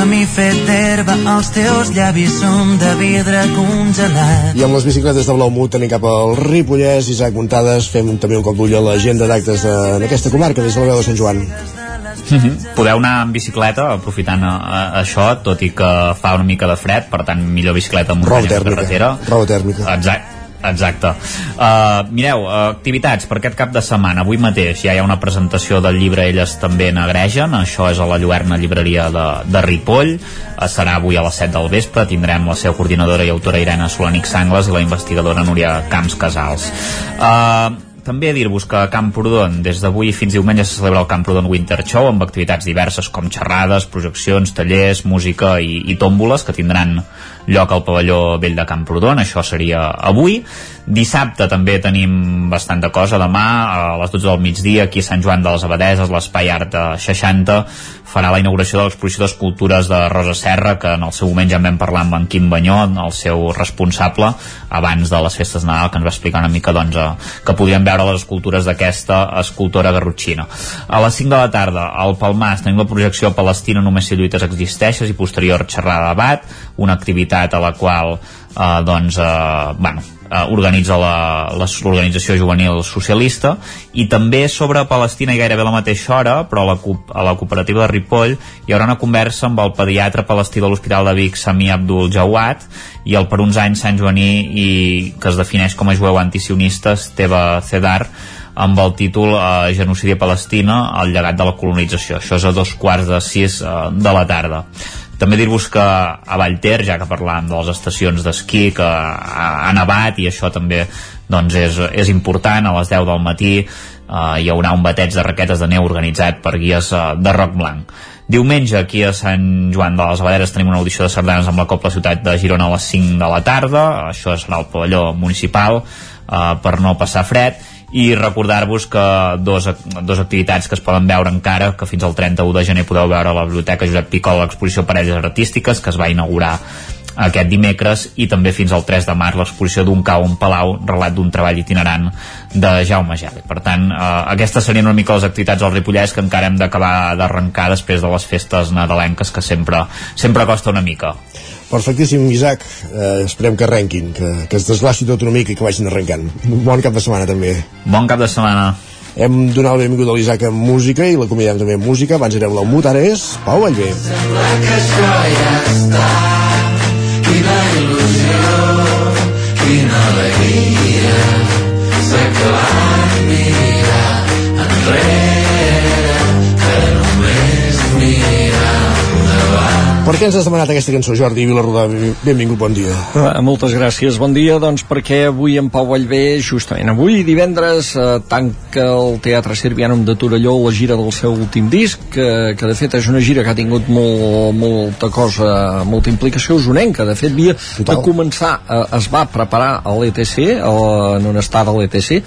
Camí fet d'herba, els teus llavis són de vidre congelat. I amb les bicicletes de Blaumut anem cap al Ripollès, Isaac Muntades, fem també un cop d'ull a l'agenda d'actes de- d'aquesta comarca des de la veu de Sant Joan. Mm -hmm. Podeu anar en bicicleta aprofitant a, a, això, tot i que fa una mica de fred, per tant millor bicicleta amb muntanya tèrmica. carretera. Roba tèrmica. Exacte. Exacte. Uh, mireu, uh, activitats per aquest cap de setmana. Avui mateix ja hi ha una presentació del llibre Elles també negregen. Això és a la Lluerna Llibreria de, de Ripoll. Uh, serà avui a les 7 del vespre. Tindrem la seva coordinadora i autora Irene Solanic Sangles i la investigadora Núria Camps Casals. Uh, també dir-vos que a Camprodon des d'avui fins diumenge se celebra el Camprodon Winter Show amb activitats diverses com xerrades, projeccions, tallers, música i, i tòmboles que tindran lloc al pavelló vell de Camprodon, això seria avui. Dissabte també tenim bastanta cosa, demà a les 12 del migdia aquí a Sant Joan de les Abadeses, l'Espai Art de 60 farà la inauguració de l'exposició d'escultures de Rosa Serra, que en el seu moment ja en vam parlar amb en Quim Banyó, el seu responsable, abans de les festes Nadal, que ens va explicar una mica doncs, que podíem veure les escultures d'aquesta escultora garrotxina. A les 5 de la tarda, al Palmàs, tenim la projecció Palestina només si lluites existeixes i posterior xerrada de debat, una activitat a la qual eh, doncs, eh, bueno, eh, organitza l'organització juvenil socialista i també sobre Palestina i gairebé a la mateixa hora però a la, a la cooperativa de Ripoll hi haurà una conversa amb el pediatre palestí de l'Hospital de Vic Sami Abdul Jawad i el per uns anys Sant Joaní i que es defineix com a jueu antisionista Esteve Cedar amb el títol eh, Genocidi a Palestina, el llegat de la colonització. Això és a dos quarts de sis eh, de la tarda. També dir-vos que a Vallter, ja que parlàvem de les estacions d'esquí, que ha, nevat i això també doncs és, és important, a les 10 del matí eh, hi haurà un bateig de raquetes de neu organitzat per guies eh, de roc blanc. Diumenge aquí a Sant Joan de les Abaderes tenim una audició de sardanes amb la Copla Ciutat de Girona a les 5 de la tarda, això serà al pavelló municipal eh, per no passar fred i recordar-vos que dos, dos activitats que es poden veure encara, que fins al 31 de gener podeu veure a la Biblioteca Josep Picol l'exposició Parelles Artístiques, que es va inaugurar aquest dimecres i també fins al 3 de març l'exposició d'un cau un palau, relat d'un treball itinerant de Jaume Geli. Per tant, eh, aquestes serien una mica les activitats al Ripollès que encara hem d'acabar d'arrencar després de les festes nadalenques que sempre, sempre costa una mica. Perfectíssim, Isaac. Eh, esperem que arrenquin, que, que es desglaci tot una mica i que vagin arrencant. Bon cap de setmana, també. Bon cap de setmana. Hem donat la benvinguda a l'Isaac amb música i l'acomiadem també amb música. Abans érem la Mut, ara és Pau Vallvé. que això ja està. Quina il·lusió, quina alegria. Sé que Per què ens has demanat aquesta cançó, Jordi Vilarrodà? Benvingut, bon dia. Ah, Moltes gràcies. Bon dia, doncs perquè avui en Pau Vallvé, justament avui, divendres, eh, tanca el Teatre Sirvianum de Torelló la gira del seu últim disc, que, que de fet és una gira que ha tingut molt, molta cosa, molta implicació usonenca. De fet, havia de començar, eh, es va preparar a l'ETC, a- en una estada a l'ETC,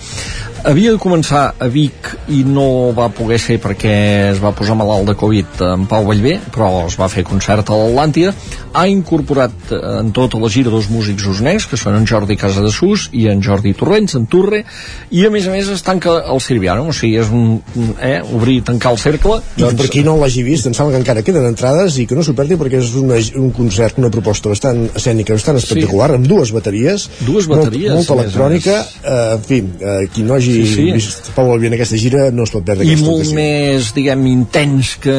havia de començar a Vic i no va poder ser perquè es va posar malalt de Covid en Pau Vallvé, però es va fer concert a l'Atlàntida. Ha incorporat eh, en tota la gira dos músics usnencs, que són en Jordi Casadesús i en Jordi Torrents, en Turre, i a més a més es tanca el Sirvianum, o sigui, és un, eh, obrir i tancar el cercle. Doncs... Per qui no l'hagi vist, em sembla que encara queden entrades i que no s'ho perdi perquè és una, un concert, una proposta bastant escènica, bastant espectacular, amb dues bateries. Dues bateries, Molt, molta electrònica. Eh, en fi, eh, qui no hagi Sí, sí. vist Pau Vallvé en aquesta gira no es pot perdre i molt ocasió. més, diguem, intens que,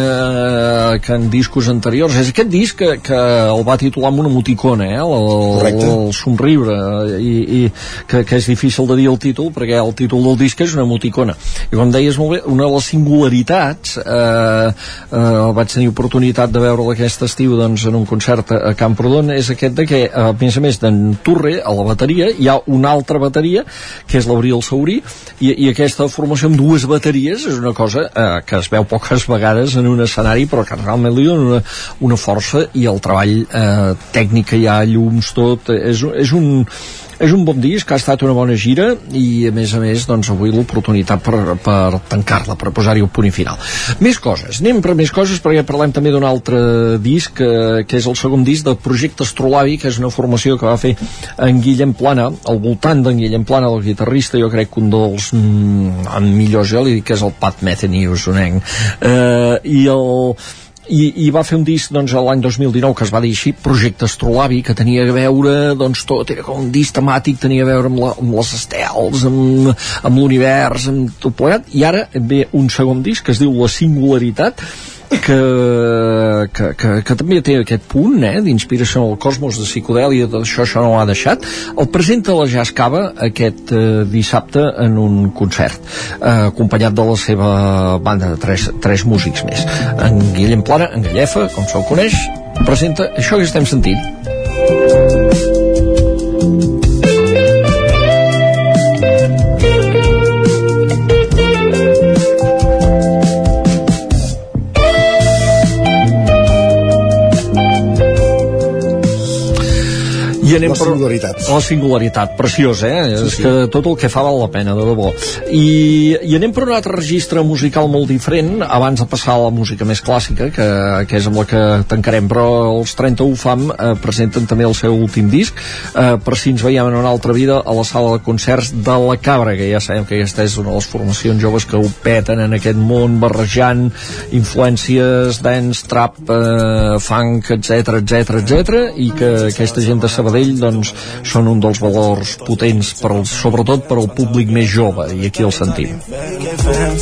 que en discos anteriors. És aquest disc que, que el va titular amb una emoticona, eh? El, Correcte. el, somriure, i, i que, que és difícil de dir el títol, perquè el títol del disc és una emoticona. I com deies molt bé, una de les singularitats, eh, eh, vaig tenir oportunitat de veure aquest estiu doncs, en un concert a, a Camprodon, és aquest de que, a més a més d'en Turre, a la bateria, hi ha una altra bateria, que és l'Abril Saurí, i, i aquesta formació amb dues bateries és una cosa eh, que es veu poques vegades en un escenari però que realment li dona una, una força i el treball eh, tècnic que hi ha, llums, tot és, és un és un bon disc, ha estat una bona gira i a més a més doncs avui l'oportunitat per, per tancar-la, per posar-hi un punt final. Més coses, anem per més coses perquè parlem també d'un altre disc que, que és el segon disc del projecte Astrolabi, que és una formació que va fer en Guillem Plana, al voltant d'en Guillem Plana, el guitarrista, jo crec que un dels mm, millors, jo li dic que és el Pat Metheny usonenc, eh, i el i, i va fer un disc doncs, l'any 2019 que es va dir així, Projecte Astrolabi que tenia a veure, doncs tot era com un disc temàtic, tenia a veure amb, la, amb les estels amb, amb l'univers amb tot plegat, i ara ve un segon disc que es diu La Singularitat que, que, que, que també té aquest punt eh, d'inspiració al cosmos de psicodèlia d'això això no ho ha deixat. El presenta la Jazz Cava aquest eh, dissabte en un concert eh, acompanyat de la seva banda de tres, tres músics més. En Guillem Plana, en Gallefa com se'l coneix, presenta això que estem sentint i anem La singularitat. la singularitat, preciós, eh? Sí, és que tot el que fa val la pena, de debò. I, i anem per un altre registre musical molt diferent, abans de passar a la música més clàssica, que, que és amb la que tancarem, però els 31 FAM eh, presenten també el seu últim disc, eh, per si ens veiem en una altra vida a la sala de concerts de la Cabra, que ja sabem que aquesta és una de les formacions joves que ho peten en aquest món, barrejant influències dance, trap, eh, funk, etc etc etc i que aquesta gent de Sabadell Taradell doncs, són un dels valors potents per al, sobretot per al públic més jove i aquí el sentim.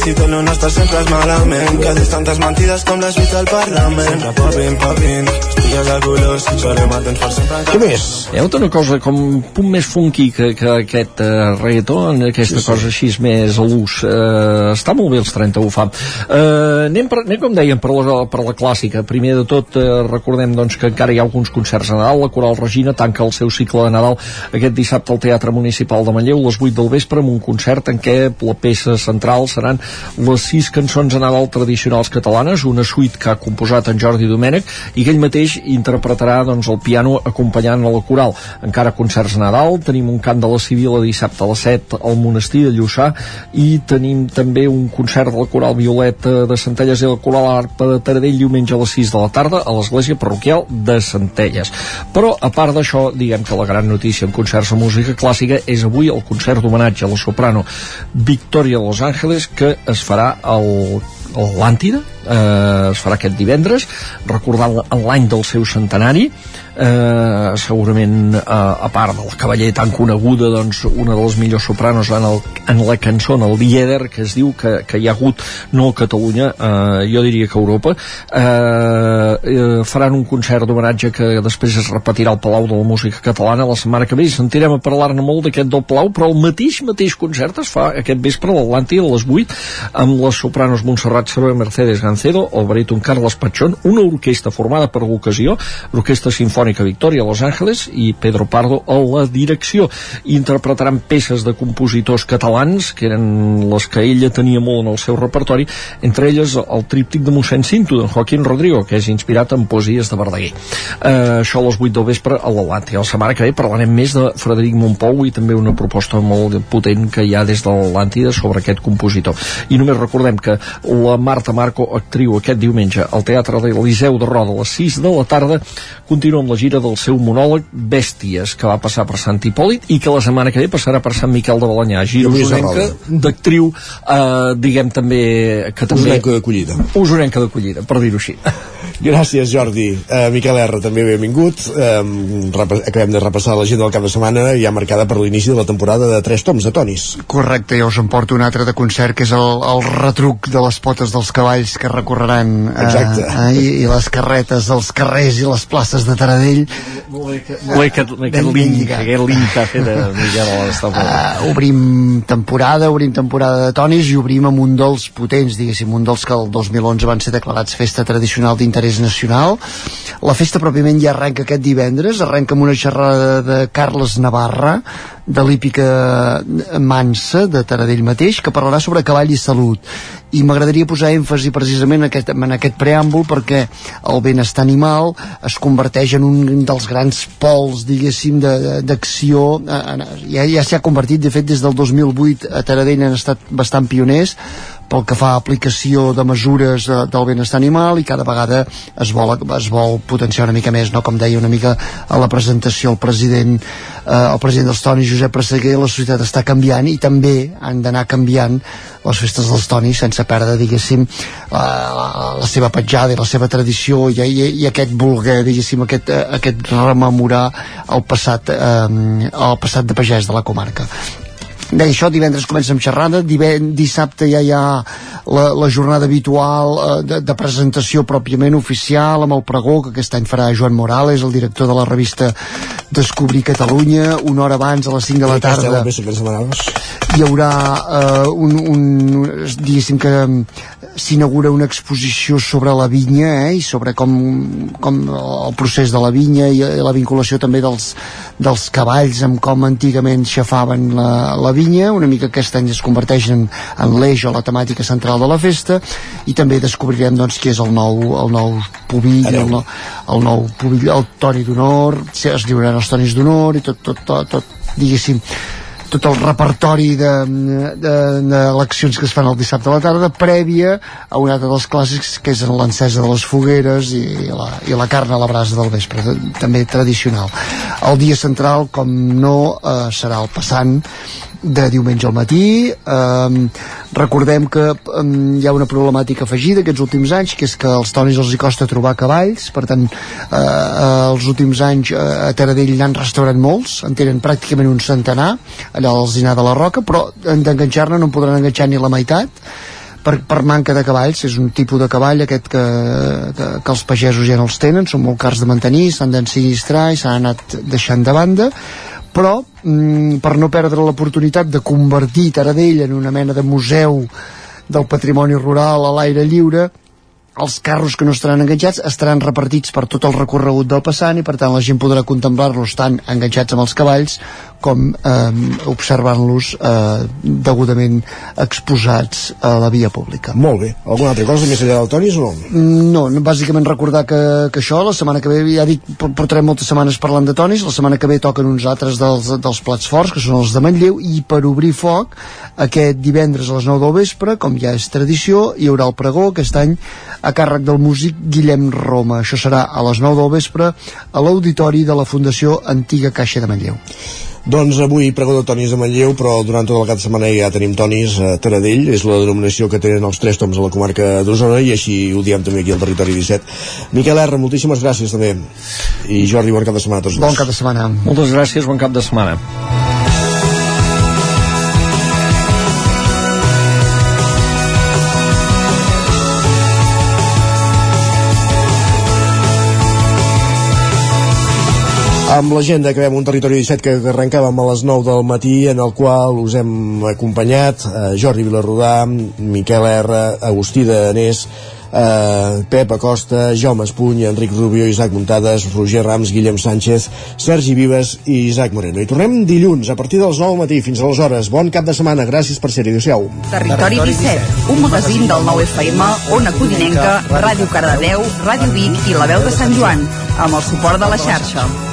Si tot lo nostre sempre malament que dius tantes mentides com les vist al Parlament sempre popin, popin estudies de colors serem atents per sempre Què més? Hi ha una cosa com un punt més funky que, que aquest uh, reggaeton, aquesta sí, cosa així més a l'ús. Uh, està molt bé els 30 ho fa. Uh, anem, per, anem, com dèiem, per la, per la clàssica. Primer de tot, uh, recordem doncs, que encara hi ha alguns concerts a Nadal. La Coral Regina tanca el seu cicle de Nadal aquest dissabte al Teatre Municipal de Manlleu a les 8 del vespre amb un concert en què la peça central seran les sis cançons de Nadal tradicionals catalanes, una suite que ha composat en Jordi Domènech i que ell mateix interpretarà doncs, el piano acompanyant a la coral. Encara concerts Nadal, tenim un cant de la Civil a dissabte a les 7 al monestir de Lluçà i tenim també un concert de la coral Violeta de Centelles i la coral Arpa de Taradell diumenge a les 6 de la tarda a l'església parroquial de Centelles. Però, a part d'això, diguem que la gran notícia en concerts de música clàssica és avui el concert d'homenatge a la soprano Victoria Los Ángeles que es farà al l'Àntida eh, es farà aquest divendres recordant l'any del seu centenari. Eh, segurament eh, a part de la cavaller tan coneguda doncs una de les millors sopranos en, el, en la cançó en el Lieder que es diu que, que hi ha hagut no a Catalunya eh, jo diria que a Europa eh, eh, faran un concert d'homenatge que després es repetirà al Palau de la Música Catalana la setmana que ve. I sentirem a parlar-ne molt d'aquest del Palau però el mateix mateix concert es fa aquest vespre a l'Atlàntida a les 8 amb les sopranos Montserrat i Mercedes Gancedo el baríton Carles Patxón una orquestra formada per l'ocasió l'Orquestra Sinfònica Victoria Los Ángeles i Pedro Pardo a la direcció. Interpretaran peces de compositors catalans que eren les que ella tenia molt en el seu repertori entre elles el tríptic de mossèn Cinto d'en Joaquín Rodrigo que és inspirat en poesies de Verdaguer. Eh, això a les 8 del vespre a l'Atlàntida la setmana que ve parlarem més de Frederic Montpou i també una proposta molt potent que hi ha des de l'Atlàntida sobre aquest compositor. I només recordem que la Marta Marco actriu aquest diumenge al Teatre de l'Eliseu de Roda a les 6 de la tarda continua amb la gira del seu monòleg Bèsties que va passar per Sant Hipòlit i que la setmana que ve passarà per Sant Miquel de Balanyà gira I avui és a usonenca Roda. d'actriu eh, diguem també que també Usonenca d'acollida. usonenca d'acollida, per dir-ho així Gràcies, Jordi. Uh, Miquel R, també benvingut. Um, acabem de repassar l'agenda del cap de setmana ja marcada per l'inici de la temporada de Tres Toms de Tonis. Correcte, jo us en porto un altre de concert que és el, el retruc de les potes dels cavalls que recorreran Exacte. eh, i, i les carretes dels carrers i les places de Taradell Molt bé aquest, aquest link, aquest link que ha fet eh, uh, obrim temporada, obrim temporada de tonis i obrim amb un dels potents, diguéssim, un dels que el 2011 van ser declarats festa tradicional d'interès nacional. La festa pròpiament ja arrenca aquest divendres, arrenca amb una xerrada de Carles Navarra, de l'hípica Mansa, de Taradell mateix, que parlarà sobre cavall i salut. I m'agradaria posar èmfasi precisament en aquest, en aquest preàmbul perquè el benestar animal es converteix en un dels grans pols, diguéssim, d'acció. eh, Ja, ja s'hi ha convertit, de fet, des del 2008 a Taradell han estat bastant pioners pel que fa a aplicació de mesures de, del benestar animal i cada vegada es vol, es vol potenciar una mica més, no? com deia una mica a la presentació el president eh, el president dels tonis, Josep Presseguer la societat està canviant i també han d'anar canviant les festes dels tonis sense perdre, diguéssim la, la, la seva petjada i la seva tradició i, i, i aquest voler, diguéssim aquest, eh, aquest rememorar el passat, eh, el passat de pagès de la comarca Deia això, divendres comença amb xerrada, diven, dissabte ja hi ha la, la jornada habitual eh, de, de presentació pròpiament oficial amb el pregó que aquest any farà Joan Morales, el director de la revista Descobrir Catalunya, una hora abans a les 5 de la tarda hi haurà eh, un, un, diguéssim que s'inaugura una exposició sobre la vinya eh, i sobre com, com el procés de la vinya i la vinculació també dels, dels cavalls amb com antigament xafaven la, la vinya, una mica aquest any es converteix en, en l'eix o la temàtica central de la festa i també descobrirem doncs qui és el nou, el nou pubill, el, nou- el nou pubill, el toni d'honor, si es lliuraran els tonis d'honor i tot, tot, tot, tot diguéssim tot el repertori de, de, de leccions que es fan el dissabte a la tarda prèvia a un altre dels clàssics que és l'encesa de les fogueres i la, i la carn a la brasa del vespre de- també tradicional. El dia central com no eh, serà el passant de diumenge al matí. Eh, recordem que eh, hi ha una problemàtica afegida aquests últims anys que és que als tonis els hi costa trobar cavalls. Per tant eh, eh, els últims anys eh, a Taradell n'han restaurant molts. En tenen pràcticament un centenar allà al Zinar de la Roca. Però d'enganxar-ne no en podran enganxar ni la meitat. Per, per manca de cavalls és un tipus de cavall aquest que, que, que els pagesos ja no els tenen són molt cars de mantenir, s'han d'ensinistrar i s'han anat deixant de banda però mm, per no perdre l'oportunitat de convertir Taradell en una mena de museu del patrimoni rural a l'aire lliure els carros que no estaran enganxats estaran repartits per tot el recorregut del passant i per tant la gent podrà contemplar-los tant enganxats amb els cavalls com eh, observant-los eh, degudament exposats a la via pública. Molt bé. Alguna altra cosa més allà del Tonis o no? No, bàsicament recordar que, que això, la setmana que ve, ja dic, por- portarem moltes setmanes parlant de tonis, la setmana que ve toquen uns altres dels, dels plats forts, que són els de Manlleu, i per obrir foc, aquest divendres a les 9 del vespre, com ja és tradició, hi haurà el pregó, aquest any, a càrrec del músic Guillem Roma. Això serà a les 9 del vespre a l'auditori de la Fundació Antiga Caixa de Manlleu. Doncs avui pregó de tonis de Manlleu, però durant tot el cap de setmana ja tenim tonis a Taradell, és la denominació que tenen els tres toms a la comarca d'Osona i així ho diem també aquí al territori 17. Miquel R, moltíssimes gràcies també. I Jordi, bon cap de setmana a tots. Bon cap de setmana. Moltes gràcies, bon cap de setmana. Amb l'agenda acabem un territori 17 que arrencàvem a les 9 del matí en el qual us hem acompanyat eh, Jordi Vilarrodà, Miquel R, Agustí de Anés, eh, Pep Acosta, Jaume Espuny, Enric Rubio, Isaac Muntades, Roger Rams, Guillem Sánchez, Sergi Vives i Isaac Moreno. I tornem dilluns a partir dels 9 del matí fins aleshores. Bon cap de setmana, gràcies per ser-hi. Adéu-siau. Territori 17, un magazín del nou FM, Ona Codinenca, Ràdio Cardedeu, Ràdio Vic i La Veu de Sant Joan, amb el suport de la xarxa.